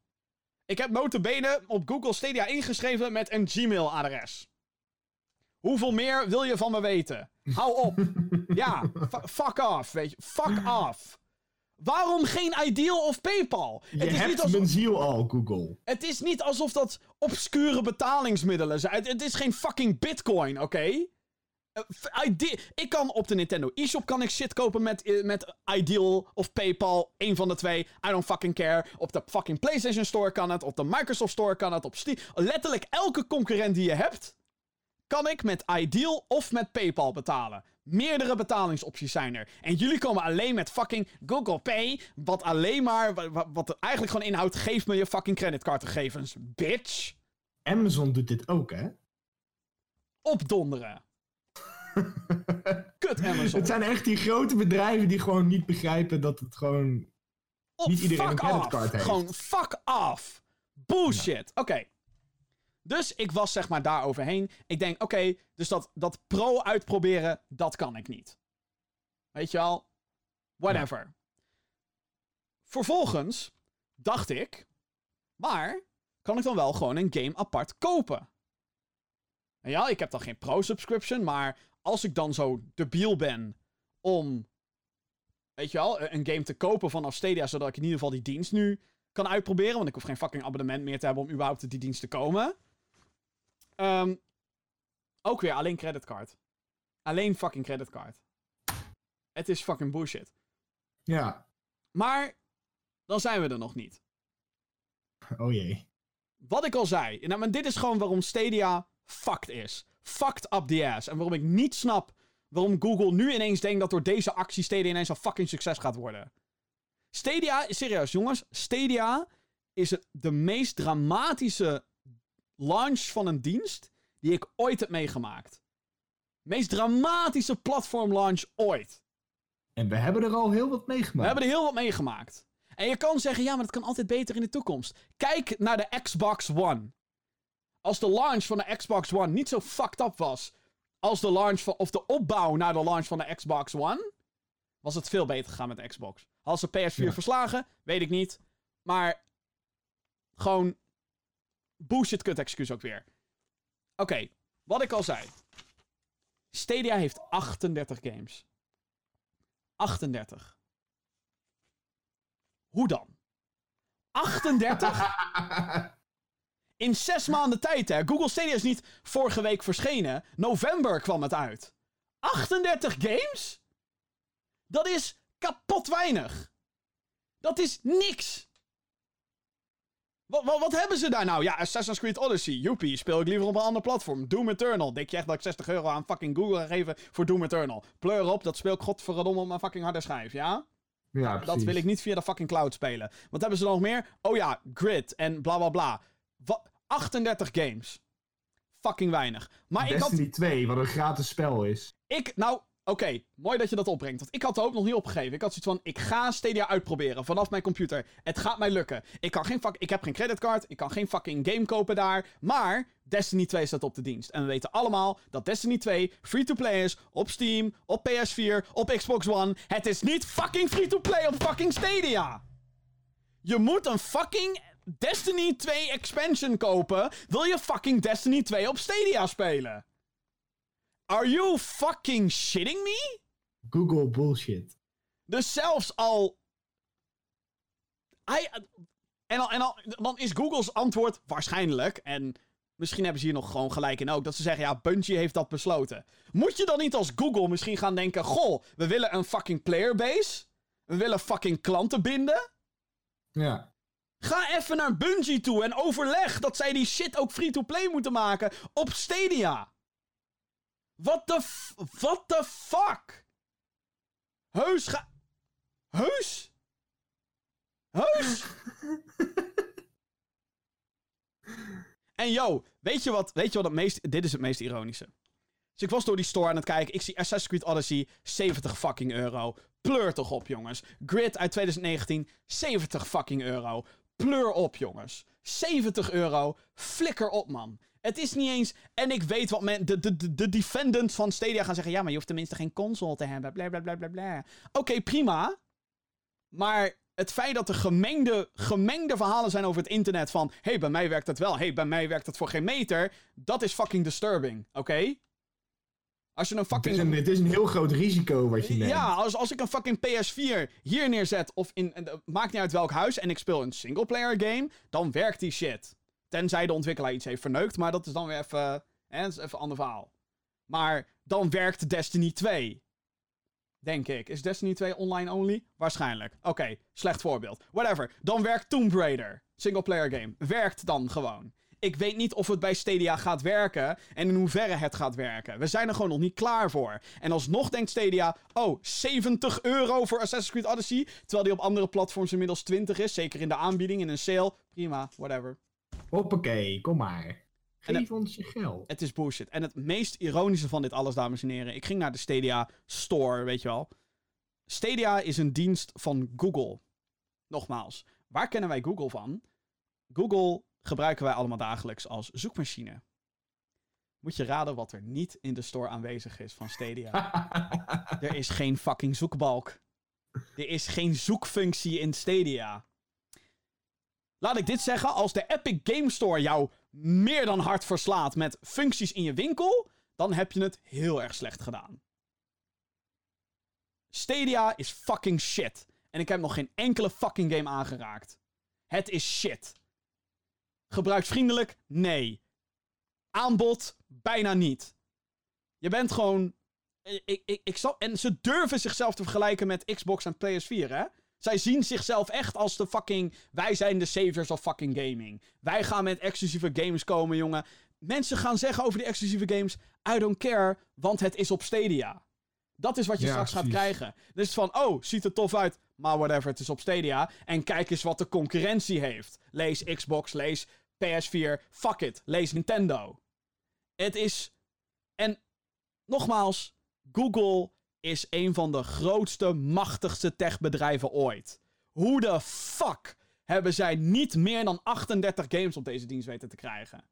Ik heb notabene op Google Stadia ingeschreven met een Gmail-adres. Hoeveel meer wil je van me weten? Hou op. ja, fu- fuck off, weet je. Fuck off. Waarom geen Ideal of PayPal? Je Het is, niet hebt alsof, mijn ziel al, Google. het is niet alsof dat obscure betalingsmiddelen zijn. Het, het is geen fucking bitcoin, oké? Eh, ik kan op de Nintendo eShop kan ik shit kopen met, eh, met Ideal of PayPal. Een van de twee. I don't fucking care. Op de fucking PlayStation Store kan het. Op de Microsoft Store kan het. Op Steam. Letterlijk elke concurrent die je hebt. Kan ik met Ideal of met PayPal betalen. Meerdere betalingsopties zijn er. En jullie komen alleen met fucking Google Pay. Wat alleen maar. wa- wa- Wat, eigenlijk gewoon inhoudt. Geef me je fucking creditcardgegevens. Bitch. Amazon doet dit ook, hè? Opdonderen. Kut Amazon. Het zijn echt die grote bedrijven die gewoon niet begrijpen dat het gewoon... Op, Niet iedereen een creditcard heeft. Gewoon fuck off. Bullshit. Oké. Dus ik was zeg maar daar overheen. Ik denk, oké, dus dat, dat pro uitproberen, dat kan ik niet. Weet je wel? Whatever. Vervolgens dacht ik, maar kan ik dan wel gewoon een game apart kopen? En ja, ik heb dan geen pro-subscription, maar als ik dan zo debiel ben om weet je wel, een game te kopen vanaf Stadia, zodat ik in ieder geval die dienst nu kan uitproberen. Want ik hoef geen fucking abonnement meer te hebben om überhaupt die dienst te komen. Ehm, ook weer alleen creditcard. Alleen fucking creditcard. Het is fucking bullshit. Ja. Maar dan zijn we er nog niet. Oh jee. Wat ik al zei, nou, maar dit is gewoon waarom Stadia fucked is. Fucked up the ass. En waarom ik niet snap waarom Google nu ineens denkt dat door deze actie Stadia ineens een fucking succes gaat worden. Stadia, serieus jongens, Stadia is de meest dramatische launch van een dienst die ik ooit heb meegemaakt. Meest dramatische platform launch ooit. En we hebben er al heel wat We meegemaakt. hebben er heel wat meegemaakt. En je kan zeggen, ja, maar dat kan altijd beter in de toekomst. Kijk naar de Xbox One. Als de launch van de Xbox One niet zo fucked up was als de launch van, of de opbouw naar de launch van de Xbox One, was het veel beter gegaan met de Xbox. Hadden ze PS4 Ja. verslagen? Weet ik niet. Maar gewoon bullshit kut excuus ook weer. Oké, wat ik al zei. Stadia heeft 38 games. 38. Hoe dan? 38? In zes maanden tijd, hè? Google Stadia is niet vorige week verschenen. November kwam het uit. 38 games? Dat is kapot weinig. Dat is niks. Wat, wat, wat hebben ze daar nou? Ja, Assassin's Creed Odyssey. Joepie, speel ik liever op een ander platform. Doom Eternal. Denk je echt dat ik 60 euro aan fucking Google ga geven voor Doom Eternal? Pleur op, dat speel ik godverdomme op mijn fucking harde schijf, ja? Ja, precies. Dat wil ik niet via de fucking cloud spelen. Wat hebben ze nog meer? Oh ja, Grid en bla bla bla. Wa- 38 games. Fucking weinig. Maar ik had... Destiny 2, wat een gratis spel is. Ik, nou, oké, mooi dat je dat opbrengt. Want ik had de hoop nog niet opgegeven. Ik had zoiets van, ik ga Stadia uitproberen vanaf mijn computer. Het gaat mij lukken. Ik, kan geen fuck, ik heb geen creditcard, ik kan geen fucking game kopen daar. Maar Destiny 2 staat op de dienst. En we weten allemaal dat Destiny 2 free-to-play is op Steam, op PS4, op Xbox One. Het is niet fucking free-to-play op fucking Stadia. Je moet een fucking Destiny 2 expansion kopen. Wil je fucking Destiny 2 op Stadia spelen? Are you fucking shitting me? Google bullshit. Dus zelfs al. Hij, en, al, en al, dan is Google's antwoord waarschijnlijk. En misschien hebben ze hier nog gewoon gelijk in ook. Dat ze zeggen: ja, Bungie heeft dat besloten. Moet je dan niet als Google misschien gaan denken: goh, we willen een fucking playerbase. We willen fucking klanten binden. Ja. Ga even naar Bungie toe en overleg dat zij die shit ook free-to-play moeten maken op Stadia. What the f... What the fuck? Heus ga... Heus? Heus? en yo, weet je wat, weet je wat het meest... Dit is het meest ironische. Dus ik was door die store aan het kijken. Ik zie Assassin's Creed Odyssey, 70 fucking euro. Pleur toch op, jongens. Grid uit 2019, 70 fucking euro. Pleur op, jongens. 70 euro. Flikker op, man. Het is niet eens... En ik weet wat men... De, de, de, de defendants van Stadia gaan zeggen... Ja, maar je hoeft tenminste geen console te hebben. Bla, bla, bla, bla, bla. Oké, prima. Maar het feit dat er gemengde, gemengde verhalen zijn over het internet van... Hé, hey, bij mij werkt het wel. Hé, hey, bij mij werkt het voor geen meter. Dat is fucking disturbing, oké? Als je een Het fucking... is, een, het is een heel groot risico wat je neemt. Ja, als, als ik een fucking PS4 hier neerzet, of in, eh, maakt niet uit welk huis, en ik speel een singleplayer game, dan werkt die shit. Tenzij de ontwikkelaar iets heeft verneukt, maar dat is dan weer even, hè, is even een ander verhaal. Maar dan werkt Destiny 2. Denk ik. Is Destiny 2 online only? Waarschijnlijk. Oké, slecht voorbeeld. Whatever. Dan werkt Tomb Raider. Singleplayer game. Werkt dan gewoon. Ik weet niet of het bij Stadia gaat werken en in hoeverre het gaat werken. We zijn er gewoon nog niet klaar voor. En alsnog denkt Stadia, oh, 70 euro voor Assassin's Creed Odyssey, terwijl die op andere platforms inmiddels 20 is, zeker in de aanbieding, in een sale. Prima, whatever. Hoppakee, kom maar. Geef ons je geld. Het is bullshit. En het meest ironische van dit alles, dames en heren, ik ging naar de Stadia Store, weet je wel. Stadia is een dienst van Google. Nogmaals, waar kennen wij Google van? Google gebruiken wij allemaal dagelijks als zoekmachine. Moet je raden wat er niet in de store aanwezig is van Stadia? er is geen fucking zoekbalk. Er is geen zoekfunctie in Stadia. Laat ik dit zeggen, als de Epic Game Store jou meer dan hard verslaat met functies in je winkel, dan heb je het heel erg slecht gedaan. Stadia is fucking shit. En ik heb nog geen enkele fucking game aangeraakt. Het is shit. Gebruiksvriendelijk? Nee. Aanbod? Bijna niet. Je bent gewoon. Ik, ik, ik zal, en ze durven zichzelf te vergelijken met Xbox en PS4, hè? Zij zien zichzelf echt als de fucking. Wij zijn de saviors of fucking gaming. Wij gaan met exclusieve games komen, jongen. Mensen gaan zeggen over die exclusieve games. I don't care, want het is op Stadia. Dat is wat je Ja, straks gaat krijgen. Dus van, oh, ziet er tof uit. Maar whatever, het is op Stadia. En kijk eens wat de concurrentie heeft. Lees Xbox, lees PS4. Fuck it, lees Nintendo. Het is. En nogmaals, Google is een van de grootste, machtigste techbedrijven ooit. Hoe de fuck hebben zij niet meer dan 38 games op deze dienst weten te krijgen?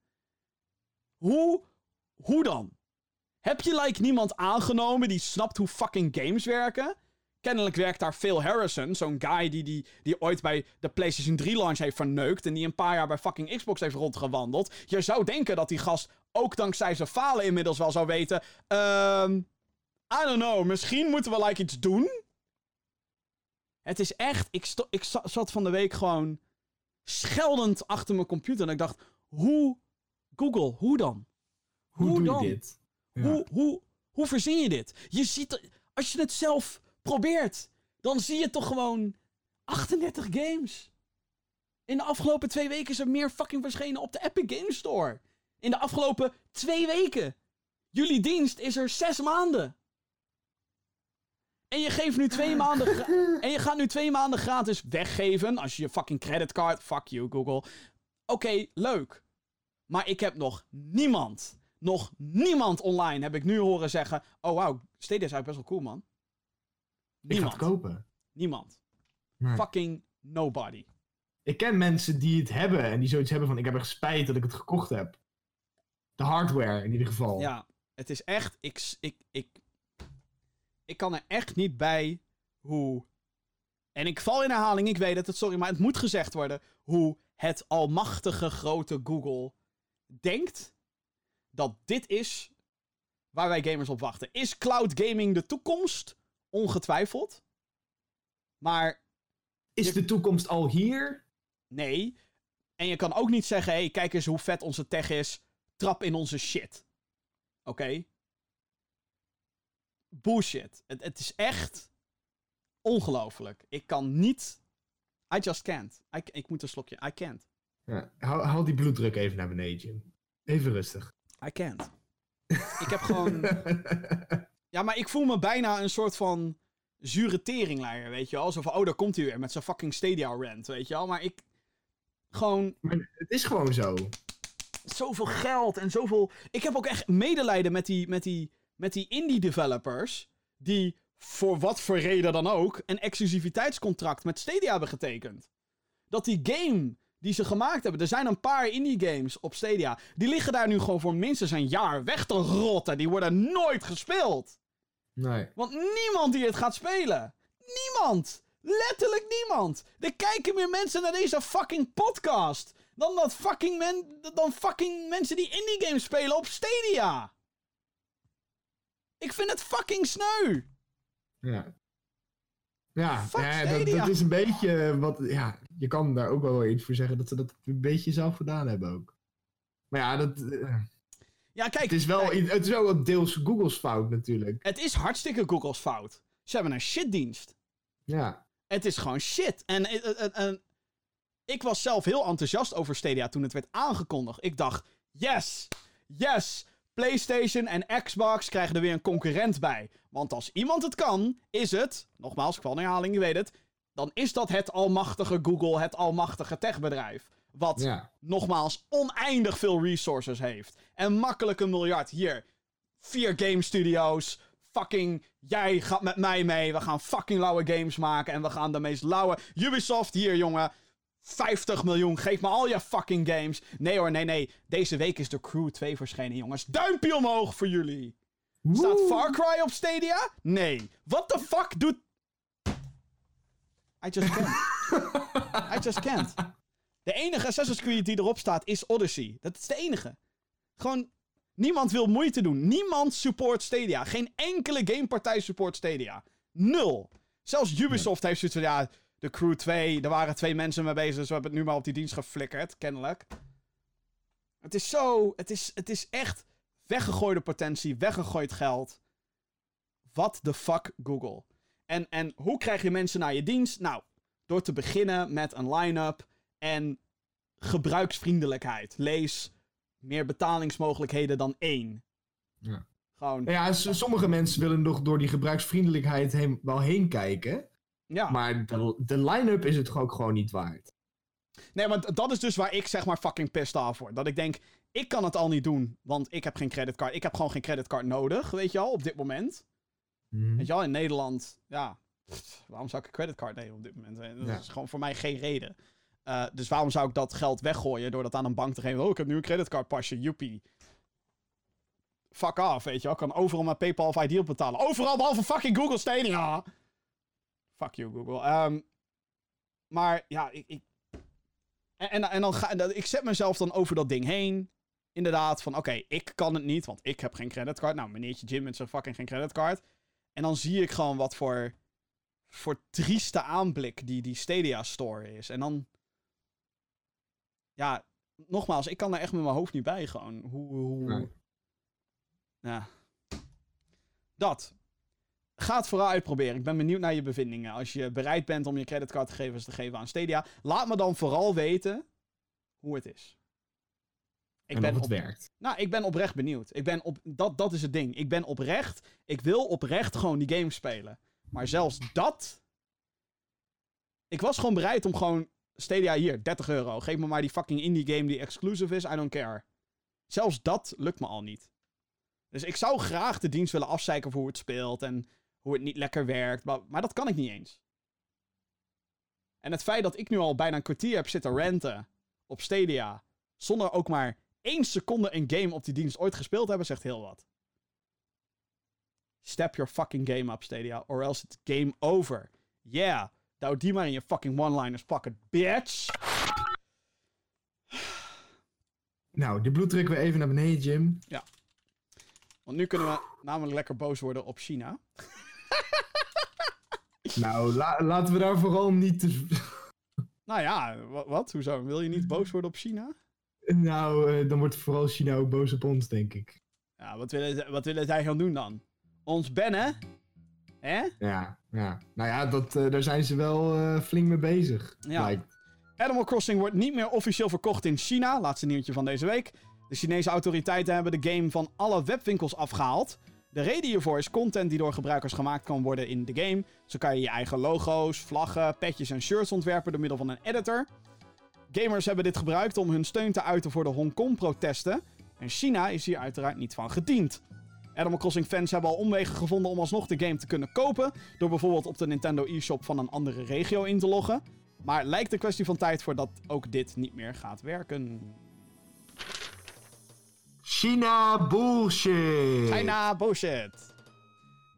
Hoe? Hoe dan? Heb je like niemand aangenomen die snapt hoe fucking games werken? Kennelijk werkt daar Phil Harrison, zo'n guy die, die, die ooit bij de PlayStation 3 launch heeft verneukt en die een paar jaar bij fucking Xbox heeft rondgewandeld. Je zou denken dat die gast ook dankzij zijn falen inmiddels wel zou weten. Ehm. I don't know, misschien moeten we like iets doen. Het is echt. Ik, ik za- zat van de week gewoon scheldend achter mijn computer. En ik dacht: hoe. Google, hoe dan? Hoe, Hoe doe dan? je dit? Ja. Hoe, hoe, hoe verzin je dit? Je ziet. Als je het zelf probeert, dan zie je toch gewoon 38 games. In de afgelopen twee weken is er meer fucking verschenen op de Epic Games Store. In de afgelopen twee weken. Jullie dienst is er zes maanden. En je geeft nu twee maanden. en je gaat nu twee maanden gratis weggeven. Als je je fucking creditcard. Fuck you, Google. Oké, leuk. Maar ik heb nog niemand. Nog niemand online heb ik nu horen zeggen. Oh wow, Stadia is eigenlijk best wel cool, man. Ik ga Niemand. het kopen. Niemand. Nee. Fucking nobody. Ik ken mensen die het hebben en die zoiets hebben van ik heb echt spijt dat ik het gekocht heb. De hardware in ieder geval. Ja, het is echt. Ik, ik, ik, ik kan er echt niet bij hoe. En ik val in herhaling, ik weet het, sorry, maar het moet gezegd worden. Hoe het almachtige grote Google denkt dat dit is waar wij gamers op wachten. Is cloud gaming de toekomst? Ongetwijfeld. Maar Is Je- de toekomst al hier? Nee. En je kan ook niet zeggen: hé, hey, kijk eens hoe vet onze tech is. Trap in onze shit. Oké? Bullshit. Het, het is echt ongelooflijk. Ik kan niet. I just can't. I, ik moet een slokje. I can't. Ja. Hou die bloeddruk even naar beneden, Jim. Even rustig. I can't. ik heb gewoon. Ja, maar ik voel me bijna een soort van zure teringleier, weet je wel? Zo van, oh, daar komt hij weer met zijn fucking Stadia rant, weet je wel? Maar ik... Gewoon, Maar het is gewoon zo. zoveel geld en zoveel... Ik heb ook echt medelijden met die, met die, met die indie developers... die voor wat voor reden dan ook... een exclusiviteitscontract met Stadia hebben getekend. Dat die game die ze gemaakt hebben... Er zijn een paar indie games op Stadia... die liggen daar nu gewoon voor minstens een jaar weg te rotten. Die worden nooit gespeeld. Nee. Want niemand die het gaat spelen. Niemand. Letterlijk niemand. Er kijken meer mensen naar deze fucking podcast. Dan, dat fucking men, dan fucking mensen die indie games spelen op Stadia. Ik vind het fucking sneu. Ja. Ja, dat, dat is een beetje wat. Ja, je kan daar ook wel iets voor zeggen dat ze dat een beetje zelf gedaan hebben ook. Maar ja, dat, eh, Ja, kijk. het, is wel, kijk, het is wel wat deels Google's fout natuurlijk. het is hartstikke Google's fout. Ze hebben een shitdienst. Ja. Het is gewoon shit. En, en, en- en ik was zelf heel enthousiast over Stadia toen het werd aangekondigd. Ik dacht, yes, yes, PlayStation en Xbox krijgen er weer een concurrent bij. Want als iemand het kan, is het, nogmaals, ik val in herhaling, je weet het, dan is dat het almachtige Google, het almachtige techbedrijf. Wat, Ja. nogmaals, oneindig veel resources heeft. En makkelijk een miljard. Hier, vier game studios. Fucking, jij gaat met mij mee. We gaan fucking lauwe games maken. En we gaan de meest lauwe. Ubisoft, hier jongen. 50 miljoen, geef me al je fucking games. Nee hoor, nee, nee. Deze week is The Crew 2 verschenen, jongens. Duimpje omhoog voor jullie. Staat! Far Cry op Stadia? Nee. What the fuck doet... I just can't. I just can't. De enige Assassin's Creed die erop staat is Odyssey. Dat is de enige. Gewoon, niemand wil moeite doen. Niemand support Stadia. Geen enkele gamepartij support Stadia. Nul. Zelfs Ubisoft heeft zoiets van, ja, de Crew 2, er waren twee mensen mee bezig, dus we hebben het nu maar op die dienst geflikkerd, kennelijk. Het is zo, het is, het is echt weggegooide potentie, weggegooid geld. What the fuck, Google? En, en hoe krijg je mensen naar je dienst? Nou, door te beginnen met een line-up en gebruiksvriendelijkheid. Lees meer betalingsmogelijkheden dan één. Ja. Gewoon, ja, sommige mensen willen nog door die gebruiksvriendelijkheid heen, wel heen kijken. Ja. Maar de, de line-up is het ook gewoon niet waard. Nee, want dat is dus waar ik zeg maar fucking pissed off word. Dat ik denk, ik kan het al niet doen, want ik heb geen creditcard. Ik heb gewoon geen creditcard nodig, weet je al, op dit moment. Mhm. Weet je wel, in Nederland, ja, pff, waarom zou ik een creditcard nemen op dit moment? Dat Ja. is gewoon voor mij geen reden. Eh, dus waarom zou ik dat geld weggooien door dat aan een bank te geven? Oh, ik heb nu een creditcardpasje, joepie. Fuck off, weet je wel. Ik kan overal mijn PayPal of Ideal betalen. Overal behalve fucking Google Stadia. Fuck you, Google. Ehm, maar ja, ik... ik en, en, en dan ga ik zet mezelf dan over dat ding heen. Inderdaad, van oké, ik kan het niet, want ik heb geen creditcard. Nou, meneertje Jim met zijn fucking geen creditcard. En dan zie ik gewoon wat voor, voor trieste aanblik die, die Stadia Store is. En dan... Ja, nogmaals, ik kan er echt met mijn hoofd niet bij gewoon. Hoe... hoe. Ja. Dat. Ga het vooral uitproberen. Ik ben benieuwd naar je bevindingen. Als je bereid bent om je creditcardgegevens te geven aan Stadia, laat me dan vooral weten hoe het is. Ik en ben of het op- werkt. Nou, ik ben oprecht benieuwd. Ik ben op, dat, dat is het ding. Ik ben oprecht. Ik wil oprecht gewoon die game spelen. Maar zelfs dat. Ik was gewoon bereid om gewoon. Stadia hier, 30 euro. Geef me maar die fucking indie game die exclusive is. I don't care. Zelfs dat lukt me al niet. Dus ik zou graag de dienst willen afzeiken voor hoe het speelt. En hoe het niet lekker werkt. Maar, maar dat kan ik niet eens. En het feit dat ik nu al bijna een kwartier heb zitten renten op Stadia. Zonder ook maar één seconde een game op die dienst ooit gespeeld te hebben, zegt heel wat. Step your fucking game up, Stadia, or else it's game over. Yeah, douw die maar in je fucking one-liners pakken, bitch. Nou, die bloed trekken we even naar beneden, Jim. Want nu kunnen we namelijk lekker boos worden op China. Nou, la- laten we daar vooral niet te... Nou ja, wa- wat? Hoezo? Wil je niet boos worden op China? Nou, eh, dan wordt vooral China ook boos op ons, denk ik. Ja, wat willen, wat willen zij gaan doen dan? Ons bannen? Hè? Ja, ja. Nou ja, dat, eh, daar zijn ze wel eh, flink mee bezig. Ja. lijkt. Animal Crossing wordt niet meer officieel verkocht in China. Laatste nieuwtje van deze week. De Chinese autoriteiten hebben de game van alle webwinkels afgehaald. De reden hiervoor is content die door gebruikers gemaakt kan worden in de game. Zo kan je je eigen logo's, vlaggen, petjes en shirts ontwerpen door middel van een editor. Gamers hebben dit gebruikt om hun steun te uiten voor de Hongkong-protesten. En China is hier uiteraard niet van gediend. Animal Crossing fans hebben al omwegen gevonden om alsnog de game te kunnen kopen. Door bijvoorbeeld op de Nintendo eShop van een andere regio in te loggen. Maar lijkt een kwestie van tijd voordat ook dit niet meer gaat werken. China bullshit! China bullshit.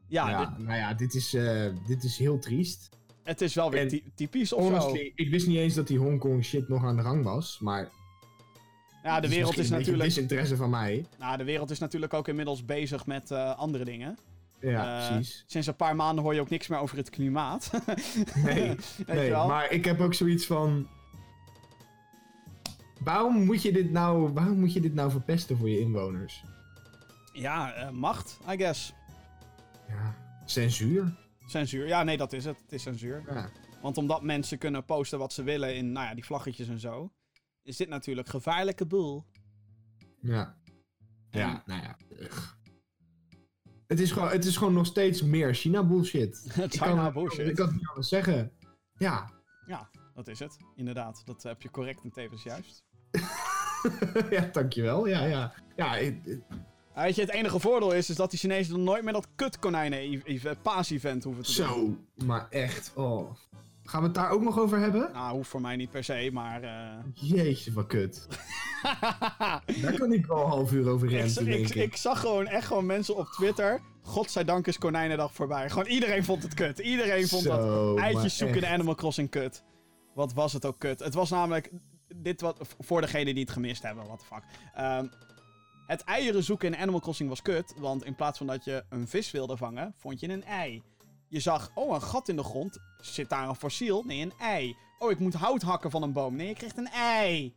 Ja, Ja, dit- nou ja, dit is, eh, dit is heel triest. het is wel weer En ty- typisch of zo. Honestly, ik wist niet eens dat die Hongkong shit nog aan de gang was, maar... Ja, de wereld is misschien een beetje natuurlijk... disinteresse van mij. Nou, de wereld is natuurlijk ook inmiddels bezig met eh, andere dingen. Ja, Eh, precies. Sinds een paar maanden hoor je ook niks meer over het klimaat. Nee, nee maar ik heb ook zoiets van... Waarom moet, je dit nou, waarom moet je dit nou verpesten voor je inwoners? Ja, eh, macht, I guess. Ja, censuur. Censuur. Ja, nee, dat is het. Het is censuur. Ja. Want omdat mensen kunnen posten wat ze willen in, nou ja, die vlaggetjes en zo... is dit natuurlijk gevaarlijke boel. Ja. Ja, nou ja. ugh. Het is, gewoon, het is gewoon nog steeds meer China bullshit. Ik China kan, bullshit. Ik kan het niet anders zeggen. Ja. Ja, dat is het. Inderdaad. Dat heb je correct en tevens juist. ja, dankjewel. Ja, ja. Ja, Ah, Weet je, het enige voordeel is, is dat die Chinezen dan nooit meer dat kut konijnen paas-event hoeven te doen. zo. Maar echt, oh. Gaan we het daar ook nog over hebben? Nou, hoeft voor mij niet per se, maar... eh, Jeetje, wat kut. Daar kan ik wel een half uur over ik, renten, ik, ik, ik. zag gewoon echt gewoon mensen op Twitter... Godzijdank is Konijnendag voorbij. Gewoon iedereen vond het kut. Iedereen vond dat Zo, eitjes zoeken in. Animal Crossing kut. Wat was het ook kut. Het was namelijk... Dit wat, voor degenen die het gemist hebben, what the fuck. Ehm, het eieren zoeken in Animal Crossing was kut. Want in plaats van dat je een vis wilde vangen, vond je een ei. Je zag, oh, een gat in de grond. Zit daar een fossiel? Nee, een ei. Oh, ik moet hout hakken van een boom. Nee, je krijgt een ei.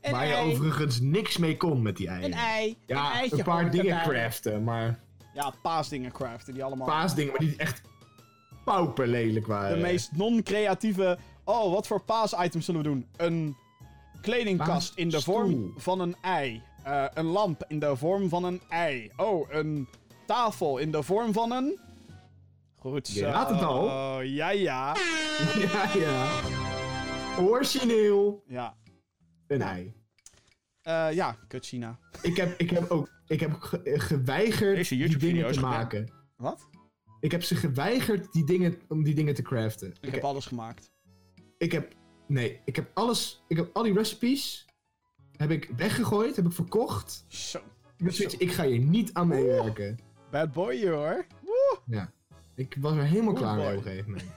Een Waar je ei. overigens niks mee kon met die eieren. Een ei. een Ja, een paar dingen erbij. craften, maar Ja, paasdingen craften die allemaal... paasdingen, maar die echt pauperlelijk waren. De meest non-creatieve... Oh, wat voor paas-items zullen we doen? Een kledingkast in de vorm van een ei. Eh, een lamp in de vorm van een ei. Oh, een tafel in de vorm van een... Goed Je zo. raadt het al. Oh, ja, ja. ja, ja. Origineel. Ja, Een ei. Eh, ja kut China. Ik heb, ik heb ook ik heb ge- geweigerd Deze die dingen te gedaan. maken. Wat? Ik heb ze geweigerd die dingen, om die dingen te craften. Ik heb alles gemaakt. Ik heb, nee, ik heb alles, ik heb al die recipes, heb ik weggegooid, heb ik verkocht. Zo. Ik, zoiets, ik ga hier niet aan meewerken. Bad boy hier, hoor. Ja. Ik was er helemaal Good klaar mee boy. op een gegeven moment.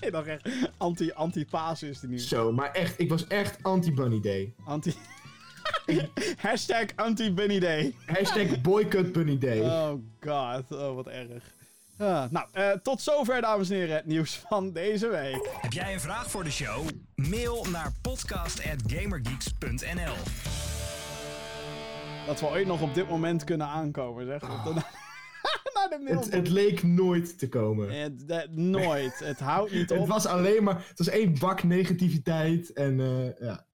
Ik dacht echt, anti- anti-paas is die nu. Zo, maar echt, ik was echt anti-bunny day. Anti... Hashtag anti-Bunny Day. Hashtag boycott bunny day. Oh god, oh wat erg. Ah, nou, eh, tot zover dames en heren het nieuws van deze week. Heb jij een vraag voor de show? Mail naar podcast.gamergeeks.nl Dat we ooit nog op dit moment kunnen aankomen, zeg. Dat- Na de mail. Het, het leek nooit te komen. Het- het- nooit. Het houdt niet Het op. was alleen maar... Het was één bak negativiteit en eh, ja.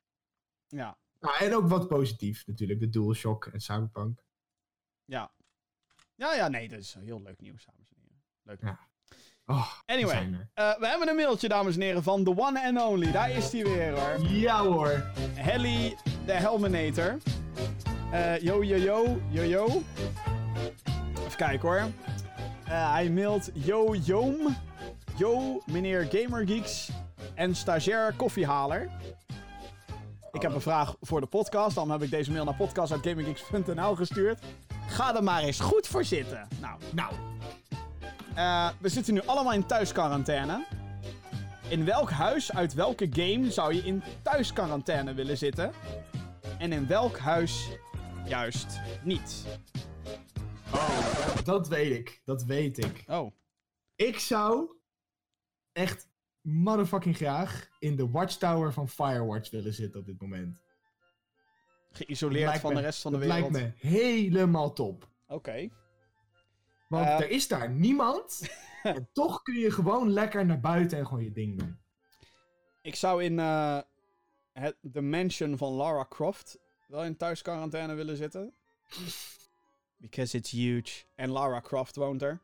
Ja, Nou, en ook wat positief natuurlijk. De DualShock en Cyberpunk. ja. Ja, ja, nee, dat is heel leuk nieuws, dames en heren. Leuk. Ja. Oh, we Anyway, er. eh, we hebben een mailtje, dames en heren, van the one and only. Daar is hij weer, hoor. Ja hoor. Helly de Helminator. Eh yo, yo, yo, yo, yo. Even kijken hoor. Eh, hij mailt yo, yoom. Yo, meneer Gamergeeks en stagiair koffiehaler. Ik heb een vraag voor de podcast. Dan heb ik deze mail naar podcast.gamergeeks.nl gestuurd. Ga er maar eens goed voor zitten. Nou, Nou, eh, we zitten nu allemaal in thuisquarantaine. In welk huis uit welke game zou je in thuisquarantaine willen zitten? En in welk huis juist niet? dat weet ik. Dat weet ik. Oh, Ik zou echt motherfucking graag in de watchtower van Firewatch willen zitten op dit moment. geïsoleerd van me- de rest van de dat wereld. lijkt me helemaal top. Oké. Want Eh. er is daar niemand. en toch kun je gewoon lekker naar buiten en gewoon je ding doen. Ik zou in eh, het, de mansion van Lara Croft wel in thuisquarantaine willen zitten. Because it's huge. En Lara Croft woont er.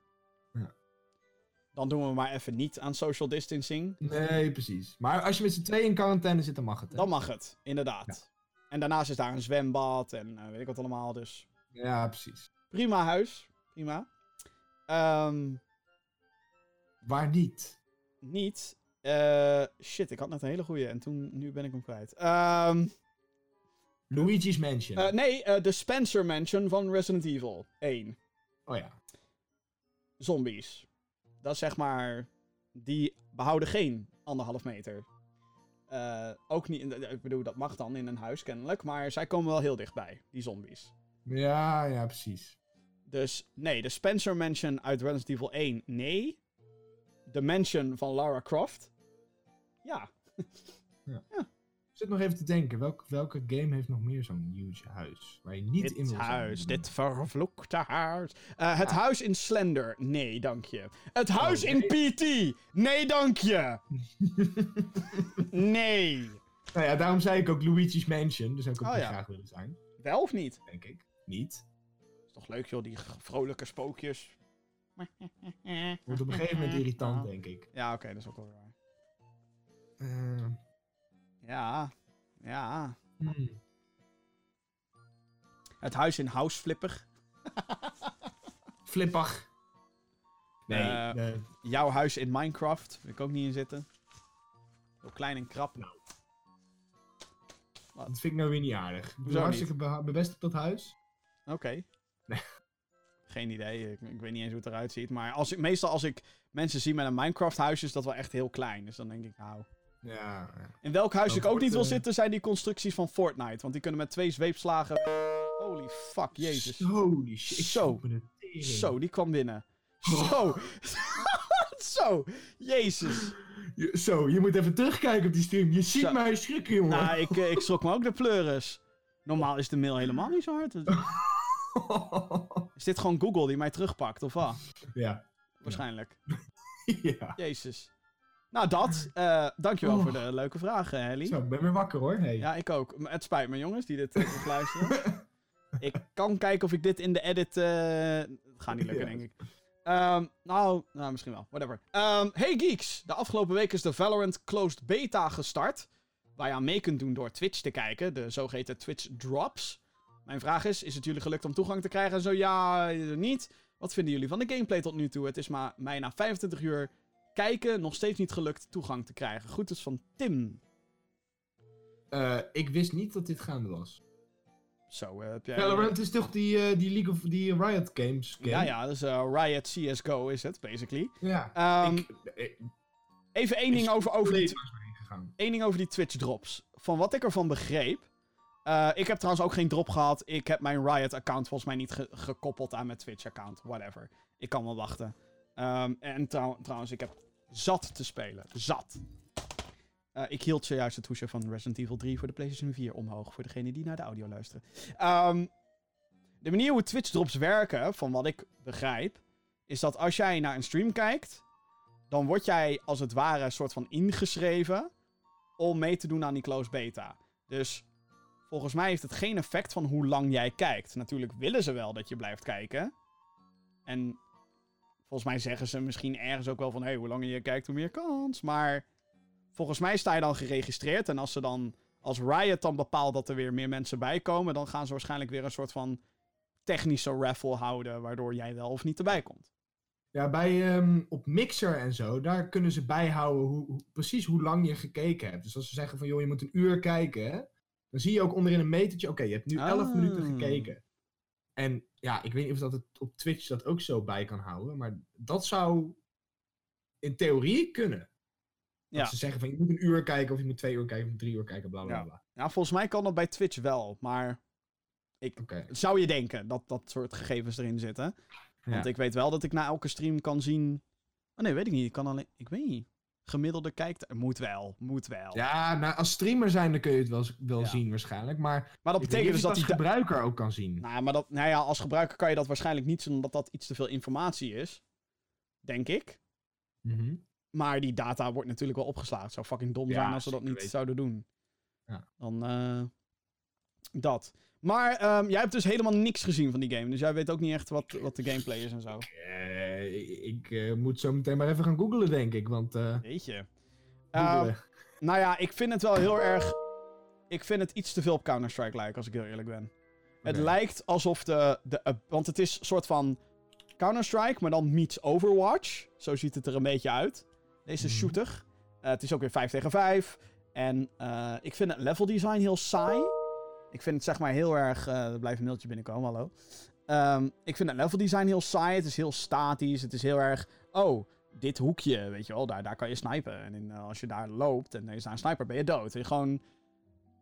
Ja. Dan doen we maar even niet aan social distancing. Nee, precies. Maar als je met z'n tweeën in quarantaine zit, dan mag het. hè? Dan mag het, inderdaad. En daarnaast is daar een zwembad en eh, weet ik wat allemaal. Dus Ja, precies. prima huis. Prima. Ehm, Waar niet? niet. eh, shit, ik had net een hele goeie en toen, nu ben ik hem kwijt. Ehm, Luigi's Mansion. eh, nee, eh, de Spencer Mansion van Resident Evil 1. oh ja. Zombies. Dat is zeg maar. Die behouden geen anderhalf meter. Ook niet. Ik bedoel, dat mag dan in een huis kennelijk. Maar zij komen wel heel dichtbij, die zombies. Ja, ja, precies. Dus nee, de Spencer Mansion uit Resident Evil 1, nee. De Mansion van Lara Croft, ja. Ik zit nog even te denken, welk, welke game heeft nog meer zo'n huge huis? Waar je niet in Dit wil zijn? huis, dit vervloekte huis. Eh, het huis in Slender, nee, dank je. Het huis in PT, nee, dank je. nee. Nou ja, daarom zei ik ook Luigi's Mansion. Dus zou ik ook Oh niet ja. graag willen zijn. Wel of niet? Denk ik. Niet. Toch leuk, joh, die vrolijke spookjes. Wordt op een gegeven moment irritant, denk ik. Ja, oké, dat is ook wel waar. Eh, Ja, ja. hmm. Het huis in Houseflipper. Flippig. Nee, Eh, Jouw huis in Minecraft. Wil ik ook niet in zitten. Heel klein en krap. dat vind ik nou weer niet aardig. Ik doe hartstikke be- mijn best op dat huis. Oké. Nee. Geen idee. Ik, ik weet niet eens hoe het eruit ziet. Maar als ik, meestal als ik mensen zie met een Minecraft huis, is dat wel echt heel klein. Dus dan denk ik, nou... Ja. In welk huis ik ook niet wil eh, zitten, zijn die constructies van Fortnite. Want die kunnen met twee zweepslagen... Holy fuck, jezus. Holy shit. Zo. Zo, die kwam binnen. Zo. Zo. Jezus. Je- Zo, je moet even terugkijken op die stream. Je ziet Zo. mij schrikken, jongen. Nou, ik, eh, ik schrok me ook de pleuris. Normaal is de mail helemaal niet zo hard. Is dit gewoon Google die mij terugpakt, of wat? ja. Waarschijnlijk. ja. Jezus. Nou, dat. eh dankjewel Oh. voor de leuke vraag, eh, Helly. Zo, ik ben weer wakker hoor. Hey. Ja, ik ook. Het spijt me, jongens, die dit uh, luisteren. ik kan kijken of ik dit in de edit... Het gaat niet lukken, Ja. denk ik. Ehm, nou, nou, misschien wel. Whatever. Ehm, hey geeks! De afgelopen week is de Valorant Closed Beta gestart. Waar je aan mee kunt doen door Twitch te kijken. De zogeheten Twitch Drops. Mijn vraag is, is het jullie gelukt om toegang te krijgen? En zo ja, eh, niet. Wat vinden jullie van de gameplay tot nu toe? Het is maar mij na 25 uur kijken nog steeds niet gelukt toegang te krijgen. Groetens van Tim. Eh, ik wist niet dat dit gaande was. Zo, eh, heb jij... Valorant is toch die, die League of die Riot Games game? Ja, ja, dus Riot CSGO is het, basically. Ja. Ehm, ik, ik, even één ding over, over, die, ding over die Twitch drops. Van wat ik ervan begreep. Eh, ik heb trouwens ook geen drop gehad. Ik heb mijn Riot-account volgens mij niet ge- gekoppeld aan mijn Twitch-account. Whatever. Ik kan wel wachten. Ehm, en trouw- trouwens, ik heb zat te spelen. Zat. Eh, ik hield zojuist het hoesje van Resident Evil 3 voor de PlayStation 4 omhoog. Voor degenen die naar de audio luisteren. Ehm, de manier hoe Twitch drops werken, van wat ik begrijp, is dat als jij naar een stream kijkt, dan word jij als het ware een soort van ingeschreven om mee te doen aan die close beta. Dus volgens mij heeft het geen effect van hoe lang jij kijkt. Natuurlijk willen ze wel dat je blijft kijken. En volgens mij zeggen ze misschien ergens ook wel van... hé, hey, hoe langer je kijkt, hoe meer kans. Maar volgens mij sta je dan geregistreerd. En als ze dan... Als Riot dan bepaalt dat er weer meer mensen bij komen... dan gaan ze waarschijnlijk weer een soort van technische raffle houden... waardoor jij wel of niet erbij komt. Ja, bij, ehm, op Mixer en zo, daar kunnen ze bijhouden hoe, hoe- precies hoe lang je gekeken hebt. Dus als ze zeggen van, joh, je moet een uur kijken, dan zie je ook onderin een metertje, oké, je hebt nu 11 Ah. minuten gekeken. En ja, ik weet niet of dat het op Twitch dat ook zo bij kan houden, maar dat zou in theorie kunnen. Ja. Ze zeggen van, je moet een uur kijken, of je moet twee uur kijken, of drie uur kijken, bla bla Ja. bla. Ja, volgens mij kan dat bij Twitch wel. Maar Oké. zou je denken dat dat soort gegevens erin zitten. Want Ja. ik weet wel dat ik na elke stream kan zien... Oh nee, weet ik niet. Ik kan alleen... Ik weet niet. Gemiddelde kijkt... Moet wel. Moet wel. Ja, nou, als streamer zijn, dan kun je het wel, wel Ja. zien waarschijnlijk, maar maar dat betekent dus dat als gebruiker ook kan zien. Nou, maar dat, nou ja, als gebruiker kan je dat waarschijnlijk niet zien, omdat dat iets te veel informatie is. Denk ik. Mhm. Maar die data wordt natuurlijk wel opgeslagen. Het zou fucking dom Ja, zijn als ze dat niet weten. zouden doen. Ja. Dan, eh, dat. Maar ehm, jij hebt dus helemaal niks gezien van die game. Dus jij weet ook niet echt wat, wat de gameplay is en zo. Ik eh, moet zo meteen maar even gaan googlen, denk ik. Want eh Weet je. googlen. nou ja, ik vind het wel heel erg... Ik vind het iets te veel op Counter-Strike lijken, als ik heel eerlijk ben. Het lijkt alsof de, de... uh, want het is een soort van Counter-Strike, maar dan meets Overwatch. Zo ziet het er een beetje uit. Deze Mhm. shooter. Eh, het is ook weer 5 tegen 5. En eh, ik vind het level design heel saai. Ik vind het zeg maar heel erg... eh, er blijft een mailtje binnenkomen, hallo. Ehm, ik vind het level design heel saai. Het is heel statisch. Het is heel erg... Oh, dit hoekje, weet je wel, daar, daar kan je snipen. En in, eh, als je daar loopt en er is daar een sniper, ben je dood. En gewoon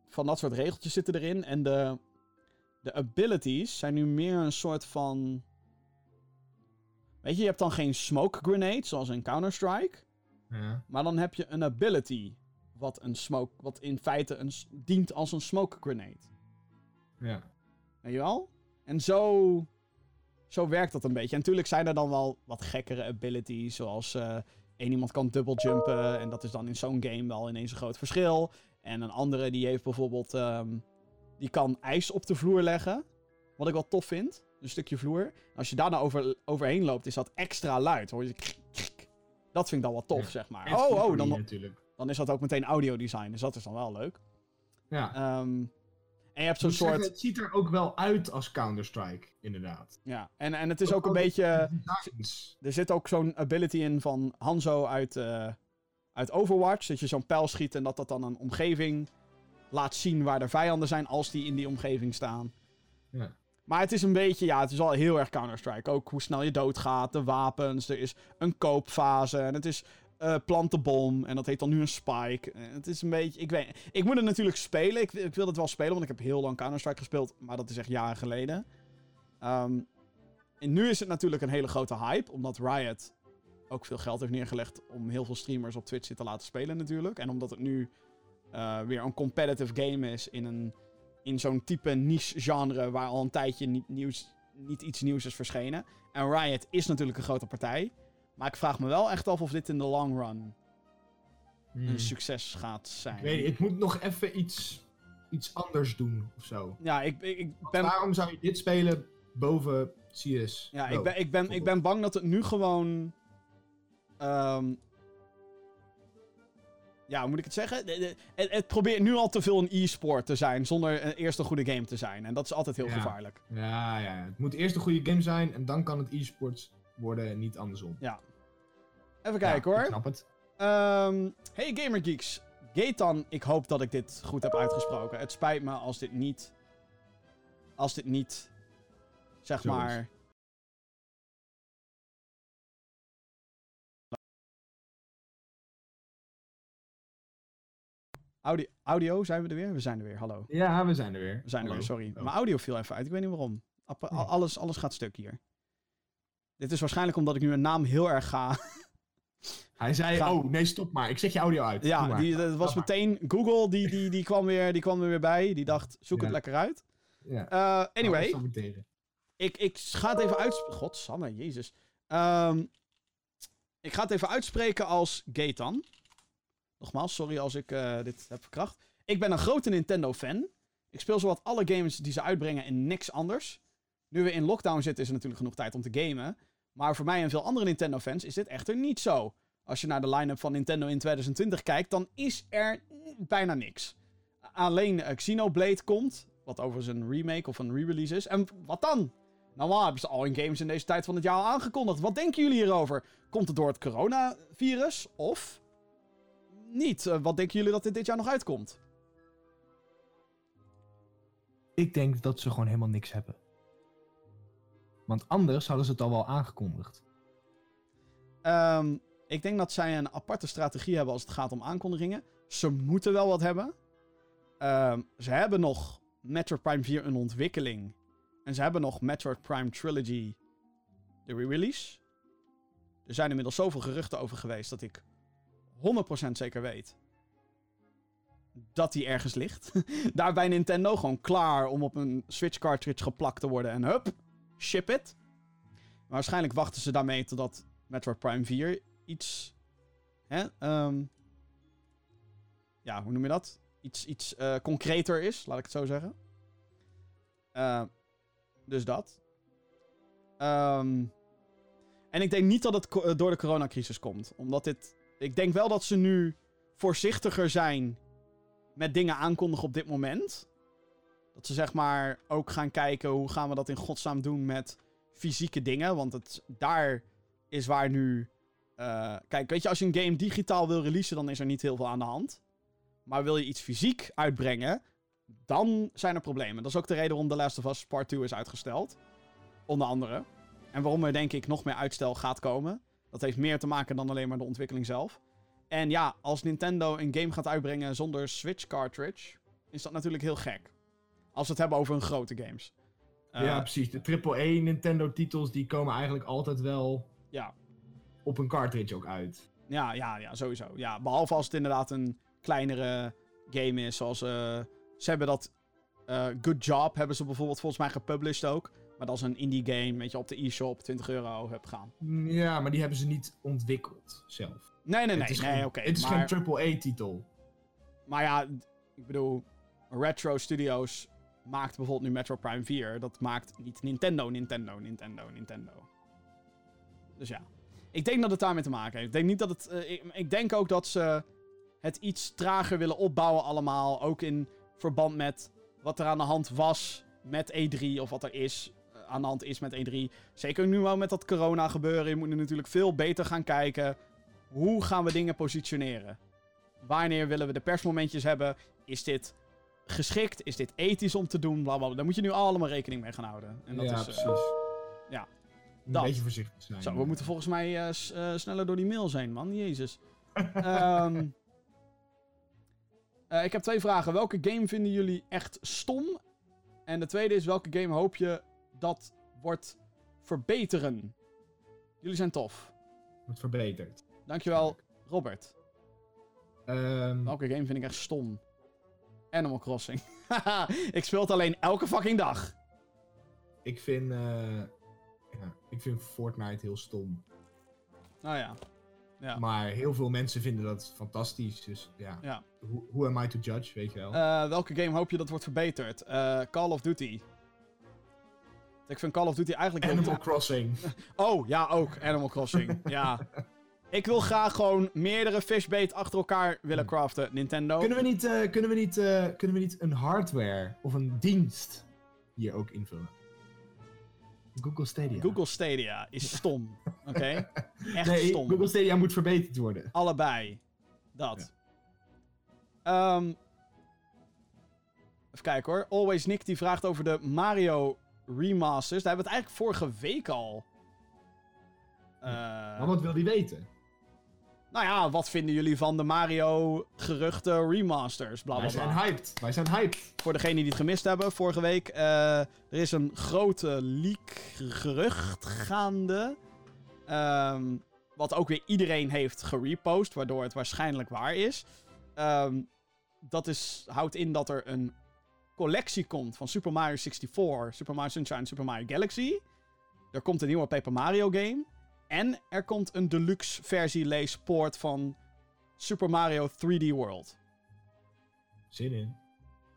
van dat soort regeltjes zitten erin. En de, de abilities zijn nu meer een soort van... Weet je, je hebt dan geen smoke grenade, zoals in Counter-Strike. Ja. Maar dan heb je een ability, wat, een smoke, wat in feite een, dient als een smoke grenade. Ja. Weet je wel? En zo, zo werkt dat een beetje. En natuurlijk zijn er dan wel wat gekkere abilities, zoals eh één iemand kan double jumpen. En dat is dan in zo'n game wel ineens een groot verschil. En een andere die heeft bijvoorbeeld, ehm, die kan ijs op de vloer leggen. Wat ik wel tof vind. Een stukje vloer. Als je daar nou over, overheen loopt, is dat extra luid. Hoor je krik, krik. Dat vind ik dan wel tof, zeg maar. Oh, oh, dan, natuurlijk. dan is dat ook meteen audiodesign. Dus dat is dan wel leuk. Ja. Ehm, en je hebt zo'n zeggen, soort... het ziet er ook wel uit als Counter-Strike, inderdaad. Ja, en, en het is ook een beetje... Designs. Er zit ook zo'n ability in van Hanzo uit, eh, uit Overwatch. Dat je zo'n pijl schiet en dat dat dan een omgeving laat zien waar de vijanden zijn als die in die omgeving staan. Ja. Maar het is een beetje, ja, het is al heel erg Counter-Strike. Ook hoe snel je doodgaat, de wapens, er is een koopfase en het is eh plantenbom en dat heet dan nu een spike. Eh, het is een beetje, ik weet, ik moet het natuurlijk spelen. Ik, ik wil het wel spelen, want ik heb heel lang Counter-Strike gespeeld, maar dat is echt jaren geleden. Ehm, en nu is het natuurlijk een hele grote hype, omdat Riot ook veel geld heeft neergelegd om heel veel streamers op Twitch te laten spelen natuurlijk. En omdat het nu eh, weer een competitive game is in, een, in zo'n type niche genre waar al een tijdje niet, nieuws, niet iets nieuws is verschenen. En Riot is natuurlijk een grote partij. Maar ik vraag me wel echt af of dit in de long run Hmm. een succes gaat zijn. Ik weet ik moet nog even iets, iets anders doen of zo. Ja, ik, ik, ik ben Waarom zou je dit spelen boven CS? Ja, ik ben, ik, ben, ik ben bang dat het nu gewoon. ehm, ja, hoe moet ik het zeggen? Het, het probeert nu al te veel een e-sport te zijn, zonder eerst een goede game te zijn. En dat is altijd heel Ja. gevaarlijk. Ja, ja, ja. Het moet eerst een goede game zijn en dan kan het e-sports worden en niet andersom. Even kijken Ja, hoor. Ik snap het. Ehm, hey Gamergeeks. Gaetan, ik hoop dat ik dit goed heb uitgesproken. Het spijt me als dit niet. Als dit niet. Zeg Zo is. maar. Audio, audio, zijn we er weer? We zijn er weer, hallo. Ja, we zijn er weer. We zijn er weer, sorry. Oh. Mijn audio viel even uit, ik weet niet waarom. Alles, alles gaat stuk hier. Dit is waarschijnlijk omdat ik nu een naam heel erg ga. Hij zei, Ga- oh nee, stop maar. Ik zet je audio uit. Ja, die, dat was meteen Google, die, die, die, kwam weer, die kwam er weer bij. Die dacht, zoek het lekker uit. Ja. Eh, anyway, Oh, ik, ik ga het even uit... Godsamme, jezus. Ehm, ik ga het even uitspreken als Gaetan. Nogmaals, sorry als ik eh, dit heb verkracht. Ik ben een grote Nintendo-fan. Ik speel zowat alle games die ze uitbrengen en niks anders. Nu we in lockdown zitten, is er natuurlijk genoeg tijd om te gamen. Maar voor mij en veel andere Nintendo-fans is dit echter niet zo. Als je naar de line-up van Nintendo in 2020 kijkt, dan is er bijna niks. Alleen eh, Xenoblade komt, wat overigens een remake of een re-release is. En wat dan? Normaal hebben ze al in games in deze tijd van het jaar al aangekondigd. Wat denken jullie hierover? Komt het door het coronavirus of niet? Eh, wat denken jullie dat dit dit jaar nog uitkomt? Ik denk dat ze gewoon helemaal niks hebben. Want anders hadden ze het al wel aangekondigd. Ehm, ik denk dat zij een aparte strategie hebben als het gaat om aankondigingen. Ze moeten wel wat hebben. Ehm, ze hebben nog Metroid Prime 4 een ontwikkeling. En ze hebben nog Metroid Prime Trilogy de re-release. Er zijn inmiddels zoveel geruchten over geweest dat ik 100% zeker weet dat die ergens ligt. Daar bij Nintendo gewoon klaar om op een Switch cartridge geplakt te worden en hup, ship it. Waarschijnlijk wachten ze daarmee totdat Metroid Prime 4 iets. Hè, ehm, ja, hoe noem je dat? Iets, iets eh, concreter is, laat ik het zo zeggen. Eh, dus dat. Ehm, en ik denk niet dat het eh, door de coronacrisis komt. Omdat dit. Ik denk wel dat ze nu voorzichtiger zijn met dingen aankondigen op dit moment. Dat ze zeg maar ook gaan kijken hoe gaan we dat in godsnaam doen met fysieke dingen. Want het, daar is waar nu. eh, kijk, weet je, als je een game digitaal wil releasen, dan is er niet heel veel aan de hand. Maar wil je iets fysiek uitbrengen, dan zijn er problemen. Dat is ook de reden waarom The Last of Us Part 2 is uitgesteld. Onder andere. En waarom er denk ik nog meer uitstel gaat komen. Dat heeft meer te maken dan alleen maar de ontwikkeling zelf. En ja, als Nintendo een game gaat uitbrengen zonder Switch cartridge, is dat natuurlijk heel gek. Als we het hebben over een grote games. Eh, ja, precies. De AAA Nintendo titels die komen eigenlijk altijd wel ja. op een cartridge ook uit. Ja, ja, ja, sowieso. Ja, behalve als het inderdaad een kleinere game is. Zoals eh, ze hebben dat. eh, Good Job hebben ze bijvoorbeeld volgens mij gepublished ook. Maar dat is een indie game, weet je, op de e-shop 20 euro heb gaan. Ja, maar die hebben ze niet ontwikkeld zelf. Nee, nee, nee, nee, oké. Het is maar, geen AAA-titel. maar ja, ik bedoel, Retro Studios maakt bijvoorbeeld nu Metro Prime 4. Dat maakt niet Nintendo, Nintendo, Nintendo, Nintendo. Dus ja. Ik denk dat het daarmee te maken heeft. Ik denk niet dat het. eh, ik, denk ook dat ze het iets trager willen opbouwen allemaal. Ook in verband met wat er aan de hand was met E3 of wat er is eh, aan de hand is met E3. Zeker nu wel met dat corona gebeuren. Je moet nu natuurlijk veel beter gaan kijken. Hoe gaan we dingen positioneren? Wanneer willen we de persmomentjes hebben? Is dit geschikt? Is dit ethisch om te doen? Blablabla. Daar moet je nu allemaal rekening mee gaan houden. En dat ja, is, eh, precies. ja, Een dat. beetje voorzichtig zijn. zo, we moeten volgens mij eh, eh, sneller door die mail zijn, man. Jezus. Ehm, eh, ik heb twee vragen. Welke game vinden jullie echt stom? En de tweede is, welke game hoop je dat wordt verbeteren? Jullie zijn tof. Wordt verbeterd. Dankjewel, Robert. Ehm, Welke game vind ik echt stom? Animal Crossing. Ik speel het alleen elke fucking dag. ik, vind, eh, ja, ik vind Fortnite heel stom. Nou ja. Ja. Maar heel veel mensen vinden dat fantastisch. Dus ja, ja. who, who am I to judge, weet je wel. Eh, welke game hoop je dat wordt verbeterd? Eh, Call of Duty. Ik vind Call of Duty eigenlijk Animal Crossing. Oh, ja, ook. Animal Crossing. ja. Ik wil graag gewoon meerdere fishbait achter elkaar willen craften. Nintendo. Kunnen we niet, eh, kunnen we niet, eh, kunnen we niet een hardware of een dienst hier ook invullen? Google Stadia. Google Stadia is stom. Oké? Echt nee, stom. Google Stadia moet verbeterd worden. Allebei. Dat. Ehm, even kijken hoor. Always Nick die vraagt over de Mario remasters. Daar hebben we het eigenlijk vorige week al. Eh, Maar wat wil die weten? Nou ja, wat vinden jullie van de Mario geruchten remasters? Bla, bla, Wij zijn hyped. Wij zijn hyped. Voor degenen die het gemist hebben, vorige week. eh, er is een grote leak gerucht gaande. Ehm, wat ook weer iedereen heeft gerepost, waardoor het waarschijnlijk waar is. Ehm, dat is, houdt in dat er een collectie komt van Super Mario 64, Super Mario Sunshine en Super Mario Galaxy. Er komt een nieuwe Paper Mario game. En er komt een deluxe versie leesport van Super Mario 3D World. Zin in.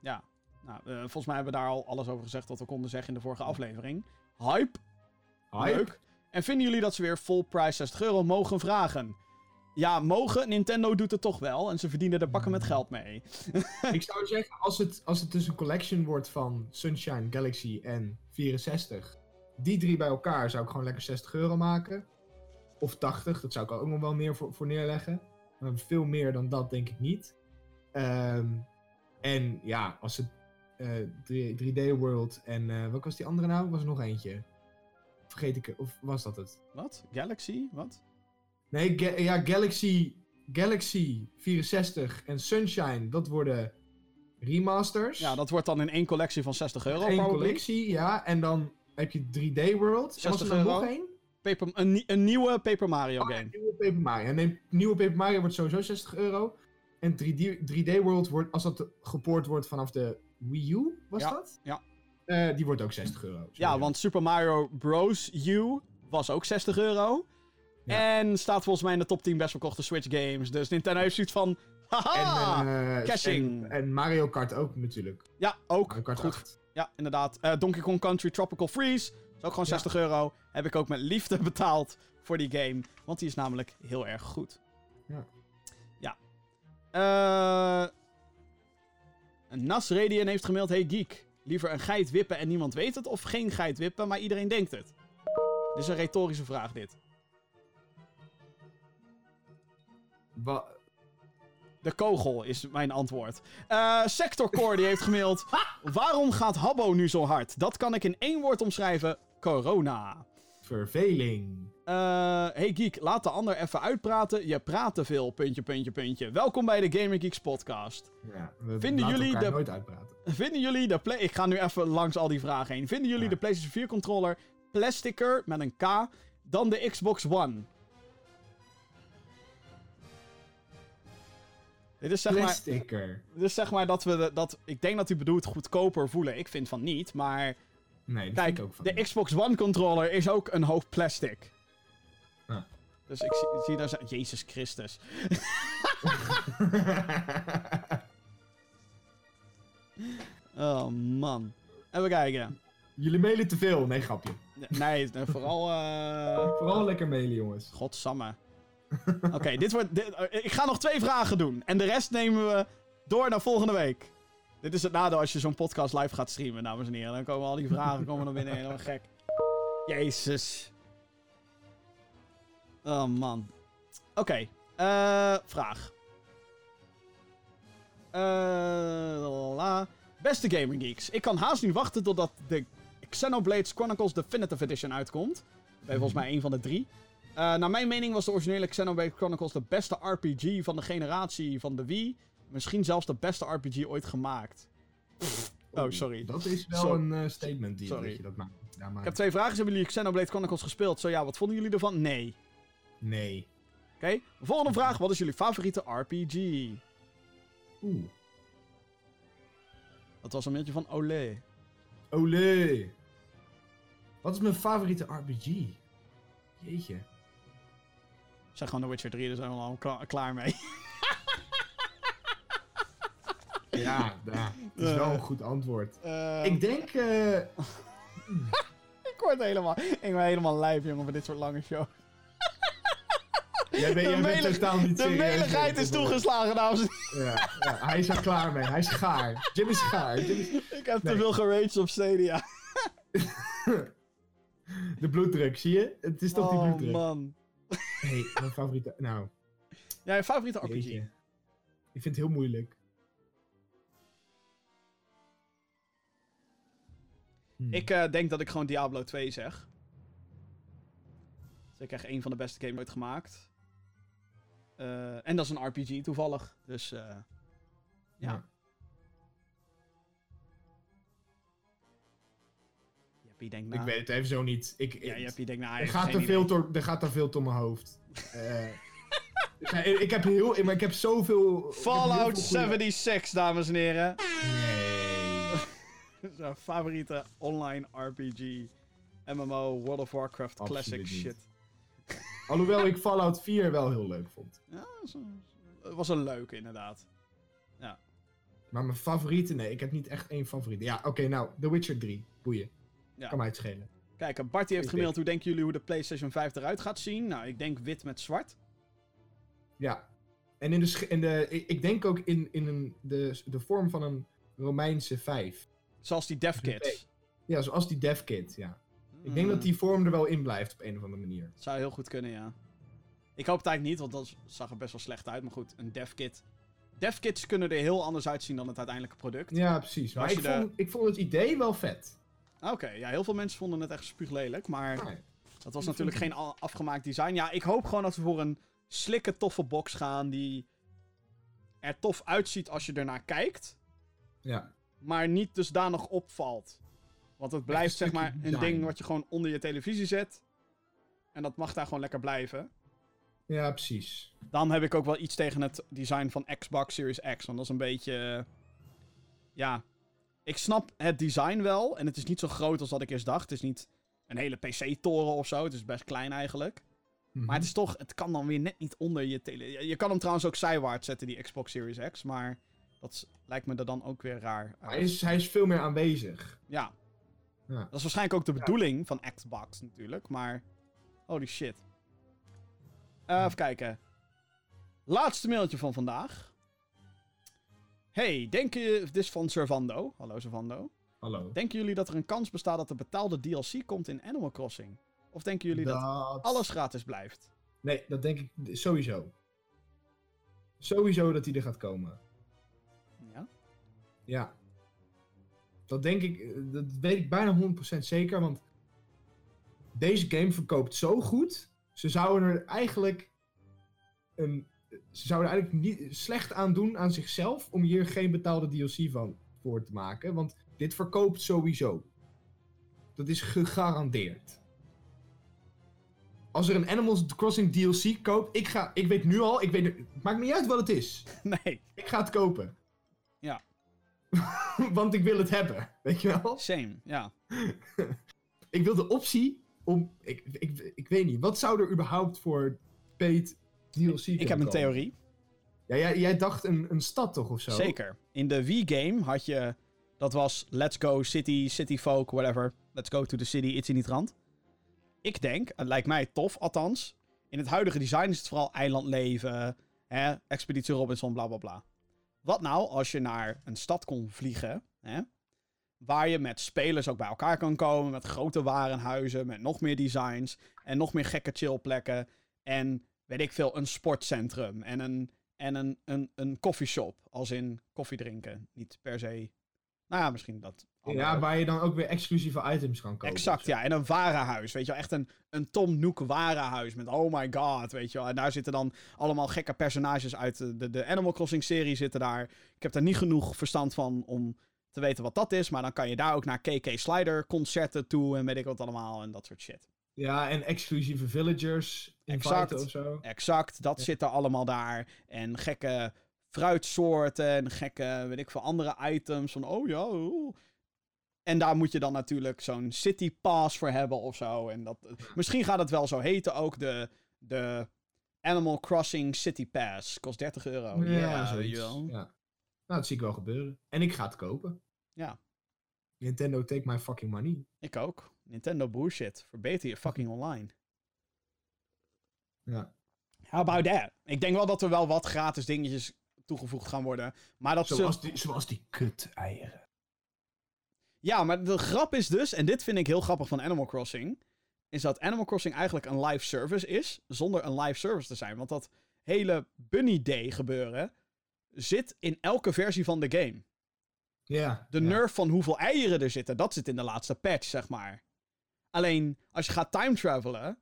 Ja, nou, eh, volgens mij hebben we daar al alles over gezegd wat we konden zeggen in de vorige aflevering. Hype, Hype? leuk. En vinden jullie dat ze weer full price 60 euro mogen vragen? Ja, mogen. Nintendo doet het toch wel. En ze verdienen er pakken met geld mee. Ik zou zeggen, als het, als het dus een collection wordt van Sunshine, Galaxy en 64, die drie bij elkaar zou ik gewoon lekker 60 euro maken. Of 80, dat zou ik ook nog wel meer voor, voor neerleggen. Maar veel meer dan dat denk ik niet. Ehm, en ja, als het eh, 3, 3D World en eh wat was die andere nou? Was er nog eentje? Vergeet ik, het, of was dat het? Wat? Galaxy? Wat? Nee, Ga- ja, Galaxy, Galaxy 64 en Sunshine, dat worden remasters. Ja, dat wordt dan in één collectie van 60 euro. Eén collectie, ja. En dan heb je 3D World. En was 60 er euro. nog één? Paper, een, een nieuwe Paper Mario Oh, game. nieuwe Paper Mario. En nieuwe Paper Mario wordt sowieso 60 euro. En 3D, 3D World wordt, als dat gepoord wordt vanaf de Wii U, was Ja, dat? ja. Eh, die wordt ook 60 euro. Ja, want Super Mario Bros. U was ook 60 euro. Ja. En staat volgens mij in de top 10 best verkochte Switch games. Dus Nintendo heeft zoiets van... Haha! En, eh, caching. En, en Mario Kart ook natuurlijk. ja, ook. Mario Kart Goed. 8. Ja, inderdaad. Eh, Donkey Kong Country Tropical Freeze. Is ook gewoon 60 euro. Heb ik ook met liefde betaald voor die game. Want die is namelijk heel erg goed. Ja. Ja. Eh... Nas Radian heeft gemaild... Hey Geek, liever een geit wippen en niemand weet het... of geen geit wippen, maar iedereen denkt het? Dit is een retorische vraag, dit. De kogel is mijn antwoord. Eh Sector Core die heeft gemaild... Waarom gaat Habbo nu zo hard? Dat kan ik in één woord omschrijven. Corona. Verveling. Eh, hey Geek, laat de ander even uitpraten. Je praat te veel, puntje, puntje, puntje. Welkom bij de Gamer Geeks podcast. Ja, we Vinden jullie de- nooit uitpraten. Vinden jullie de play... Ik ga nu even langs al die vragen heen. Vinden jullie Ja. de PlayStation 4 controller plasticer met een K dan de Xbox One? Dit is zeg maar... Plasticker. Dus zeg maar dat we... de- dat, ik denk dat u bedoelt goedkoper voelen. Ik vind van niet, maar... Nee, dat Kijk, ook van. de Xbox One controller is ook een hoop plastic. Dus ik zie, zie daar... zo- Jezus Christus. Oh, man. Even kijken. Jullie mailen te veel. Nee, grapje. Nee, vooral... eh Vooral lekker mailen, jongens. Godsamme. Oké, dit wordt... dit- eh, ik ga nog twee vragen doen. En de rest nemen we door naar volgende week. Dit is het nadeel als je zo'n podcast live gaat streamen, dames en heren. Dan komen al die vragen komen naar binnen. Helemaal gek. Jezus. Oh, man. Oké. eh, vraag. Eh, la. Beste Gaming Geeks. Ik kan haast niet wachten totdat de Xenoblade Chronicles Definitive Edition uitkomt. Ben volgens mij een van de drie. Eh, naar mijn mening was de originele Xenoblade Chronicles de beste RPG van de generatie van de Wii. Misschien zelfs de beste RPG ooit gemaakt. Oh, sorry. Dat is wel Sorry. een eh, statement die Sorry. je dat maakt. Ik heb twee vragen. Hebben jullie Xenoblade Chronicles gespeeld? Zo ja, wat vonden jullie ervan? Nee. Nee. Oké. Volgende vraag. Wat is jullie favoriete RPG? Oeh. Dat was een beetje van olé. Olé. Wat is mijn favoriete RPG? Jeetje. Zeg gewoon The Witcher 3, daar zijn we al kla- klaar mee. Ja, ja. Het is wel een goed antwoord. Eh, Ik denk... eh, ik word helemaal, ik ben helemaal lijf, jongen, voor dit soort lange show. jij bent, jij bent melig- totaal niet De meligheid is toegeslagen, dames en Ja, ja, hij is er klaar mee. Hij is gaar. Jim is gaar. Jim is... heren. Ik heb te veel geraged op Stadia. De bloeddruk, zie je? Het is toch die oh, bloeddruk. man. hey, mijn favoriete... Nou, Ja, je favoriete RPG? jeetje. Ik vind het heel moeilijk. Hmm. Ik eh, denk dat ik gewoon Diablo 2 zeg. Dat is echt een van de beste games ooit gemaakt. Eh, en dat is een RPG toevallig. Dus eh, ja. Jeppie denkt na. Ik weet het even zo niet. Ik, Ja, Jeppie denkt na. hij er, gaat er, veel door, er gaat er veel door mijn hoofd. Eh, ik, ik heb heel... Maar ik heb zoveel... ik heb heel Fallout veel goeie- 76, dames en heren. Nee. Zijn favoriete online RPG. MMO, World of Warcraft, Absoluut classic niet. shit. Alhoewel ik Fallout 4 wel heel leuk vond. Ja, het was een leuke inderdaad. Maar mijn favoriete, nee, ik heb niet echt één favoriete. Ja, oké, nou, The Witcher 3. Boeien. Ja. Kan mij het schelen. Kijk, eh, Barty heeft Ik gemaild hoe denken jullie hoe de PlayStation 5 eruit gaat zien? Nou, ik denk wit met zwart. Ja. En in de, in de ik, ik denk ook in, in een, de, de vorm van een Romeinse 5. Zoals die Dev Kits. Ja, zoals die Dev Kit, ja. Ik denk dat die vorm er wel in blijft op een of andere manier. Zou heel goed kunnen, ja. Ik hoop het eigenlijk niet, want dat zag er best wel slecht uit. Maar goed, een Dev Kit. Dev Kits kunnen er heel anders uitzien dan het uiteindelijke product. Ja, precies. Maar ik de- vond, ik vond het idee wel vet. Oké, ja, heel veel mensen vonden het echt spuuglelijk. Maar dat was natuurlijk geen afgemaakt design. Ja, ik hoop gewoon dat we voor een slikke, toffe box gaan die er tof uitziet als je ernaar kijkt. Ja. Maar niet dusdanig opvalt. Want het blijft zeg maar een ding wat je gewoon onder je televisie zet. En dat mag daar gewoon lekker blijven. ja, precies. Dan heb ik ook wel iets tegen het design van Xbox Series X. Want dat is een beetje... eh, Ja, ik snap het design wel. En het is niet zo groot als dat ik eerst dacht. Het is niet een hele PC-toren of zo. Het is best klein eigenlijk. Mhm. Maar het is toch... Het kan dan weer net niet onder je tele... Je kan hem trouwens ook zijwaarts zetten, die Xbox Series X. Maar dat lijkt me er dan ook weer raar uit. hij, is, hij is veel meer aanwezig. Ja. Ja. Dat is waarschijnlijk ook de bedoeling van Xbox natuurlijk, maar... Holy shit. Eh, even kijken. Laatste mailtje van vandaag. Hey, denken je... Dit is van Servando. Hallo Servando. Hallo. Denken jullie dat er een kans bestaat dat er betaalde DLC komt in Animal Crossing? Of denken jullie dat Dat- alles gratis blijft? Nee, dat denk ik sowieso. Sowieso dat hij er gaat komen. Ja? Dat denk ik, eh, dat weet ik bijna 100% zeker, want deze game verkoopt zo goed. Ze zouden er eigenlijk een, ze zouden er eigenlijk niet slecht aan doen aan zichzelf om hier geen betaalde DLC van voor te maken, want dit verkoopt sowieso. Dat is gegarandeerd. Als er een Animal Crossing DLC koopt, ik ga, ik weet nu al, ik weet, het maakt niet uit wat het is. Nee, Ik ga het kopen. Ja. Want ik wil het hebben. Weet je wel? same. Ja. Ik wil de optie om. Ik, ik, ik weet niet. Wat zou er überhaupt voor paid DLC Ik heb kunnen een komen? theorie. Ja, jij, jij dacht een, een stad toch of zo? Zeker. In de Wii-game had je... Dat was Let's Go City, City Folk, whatever. Let's go to the city, iets in die trant. Ik denk, het lijkt mij tof althans... In het huidige design is het vooral eilandleven... Hè, Expeditie Robinson, bla bla bla. Wat nou als je naar een stad kon vliegen... Hè, waar je met spelers ook bij elkaar kan komen... met grote warenhuizen, met nog meer designs... en nog meer gekke chillplekken... en, weet ik veel, een sportcentrum... en een en een, een, een coffeeshop, als in koffie drinken. Niet per se. Nou ja, misschien dat. andere Ja, waar je dan ook weer exclusieve items kan kopen. Exact, ja. En een warenhuis, weet je wel. Echt een, een Tom Nook warenhuis met oh my god, weet je wel. En daar zitten dan allemaal gekke personages uit de, de, Animal Crossing serie zitten daar. Ik heb daar niet genoeg verstand van om te weten wat dat is. Maar dan kan je daar ook naar KK Slider concerten toe en weet ik wat allemaal en dat soort shit. Ja, en exclusieve villagers. Exact. Exact. Of zo. Exact, dat Ja. zit er allemaal daar. En gekke fruitsoorten en gekke, weet ik veel, andere items. Van, oh ja, oeh. En daar moet je dan natuurlijk zo'n City Pass voor hebben of zo. En dat, misschien gaat het wel zo heten ook, de, de Animal Crossing City Pass. Kost 30 euro. ja, Ja, zoiets. wel. Ja. Nou, dat zie ik wel gebeuren. En ik ga het kopen. Ja. Nintendo, take my fucking money. Ik ook. Nintendo bullshit. Verbeter je fucking online. Ja. How about that? Ik denk wel dat er wel wat gratis dingetjes toegevoegd gaan worden. Maar dat ze... Zoals die, zoals die kut-eieren. Ja, maar de grap is dus, en dit vind ik heel grappig van Animal Crossing, is dat Animal Crossing eigenlijk een live service is, zonder een live service te zijn. Want dat hele Bunny Day gebeuren zit in elke versie van de game. Ja. De ja. nerf van hoeveel eieren er zitten, dat zit in de laatste patch, zeg maar. Alleen, als je gaat time travelen,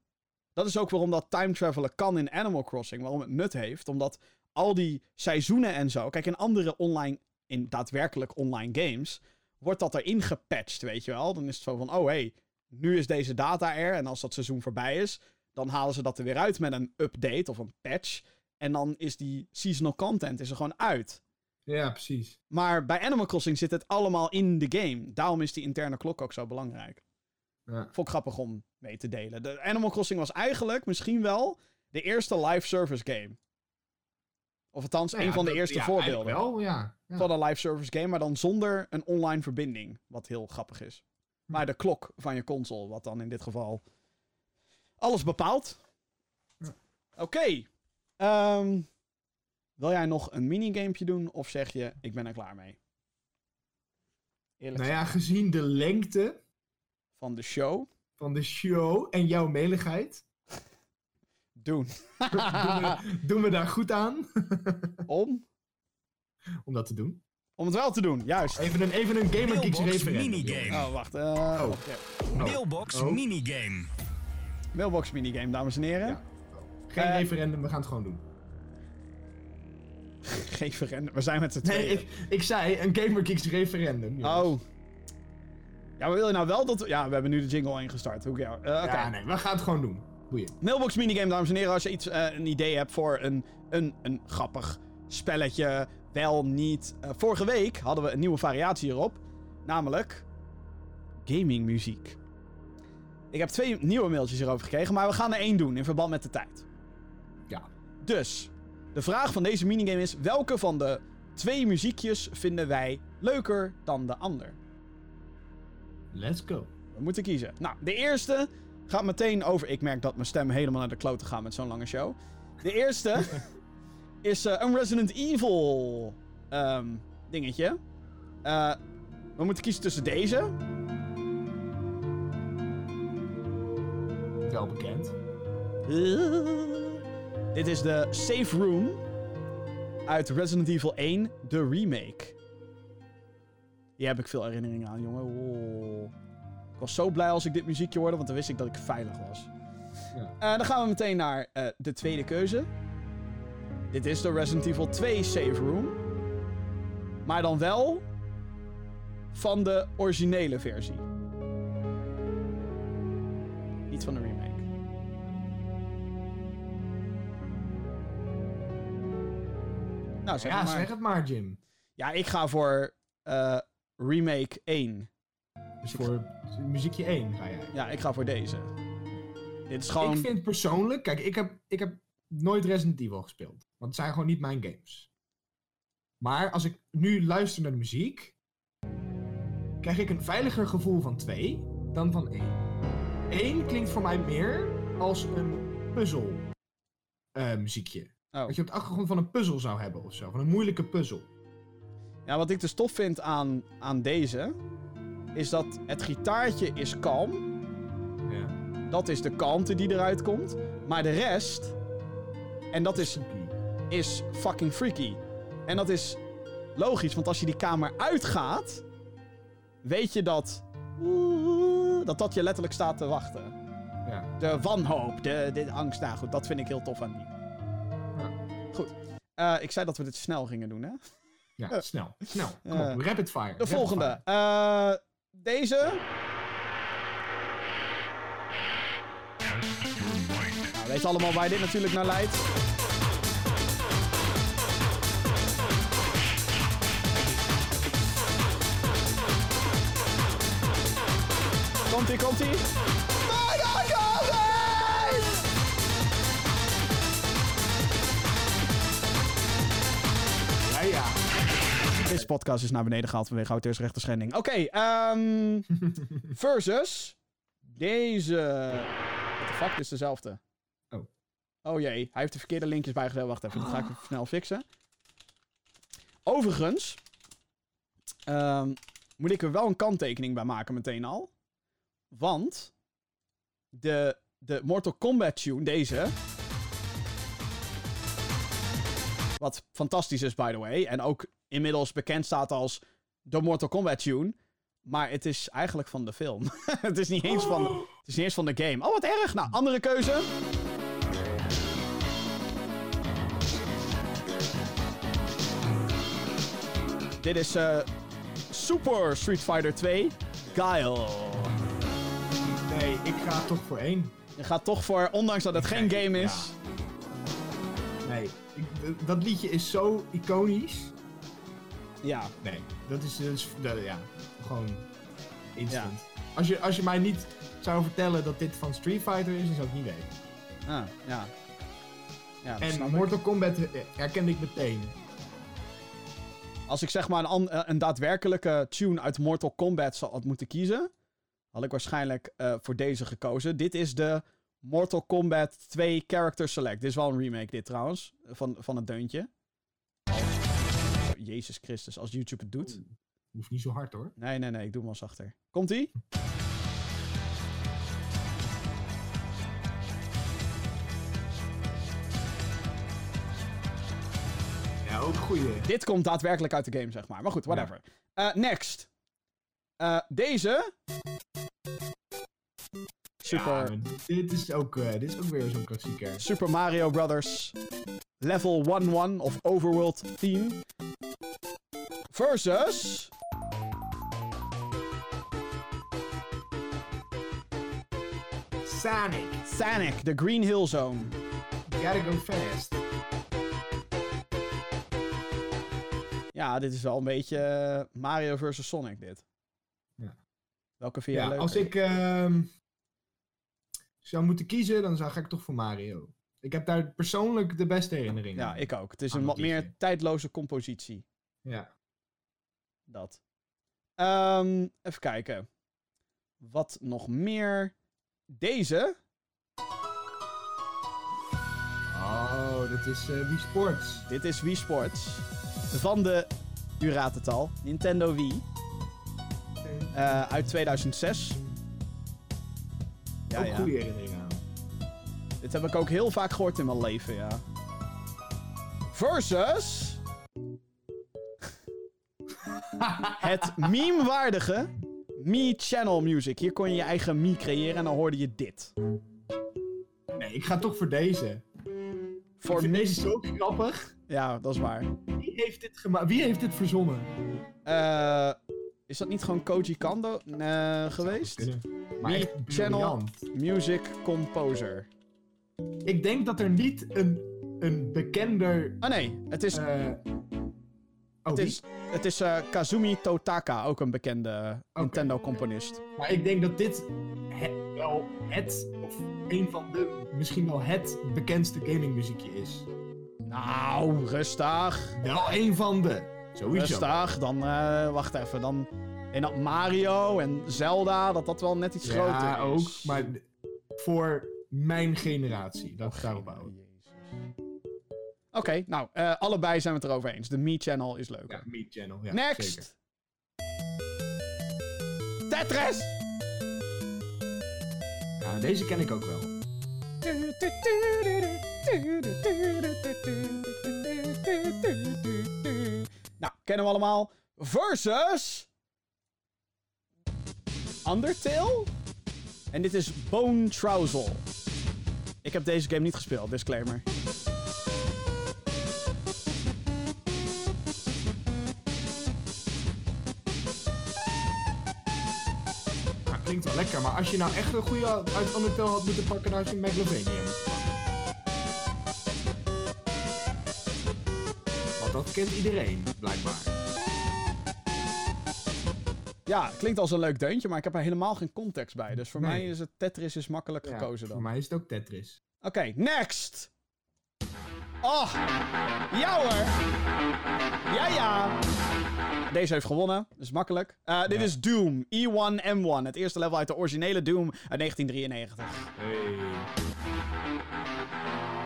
dat is ook waarom dat time travelen kan in Animal Crossing, waarom het nut heeft, omdat al die seizoenen en zo, kijk, in andere online, in daadwerkelijk online games, wordt dat erin gepatcht, weet je wel. Dan is het zo van, oh hey, nu is deze data er, en als dat seizoen voorbij is, dan halen ze dat er weer uit met een update of een patch, en dan is die seasonal content is er gewoon uit. Ja, precies. Maar bij Animal Crossing zit het allemaal in de game. Daarom is die interne klok ook zo belangrijk. Ja. Vond ik grappig om mee te delen. De Animal Crossing was eigenlijk misschien wel de eerste live service game. Of althans, Nou een van de dat- eerste ja, voorbeelden Wel, ja. van een live service game, maar dan zonder een online verbinding. Wat heel grappig is. Maar de klok van je console, wat dan in dit geval alles bepaalt. Oké. ehm, wil jij nog een minigamepje doen of zeg je, ik ben er klaar mee? Eerlijk Nou ja, gezien de lengte van de show. van de show en jouw meligheid, Doen. doen, we, doen we daar goed aan Om? om dat te doen. Om het wel te doen, juist. Even een, even een Gamer Geeks Mailbox referendum. minigame. Oh, wacht. eh, Oh. wacht, ja. Mailbox Oh. minigame. Mailbox minigame, dames en heren. Ja. Geen Eh, referendum, we gaan het gewoon doen. Geen verrennen. We zijn met z'n Nee, tweeën. ik, ik zei een Gamer Geeks referendum. jongens. Oh. Ja, maar wil je nou wel dat... Ja, we hebben nu de jingle ingestart. Hoe Oké. Ja, nee, we gaan het gewoon doen. Boeien. Mailbox minigame, dames en heren. Als je iets, eh, een idee hebt voor een, een, een grappig spelletje. Wel niet. Eh, vorige week hadden we een nieuwe variatie hierop. Namelijk... Gamingmuziek. Ik heb twee nieuwe mailtjes hierover gekregen. Maar we gaan er één doen in verband met de tijd. Ja. Dus, de vraag van deze minigame is... Welke van de twee muziekjes vinden wij leuker dan de ander? Let's go. We moeten kiezen. Nou, de eerste gaat meteen over... Ik merk dat mijn stem helemaal naar de klote gaat met zo'n lange show. De eerste is eh, een Resident Evil ehm, dingetje. Eh, we moeten kiezen tussen deze. Wel bekend. Dit is de Safe Room uit Resident Evil 1, de remake. Hier heb ik veel herinneringen aan, jongen. Oh. Ik was zo blij als ik dit muziekje hoorde, want dan wist ik dat ik veilig was. Ja. Eh, dan gaan we meteen naar eh, de tweede keuze. Dit is de Resident Evil 2 Safe Room. Maar dan wel van de originele versie. Niet van de remake. Nou, zeg ja, maar. zeg het maar, Jim. Ja, ik ga voor eh, remake 1. Dus voor muziekje 1 ga jij. Ja, ik ga voor deze. Dit is gewoon... Ik vind persoonlijk, kijk, ik heb, ik heb nooit Resident Evil gespeeld. Want het zijn gewoon niet mijn games. Maar als ik nu luister naar de muziek, krijg ik een veiliger gevoel van 2 dan van 1. 1 klinkt voor mij meer als een puzzel eh, muziekje. Oh. Dat je op de achtergrond van een puzzel zou hebben of zo. Van een moeilijke puzzel. Ja, wat ik dus tof vind aan, aan deze... is dat het gitaartje is kalm. Ja. Dat is de kalmte die eruit komt. Maar de rest... En dat is, is fucking freaky. En dat is logisch, want als je die kamer uitgaat... weet je dat... dat dat je letterlijk staat te wachten. Ja. De wanhoop, de, de angst. Nou goed, dat vind ik heel tof aan die. Ja. Goed. Eh, ik zei dat we dit snel gingen doen, hè? Ja, snel. Snel. Kom op, rapid fire. De rapid volgende. fire. Eh, deze. Nou, weet allemaal waar dit natuurlijk naar leidt. Komt-ie, komt-ie. Ja, ja. Deze podcast is naar beneden gehaald vanwege auteursrechten schending. Oké, ehm versus deze. What the fuck, dit is dezelfde. Oh. Oh jee, hij heeft de verkeerde linkjes bijgezet. Wacht even, dat ga ik even snel fixen. Overigens, ehm, moet ik er wel een kanttekening bij maken meteen al. Want de, de Mortal Kombat tune, deze, wat fantastisch is, by the way. En ook inmiddels bekend staat als de Mortal Kombat tune. Maar het is eigenlijk van de film. het, is niet eens van, het is niet eens van de game. Oh, wat erg. Nou, andere keuze. Dit is eh, Super Street Fighter 2. Guile. Nee, ik ga toch voor één. Je gaat toch voor, ondanks dat het geen game ja. is. Nee, ik, dat liedje is zo iconisch. Ja. Nee, dat is, dat is dat- ja, gewoon instant. Als, je, als je mij niet zou vertellen dat dit van Street Fighter is, dan zou ik niet weten. Ah, ja. Ja, En ik. Mortal Kombat eh, herkende ik meteen. Als ik zeg maar een, eh, een daadwerkelijke tune uit Mortal Kombat zou had moeten kiezen, had ik waarschijnlijk eh, voor deze gekozen. Dit is de Mortal Kombat 2 Character Select. Dit is wel een remake, dit trouwens, van, van het deuntje. Jezus Christus, als YouTube het doet. Hoeft niet zo hard hoor. Nee, nee, nee, ik doe hem wel zachter. Komt-ie? Ja, ook goeie. Dit komt daadwerkelijk uit de game, zeg maar. Maar goed, whatever. Eh, next. Eh, deze. Super, Ja, dit, is ook, eh, dit is ook weer zo'n klassieker. Super Mario Brothers Level 1-1 of Overworld Theme. Versus. Sonic. Sonic, the Green Hill Zone. Gotta go fast. Ja, dit is wel een beetje eh, Mario versus Sonic, dit. Ja. Welke vind jij Ja, leuk? als ik ehm, zou moeten kiezen, dan zou, ga ik toch voor Mario. Ik heb daar persoonlijk de beste herinneringen. Ja, ik ook. Het is een wat meer tijdloze compositie. Ja. Dat. Ehm, even kijken. Wat nog meer? Deze. Oh, dat is eh Wii Sports. Dit is Wii Sports. Van de, u raadt het al, Nintendo Wii. eh, uit 2006. Ja, ook ja. goede herinneringen aan. Dit heb ik ook heel vaak gehoord in mijn leven, ja. Versus... het meme-waardige Me Channel Music. Hier kon je je eigen Me creëren en dan hoorde je dit. Nee, ik ga toch voor deze. Voor vind deze zo grappig. Ja, dat is waar. Wie heeft dit gemaakt? Wie heeft dit verzonnen? Eh, is dat niet gewoon Koji Kando eh, geweest? Maar Wie echt channel? Music Composer. Ik denk dat er niet een, een bekender... Oh nee, het is, eh oh, het is, het is eh, Kazumi Totaka, ook een bekende Nintendo-componist. Maar ik denk dat dit wel het, of een van de, misschien wel het bekendste gamingmuziekje is. Nou, rustig. Wel een van de. Sowieso. Rustig, dan, eh, wacht even, dan... En dat Mario en Zelda, dat dat wel net iets groter Ja, is. ook. Maar voor mijn generatie. Dat daarop houden. Jezus. Oké, nou, eh, allebei zijn we het erover eens. De Me-channel is leuker. Ja, Meat Channel. Ja, Next! Zeker. Tetris! Ja, deze ken ik ook wel. Nou, kennen we allemaal. Versus... Undertale? En dit is Bone Trousel. Ik heb deze game niet gespeeld, disclaimer. Klinkt wel lekker. Maar als je nou echt een goede uit Undertale had moeten pakken, dan had je Megalovania. Want dat kent iedereen, blijkbaar. Ja, klinkt als een leuk deuntje, maar ik heb er helemaal geen context bij. Dus voor Nee. mij is het Tetris is makkelijk Ja, gekozen Voor dan. mij is het ook Tetris. Oké, next! Oh, ja hoor! Ja, ja! Deze heeft gewonnen, dat is makkelijk. Eh, dit is Doom, E1M1. Het eerste level uit de originele Doom uit 1993. Hey.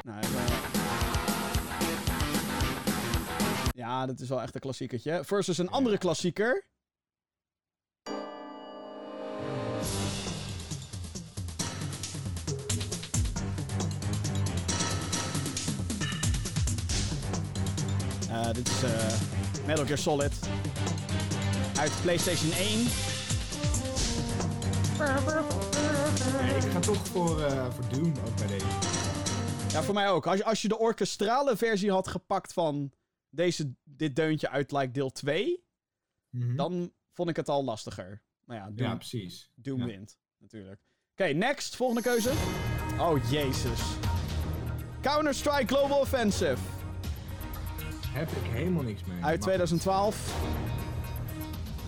Nou, even- Ja, dit is wel echt een klassiekertje. Versus een andere klassieker. Dit is eh, Metal Gear Solid. Uit PlayStation 1. Nee, ik ga toch voor, eh, voor Doom ook bij deze. Ja, voor mij ook. Als je, als je de orkestrale versie had gepakt van deze, dit deuntje uit like, deel 2, Mhm. dan vond ik het al lastiger. Maar ja, Doom, Ja, precies. Doom Ja. wint, natuurlijk. Oké, next. Volgende keuze. Oh, jezus. Counter-Strike Global Offensive. Heb ik helemaal niks mee. Uit Maar- 2012.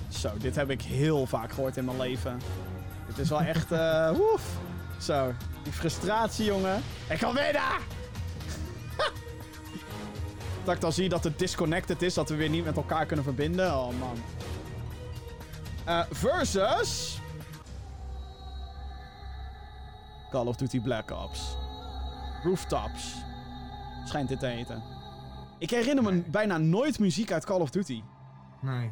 Zo, dit heb ik heel vaak gehoord in mijn leven. Dit is wel echt... eh woef. Zo, die frustratie, jongen. Ik kan winnen! dat ik dan zie dat het disconnected is, dat we weer niet met elkaar kunnen verbinden. Oh, man. Eh, versus... Call of Duty Black Ops. Rooftops. Schijnt dit te heten. Ik herinner me bijna nooit muziek uit Call of Duty. Nee.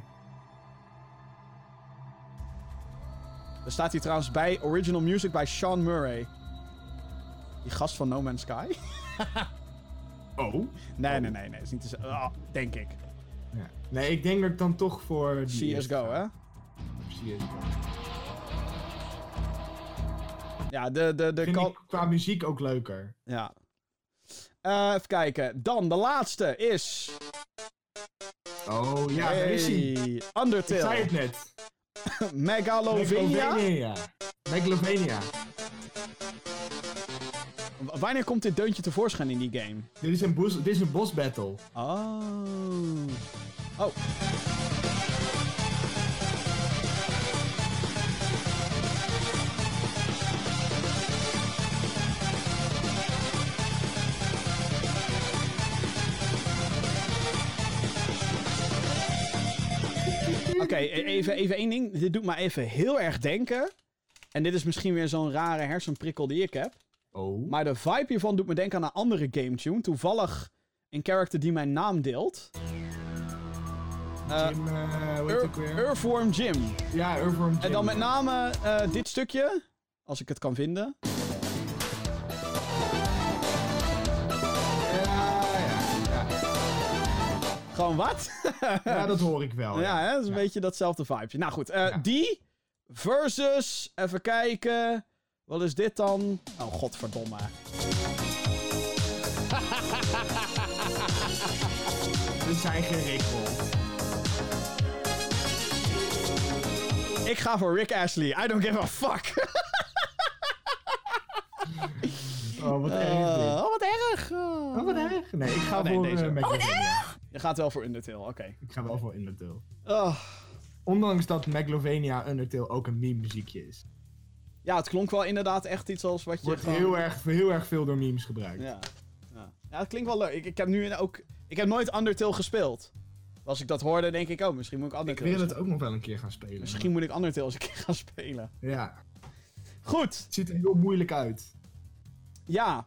Er staat hier trouwens bij original music bij Sean Murray. Die gast van No Man's Sky? Oh? Nee, nee, nee, nee. Is niet te. Ah, denk ik. Ja. Nee, ik denk dat ik dan toch voor die CSGO, hè? CSGO. Ja, de... de, de Vind Call- ik qua muziek ook leuker. Ja. Eh, even kijken. Dan, de laatste is... Oh, ja, daar is hij. Hey, Ik Undertale. zei het net. Megalovania. Megalovania. Megalovania. W- Wanneer komt dit deuntje tevoorschijn in die game? Dit is een, bos, dit is een boss battle. Oh. Oh. Oké, e- even, even één ding. Dit doet me even heel erg denken. En dit is misschien weer zo'n rare hersenprikkel die ik heb. Oh. Maar de vibe hiervan doet me denken aan een andere game tune. Toevallig een character die mijn naam deelt. Eh, Jim, eh, weer? Earthworm Jim. Ja, Earthworm Jim. En dan met name eh, dit stukje. Als ik het kan vinden. Gewoon wat? ja, dat hoor ik wel. ja, Ja, hè? dat is een Ja. beetje datzelfde vibeje. Nou goed, eh, Ja. die versus... Even kijken. Wat is dit dan? Oh, godverdomme. Dit zijn geen. Ik ga voor Rick Ashley. I don't give a fuck. Oh, wat erg Eh, dit. oh, wat erg. Oh. Oh, wat erg. Nee, ik ga Oh, nee, voor deze. eh, Megalovania. Je gaat wel voor Undertale, oké. Ik ga wel voor Undertale. Oh. Ondanks dat Megalovania Undertale ook een meme muziekje is. Ja, het klonk wel inderdaad echt iets als wat je Wordt gewoon... heel, erg, heel erg veel door memes gebruikt. Ja. Ja, ja het klinkt wel leuk. Ik, ik heb nu ook... Ik heb nooit Undertale gespeeld. Als ik dat hoorde, denk ik, oh, misschien moet ik Ik Undertale... wil het ook nog wel een keer gaan spelen. Misschien moet ik Undertale eens een keer gaan spelen. Ja, Goed. het ziet er heel moeilijk uit. Ja.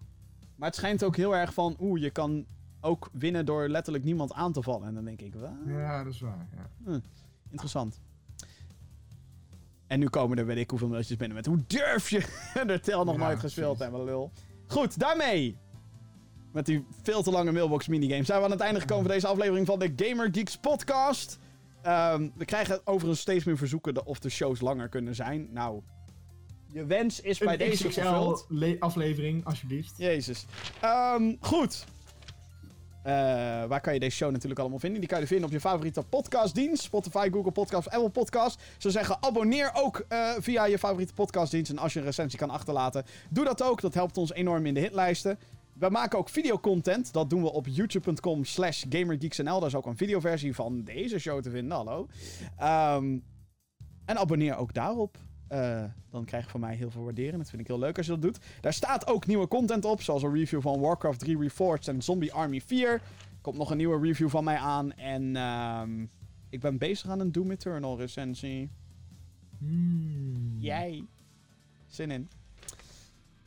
Maar het schijnt ook heel erg van... Oeh, je kan ook winnen door letterlijk niemand aan te vallen. En dan denk ik, wat? Ja, dat is waar. Ja. Interessant. En nu komen er weet ik hoeveel mailtjes binnen met... Hoe durf je Undertale nog Ja, nooit gespeeld hebben, lul. Goed, daarmee... Met die veel te lange mailbox minigame zijn we aan het einde gekomen van deze aflevering van de Gamer Geeks podcast. Ehm, we krijgen overigens steeds meer verzoeken of de shows langer kunnen zijn. Nou, je wens is bij Een deze. XXL le- aflevering, alsjeblieft. Jezus. Ehm, goed. Eh, waar kan je deze show natuurlijk allemaal vinden? Die kan je vinden op je favoriete podcastdienst. Spotify, Google Podcasts, Apple Podcasts. Zou zeggen, abonneer ook eh, via je favoriete podcastdienst. En als je een recensie kan achterlaten, doe dat ook. Dat helpt ons enorm in de hitlijsten. We maken ook videocontent. Dat doen we op youtube.com slash gamergeeksnl. Daar is ook een videoversie van deze show te vinden. Hallo. Ehm, en abonneer ook daarop. Eh, dan krijg je van mij heel veel waardering. Dat vind ik heel leuk als je dat doet. Daar staat ook nieuwe content op. Zoals een review van Warcraft 3 Reforged en Zombie Army 4. Er komt nog een nieuwe review van mij aan. En ehm, ik ben bezig aan een Doom Eternal recensie. Hmm. Jij. Zin in.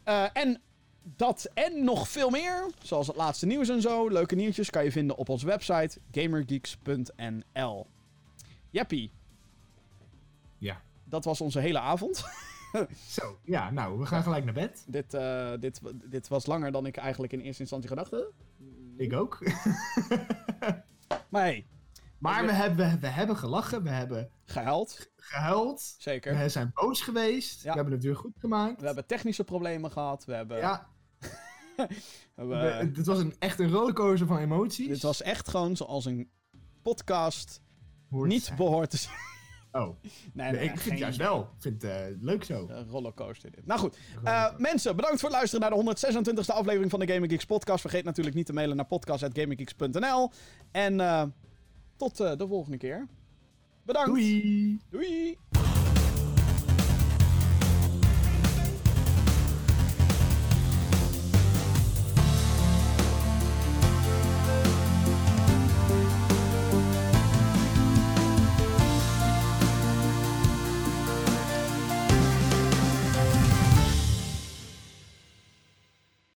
Eh, en dat en nog veel meer, zoals het laatste nieuws en zo, leuke nieuwtjes, kan je vinden op onze website gamergeeks.nl. Jeppie. Dat was onze hele avond. Zo, ja, nou, we gaan gelijk naar bed. dit, eh, dit, dit was langer dan ik eigenlijk in eerste instantie gedacht had. Ik ook. Maar hey, Maar we hebben, we hebben gelachen, we hebben gehuild, gehuild, zeker. we zijn boos geweest, Ja. we hebben het weer goed gemaakt. We hebben technische problemen gehad. We hebben, Ja, we het was een, echt een rollercoaster van emoties. dit was echt gewoon zoals een podcast Hoort niet zijn. behoort te zijn. Oh, Nee, ik vind geen- het juist wel. Ik vind het eh, leuk zo. Een rollercoaster dit. Nou goed, eh, mensen, bedankt voor het luisteren naar de 126e aflevering van de Gaming Geeks podcast. Vergeet natuurlijk niet te mailen naar podcast.gaminggeeks.nl. En eh, tot de volgende keer. Bedankt. Doei! Doei.